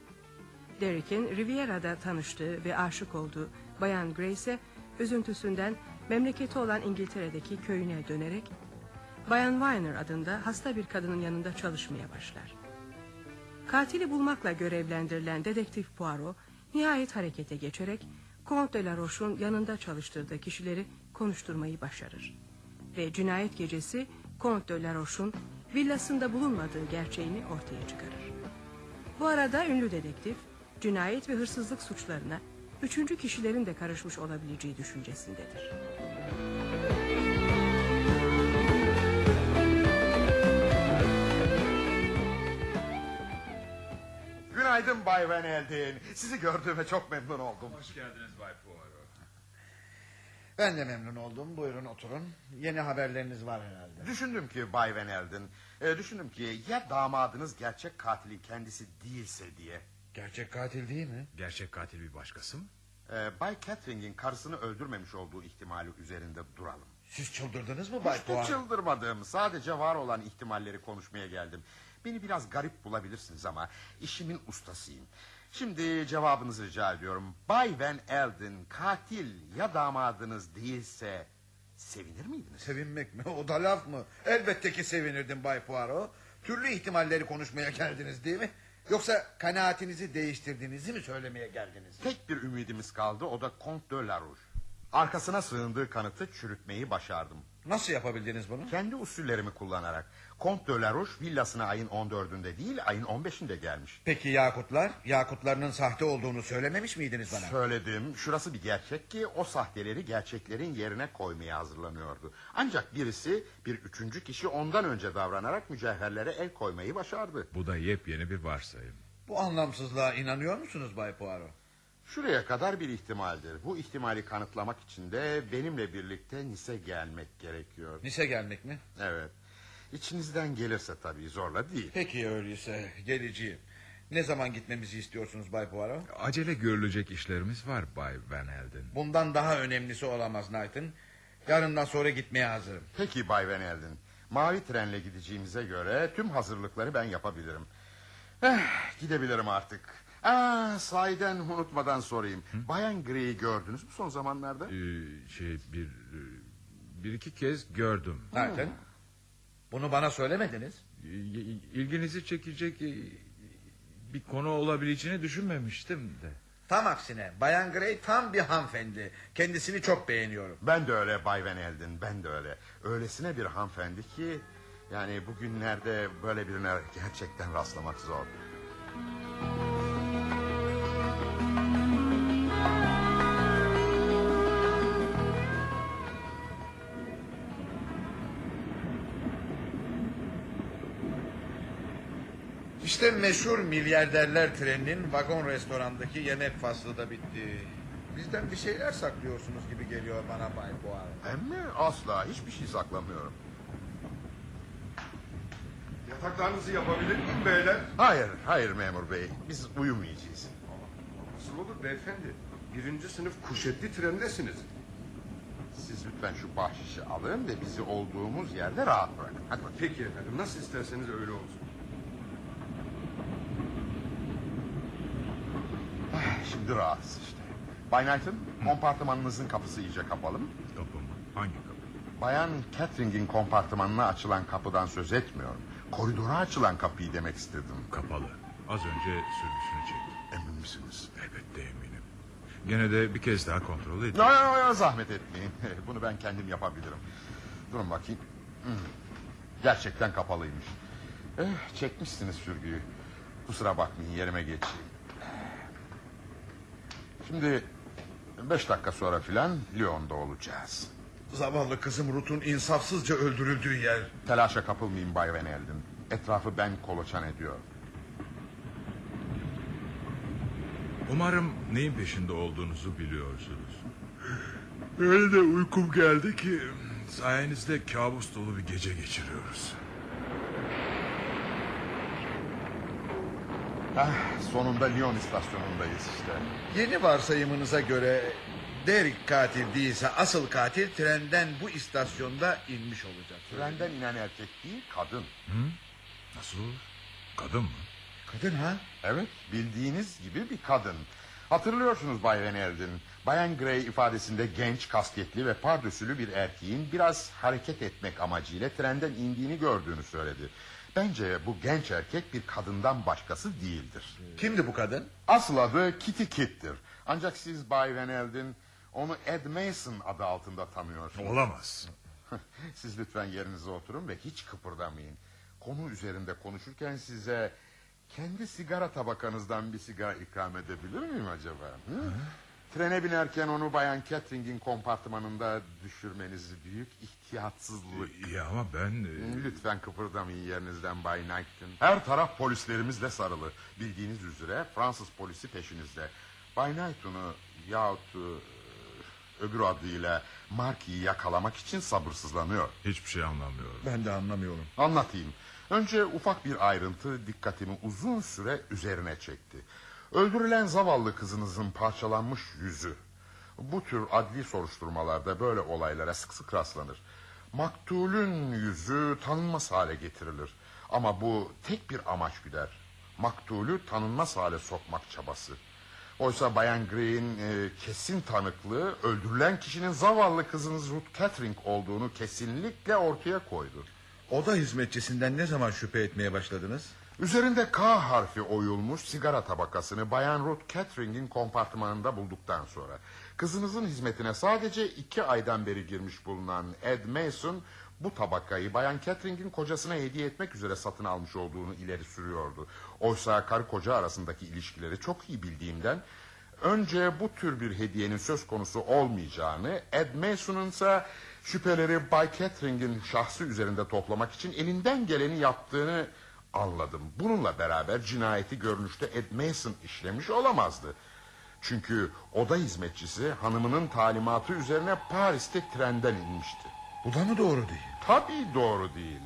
Derek'in Riviera'da tanıştığı ve aşık olduğu Bayan Grace'e üzüntüsünden memleketi olan İngiltere'deki köyüne dönerek Bayan Weiner adında hasta bir kadının yanında çalışmaya başlar. Katili bulmakla görevlendirilen dedektif Poirot nihayet harekete geçerek Comte de la Roche'un yanında çalıştırdığı kişileri konuşturmayı başarır. Ve cinayet gecesi Comte de la Roche'un villasında bulunmadığı gerçeğini ortaya çıkarır. Bu arada ünlü dedektif cinayet ve hırsızlık suçlarına üçüncü kişilerin de karışmış olabileceği düşüncesindedir. Günaydın Bay Van Elden. Sizi gördüğüme çok memnun oldum. Hoş geldiniz Bay Poirot. Ben de memnun oldum. Buyurun oturun. Yeni haberleriniz var herhalde. Düşündüm ki Bay Van Elden. e, düşündüm ki ya damadınız gerçek katili kendisi değilse diye. Gerçek katil değil mi? Gerçek katil bir başkası mı? Ee, Bay Catering'in karısını öldürmemiş olduğu ihtimali üzerinde duralım. Siz çıldırdınız mı Bay Hiç de Poirot? çıldırmadım. Sadece var olan ihtimalleri konuşmaya geldim. Beni biraz garip bulabilirsiniz ama işimin ustasıyım. Şimdi cevabınızı rica ediyorum. Bay Van Elden katil ya damadınız değilse sevinir miydiniz? Sevinmek mi? O da laf mı? Elbette ki sevinirdim Bay Poirot. Türlü ihtimalleri konuşmaya geldiniz değil mi? Yoksa kanaatinizi değiştirdiğinizi mi söylemeye geldiniz? Tek bir ümidimiz kaldı o da Comte de la Rouge. Arkasına sığındığı kanıtı çürütmeyi başardım. Nasıl yapabildiniz bunu? Kendi usullerimi kullanarak. Comte de la villasına ayın 14'ünde değil ayın 15'inde gelmiş. Peki Yakutlar? Yakutlarının sahte olduğunu söylememiş miydiniz bana? Söyledim. Şurası bir gerçek ki o sahteleri gerçeklerin yerine koymaya hazırlanıyordu. Ancak birisi bir üçüncü kişi ondan önce davranarak mücevherlere el koymayı başardı. Bu da yepyeni bir varsayım. Bu anlamsızlığa inanıyor musunuz Bay Poirot? Şuraya kadar bir ihtimaldir. Bu ihtimali kanıtlamak için de benimle birlikte Nis'e gelmek gerekiyor. Nis'e gelmek mi? Evet. İçinizden gelirse tabii zorla değil. Peki öyleyse geleceğim. Ne zaman gitmemizi istiyorsunuz Bay Poirot? Acele görülecek işlerimiz var Bay Van Helden. Bundan daha önemlisi olamaz Knighton. Yarından sonra gitmeye hazırım. Peki Bay Van Elden. Mavi trenle gideceğimize göre tüm hazırlıkları ben yapabilirim. Eh, gidebilirim artık. Aa, sahiden unutmadan sorayım. Bayan Grey'i gördünüz mü son zamanlarda? Ee, şey bir bir iki kez gördüm. Knighton. Bunu bana söylemediniz. İlginizi çekecek e, bir konu olabileceğini düşünmemiştim de. Tam aksine Bayan Grey tam bir hanımefendi. Kendisini çok beğeniyorum. Ben de öyle Bay Van Elden, ben de öyle. Öylesine bir hanımefendi ki... ...yani bugünlerde böyle birine gerçekten rastlamak zor. İşte meşhur milyarderler treninin vagon restorandaki yemek faslı da bitti. Bizden bir şeyler saklıyorsunuz gibi geliyor bana Bay Poirot. Hem mi? Asla hiçbir şey saklamıyorum. Yataklarınızı yapabilir miyim beyler? Hayır, hayır memur bey. Biz uyumayacağız. Nasıl olur beyefendi? Birinci sınıf kuşetli trendesiniz. Siz lütfen şu bahşişi alın ve bizi olduğumuz yerde rahat bırakın. Hadi bakayım. Peki efendim nasıl isterseniz öyle olsun. Şimdi rahatsız işte. Bay Knight'ın kompartımanınızın kapısı iyice kapalı mı? Kapı mı? Hangi kapı? Bayan Catherine'in kompartımanına açılan kapıdan söz etmiyorum. Koridora açılan kapıyı demek istedim. Kapalı. Az önce sürgüsünü çekti. Emin misiniz? Elbette eminim. Gene de bir kez daha kontrol edin. Ya, ya, ya, zahmet etmeyin. *laughs* Bunu ben kendim yapabilirim. Durun bakayım. Hmm. Gerçekten kapalıymış. Eh, çekmişsiniz sürgüyü. Kusura bakmayın yerime geçeyim. Şimdi beş dakika sonra filan Lyon'da olacağız. Zavallı kızım Ruth'un insafsızca öldürüldüğü yer. Telaşa kapılmayın Bay Van Elden. Etrafı ben koloçan ediyor. Umarım neyin peşinde olduğunuzu biliyorsunuz. Öyle de uykum geldi ki sayenizde kabus dolu bir gece geçiriyoruz. Ah, sonunda Lyon istasyonundayız işte. Yeni varsayımınıza göre Derek katil değilse asıl katil trenden bu istasyonda inmiş olacak. Trenden inen erkek değil kadın. Hı? Nasıl? Kadın mı? Kadın ha? Evet bildiğiniz gibi bir kadın. Hatırlıyorsunuz Bay Van Elden. Bayan Gray ifadesinde genç, kasketli ve pardösülü bir erkeğin biraz hareket etmek amacıyla trenden indiğini gördüğünü söyledi. Bence bu genç erkek bir kadından başkası değildir. Kimdi bu kadın? Asıl adı Kitty Kitt'tir. Ancak siz Bay Van Elden onu Ed Mason adı altında tanıyorsunuz. Olamaz. *laughs* Siz lütfen yerinize oturun ve hiç kıpırdamayın. Konu üzerinde konuşurken size kendi sigara tabakanızdan bir sigara ikram edebilir miyim acaba? Hı? Trene binerken onu Bayan Catering'in kompartımanında düşürmeniz büyük ihtiyatsızlık. Ya ama ben... e, Lütfen kıpırdamayın yerinizden Bay Knighton. Her taraf polislerimizle sarılı. Bildiğiniz üzere Fransız polisi peşinizde. Bay Knighton'u yahut e, öbür adıyla Marky'yi yakalamak için sabırsızlanıyor. Hiçbir şey anlamıyorum. Ben de anlamıyorum. Anlatayım. Önce ufak bir ayrıntı dikkatimi uzun süre üzerine çekti. Öldürülen zavallı kızınızın parçalanmış yüzü. Bu tür adli soruşturmalarda böyle olaylara sık sık rastlanır. Maktulün yüzü tanınmaz hale getirilir. Ama bu tek bir amaç güder. Maktulü tanınmaz hale sokmak çabası. Oysa Bayan Grey'in e, kesin tanıklığı öldürülen kişinin zavallı kızınız Ruth Catering olduğunu kesinlikle ortaya koydu. Oda hizmetçisinden ne zaman şüphe etmeye başladınız? Üzerinde K harfi oyulmuş sigara tabakasını Bayan Ruth Catering'in kompartımanında bulduktan sonra... ...kızınızın hizmetine sadece iki aydan beri girmiş bulunan Ed Mason... ...bu tabakayı Bayan Catering'in kocasına hediye etmek üzere satın almış olduğunu ileri sürüyordu. Oysa karı koca arasındaki ilişkileri çok iyi bildiğimden... ...önce bu tür bir hediyenin söz konusu olmayacağını... ...Ed Mason'ın ise şüpheleri Bay Catering'in şahsı üzerinde toplamak için elinden geleni yaptığını anladım. Bununla beraber cinayeti görünüşte Ed Mason işlemiş olamazdı. Çünkü oda hizmetçisi hanımının talimatı üzerine Paris'te trenden inmişti. Bu da mı doğru değil? Tabii doğru değil.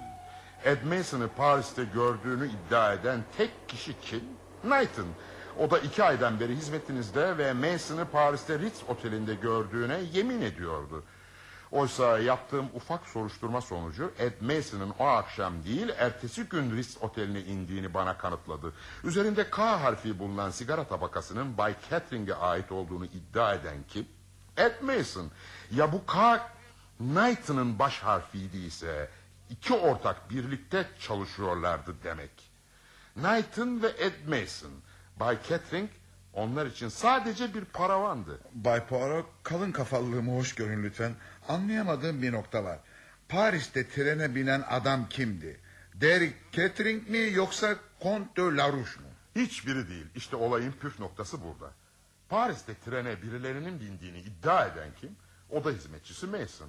Ed Mason'ı Paris'te gördüğünü iddia eden tek kişi kim? Knighton. O da iki aydan beri hizmetinizde ve Mason'ı Paris'te Ritz Oteli'nde gördüğüne yemin ediyordu. Oysa yaptığım ufak soruşturma sonucu Ed Mason'ın o akşam değil ertesi gün Ritz Oteli'ne indiğini bana kanıtladı. Üzerinde K harfi bulunan sigara tabakasının Bay Catering'e ait olduğunu iddia eden kim? Ed Mason. Ya bu K Knighton'ın baş harfiydi ise iki ortak birlikte çalışıyorlardı demek. Knighton ve Ed Mason. Bay Catering onlar için sadece bir paravandı. Bay Poirot kalın kafalılığımı hoş görün lütfen. Anlayamadığım bir nokta var. Paris'te trene binen adam kimdi? Derek Catering mi yoksa Comte de Larouche mu? Hiçbiri değil. İşte olayın püf noktası burada. Paris'te trene birilerinin bindiğini iddia eden kim? O da hizmetçisi Mason.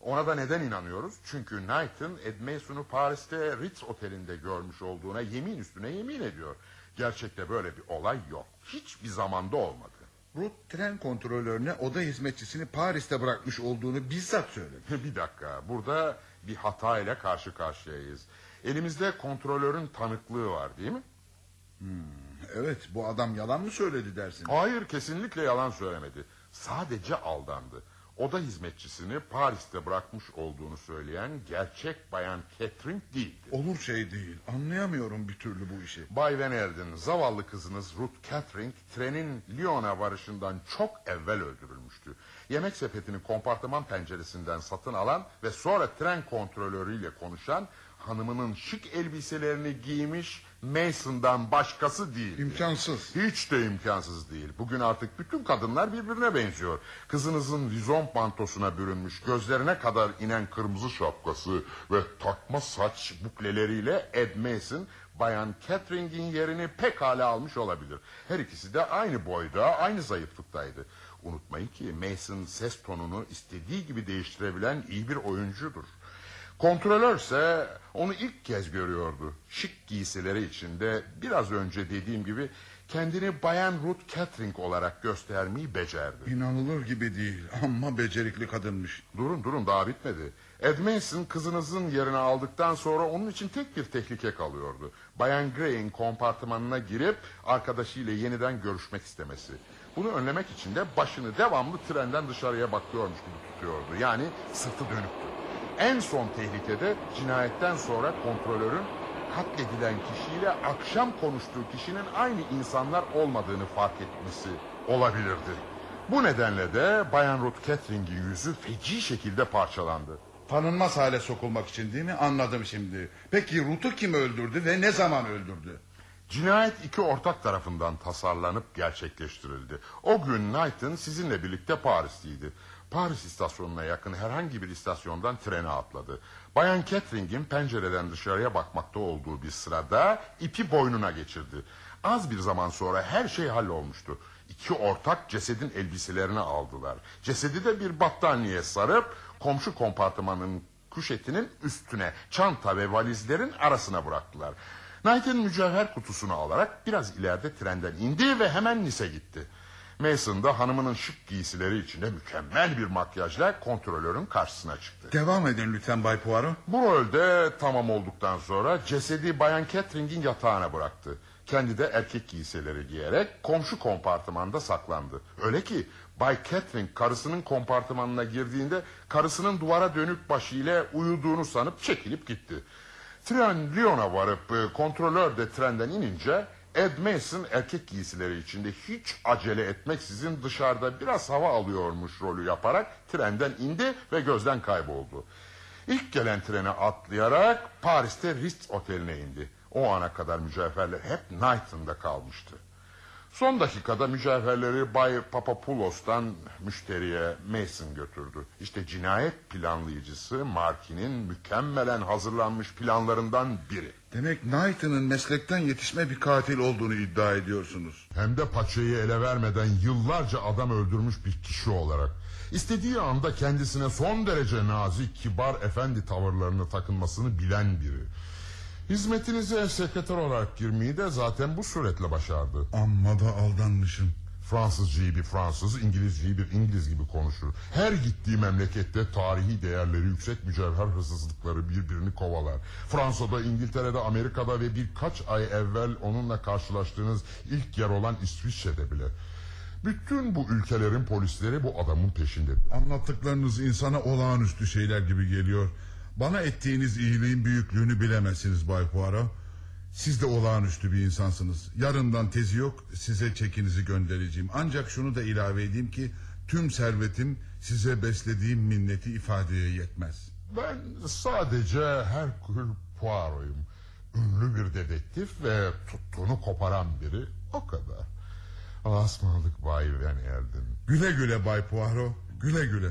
Ona da neden inanıyoruz? Çünkü Knighton Ed Mason'u Paris'te Ritz Oteli'nde görmüş olduğuna yemin üstüne yemin ediyor. Gerçekte böyle bir olay yok. Hiçbir zamanda olmadı. Ruth tren kontrolörüne oda hizmetçisini Paris'te bırakmış olduğunu bizzat söyledi. *laughs* bir dakika burada bir hata ile karşı karşıyayız. Elimizde kontrolörün tanıklığı var değil mi? Hmm, evet bu adam yalan mı söyledi dersin? Hayır kesinlikle yalan söylemedi. Sadece aldandı. Oda hizmetçisini Paris'te bırakmış olduğunu söyleyen gerçek bayan Catherine değildi. Olur şey değil. Anlayamıyorum bir türlü bu işi. Bay Van Erden, zavallı kızınız Ruth Catherine trenin Lyon'a varışından çok evvel öldürülmüştü. Yemek sepetini kompartıman penceresinden satın alan ve sonra tren kontrolörüyle konuşan hanımının şık elbiselerini giymiş Mason'dan başkası değil. İmkansız. Hiç de imkansız değil. Bugün artık bütün kadınlar birbirine benziyor. Kızınızın vizon pantosuna bürünmüş, gözlerine kadar inen kırmızı şapkası ve takma saç bukleleriyle Ed Mason Bayan Catherine'in yerini pekala almış olabilir. Her ikisi de aynı boyda, aynı zayıflıktaydı. Unutmayın ki Mason ses tonunu istediği gibi değiştirebilen iyi bir oyuncudur. Kontrolör ise onu ilk kez görüyordu. Şık giysileri içinde biraz önce dediğim gibi kendini Bayan Ruth Catering olarak göstermeyi becerdi. İnanılır gibi değil ama becerikli kadınmış. Durun durun daha bitmedi. Ed Mason kızınızın yerini aldıktan sonra onun için tek bir tehlike kalıyordu. Bayan Gray'in kompartımanına girip arkadaşıyla yeniden görüşmek istemesi. Bunu önlemek için de başını devamlı trenden dışarıya bakıyormuş gibi tutuyordu. Yani sırtı dönüktü. En son tehlikede cinayetten sonra kontrolörün katledilen kişiyle akşam konuştuğu kişinin aynı insanlar olmadığını fark etmesi olabilirdi. Bu nedenle de Bayan Ruth Catering'in yüzü feci şekilde parçalandı. Tanınmaz hale sokulmak için değil mi? Anladım şimdi. Peki Ruth'u kim öldürdü ve ne zaman öldürdü? Cinayet iki ortak tarafından tasarlanıp gerçekleştirildi. O gün Knighton sizinle birlikte Paris'teydi. Paris istasyonuna yakın herhangi bir istasyondan trene atladı. Bayan Catering'in pencereden dışarıya bakmakta olduğu bir sırada ipi boynuna geçirdi. Az bir zaman sonra her şey hallolmuştu. İki ortak cesedin elbiselerini aldılar. Cesedi de bir battaniye sarıp komşu kompartımanın kuşetinin üstüne çanta ve valizlerin arasına bıraktılar. Knight'ın mücevher kutusunu alarak biraz ileride trenden indi ve hemen Nice gitti. Mason da hanımının şık giysileri içinde mükemmel bir makyajla kontrolörün karşısına çıktı. Devam edin lütfen Bay Poirot. Bu rolde tamam olduktan sonra cesedi Bayan Catering'in yatağına bıraktı. Kendi de erkek giysileri giyerek komşu kompartımanda saklandı. Öyle ki Bay Catherine karısının kompartımanına girdiğinde karısının duvara dönük başıyla uyuduğunu sanıp çekilip gitti. Tren Lyon'a varıp kontrolör de trenden inince Ed Mason erkek giysileri içinde hiç acele etmeksizin dışarıda biraz hava alıyormuş rolü yaparak trenden indi ve gözden kayboldu. İlk gelen trene atlayarak Paris'te Ritz Oteli'ne indi. O ana kadar mücevherler hep Knighton'da kalmıştı. Son dakikada mücevherleri Bay Papapoulos'tan müşteriye Mason götürdü. İşte cinayet planlayıcısı Markin'in mükemmelen hazırlanmış planlarından biri. Demek Knighton'ın meslekten yetişme bir katil olduğunu iddia ediyorsunuz. Hem de paçayı ele vermeden yıllarca adam öldürmüş bir kişi olarak. İstediği anda kendisine son derece nazik, kibar, efendi tavırlarını takınmasını bilen biri. Hizmetinize sekreter olarak girmeyi de zaten bu suretle başardı. Amma da aldanmışım. Fransızcayı bir Fransız, İngilizceyi bir İngiliz gibi konuşur. Her gittiği memlekette tarihi değerleri yüksek mücevher hırsızlıkları birbirini kovalar. Fransa'da, İngiltere'de, Amerika'da ve birkaç ay evvel onunla karşılaştığınız ilk yer olan İsviçre'de bile. Bütün bu ülkelerin polisleri bu adamın peşinde. Anlattıklarınız insana olağanüstü şeyler gibi geliyor. Bana ettiğiniz iyiliğin büyüklüğünü bilemezsiniz Bay Poirot. Siz de olağanüstü bir insansınız. Yarından tezi yok size çekinizi göndereceğim. Ancak şunu da ilave edeyim ki tüm servetim size beslediğim minneti ifadeye yetmez. Ben sadece Hercule Poirot'uyum. Ünlü bir dedektif ve tuttuğunu koparan biri. O kadar. Asmalık Bay Van Elden. Güle güle Bay Poirot. Güle güle.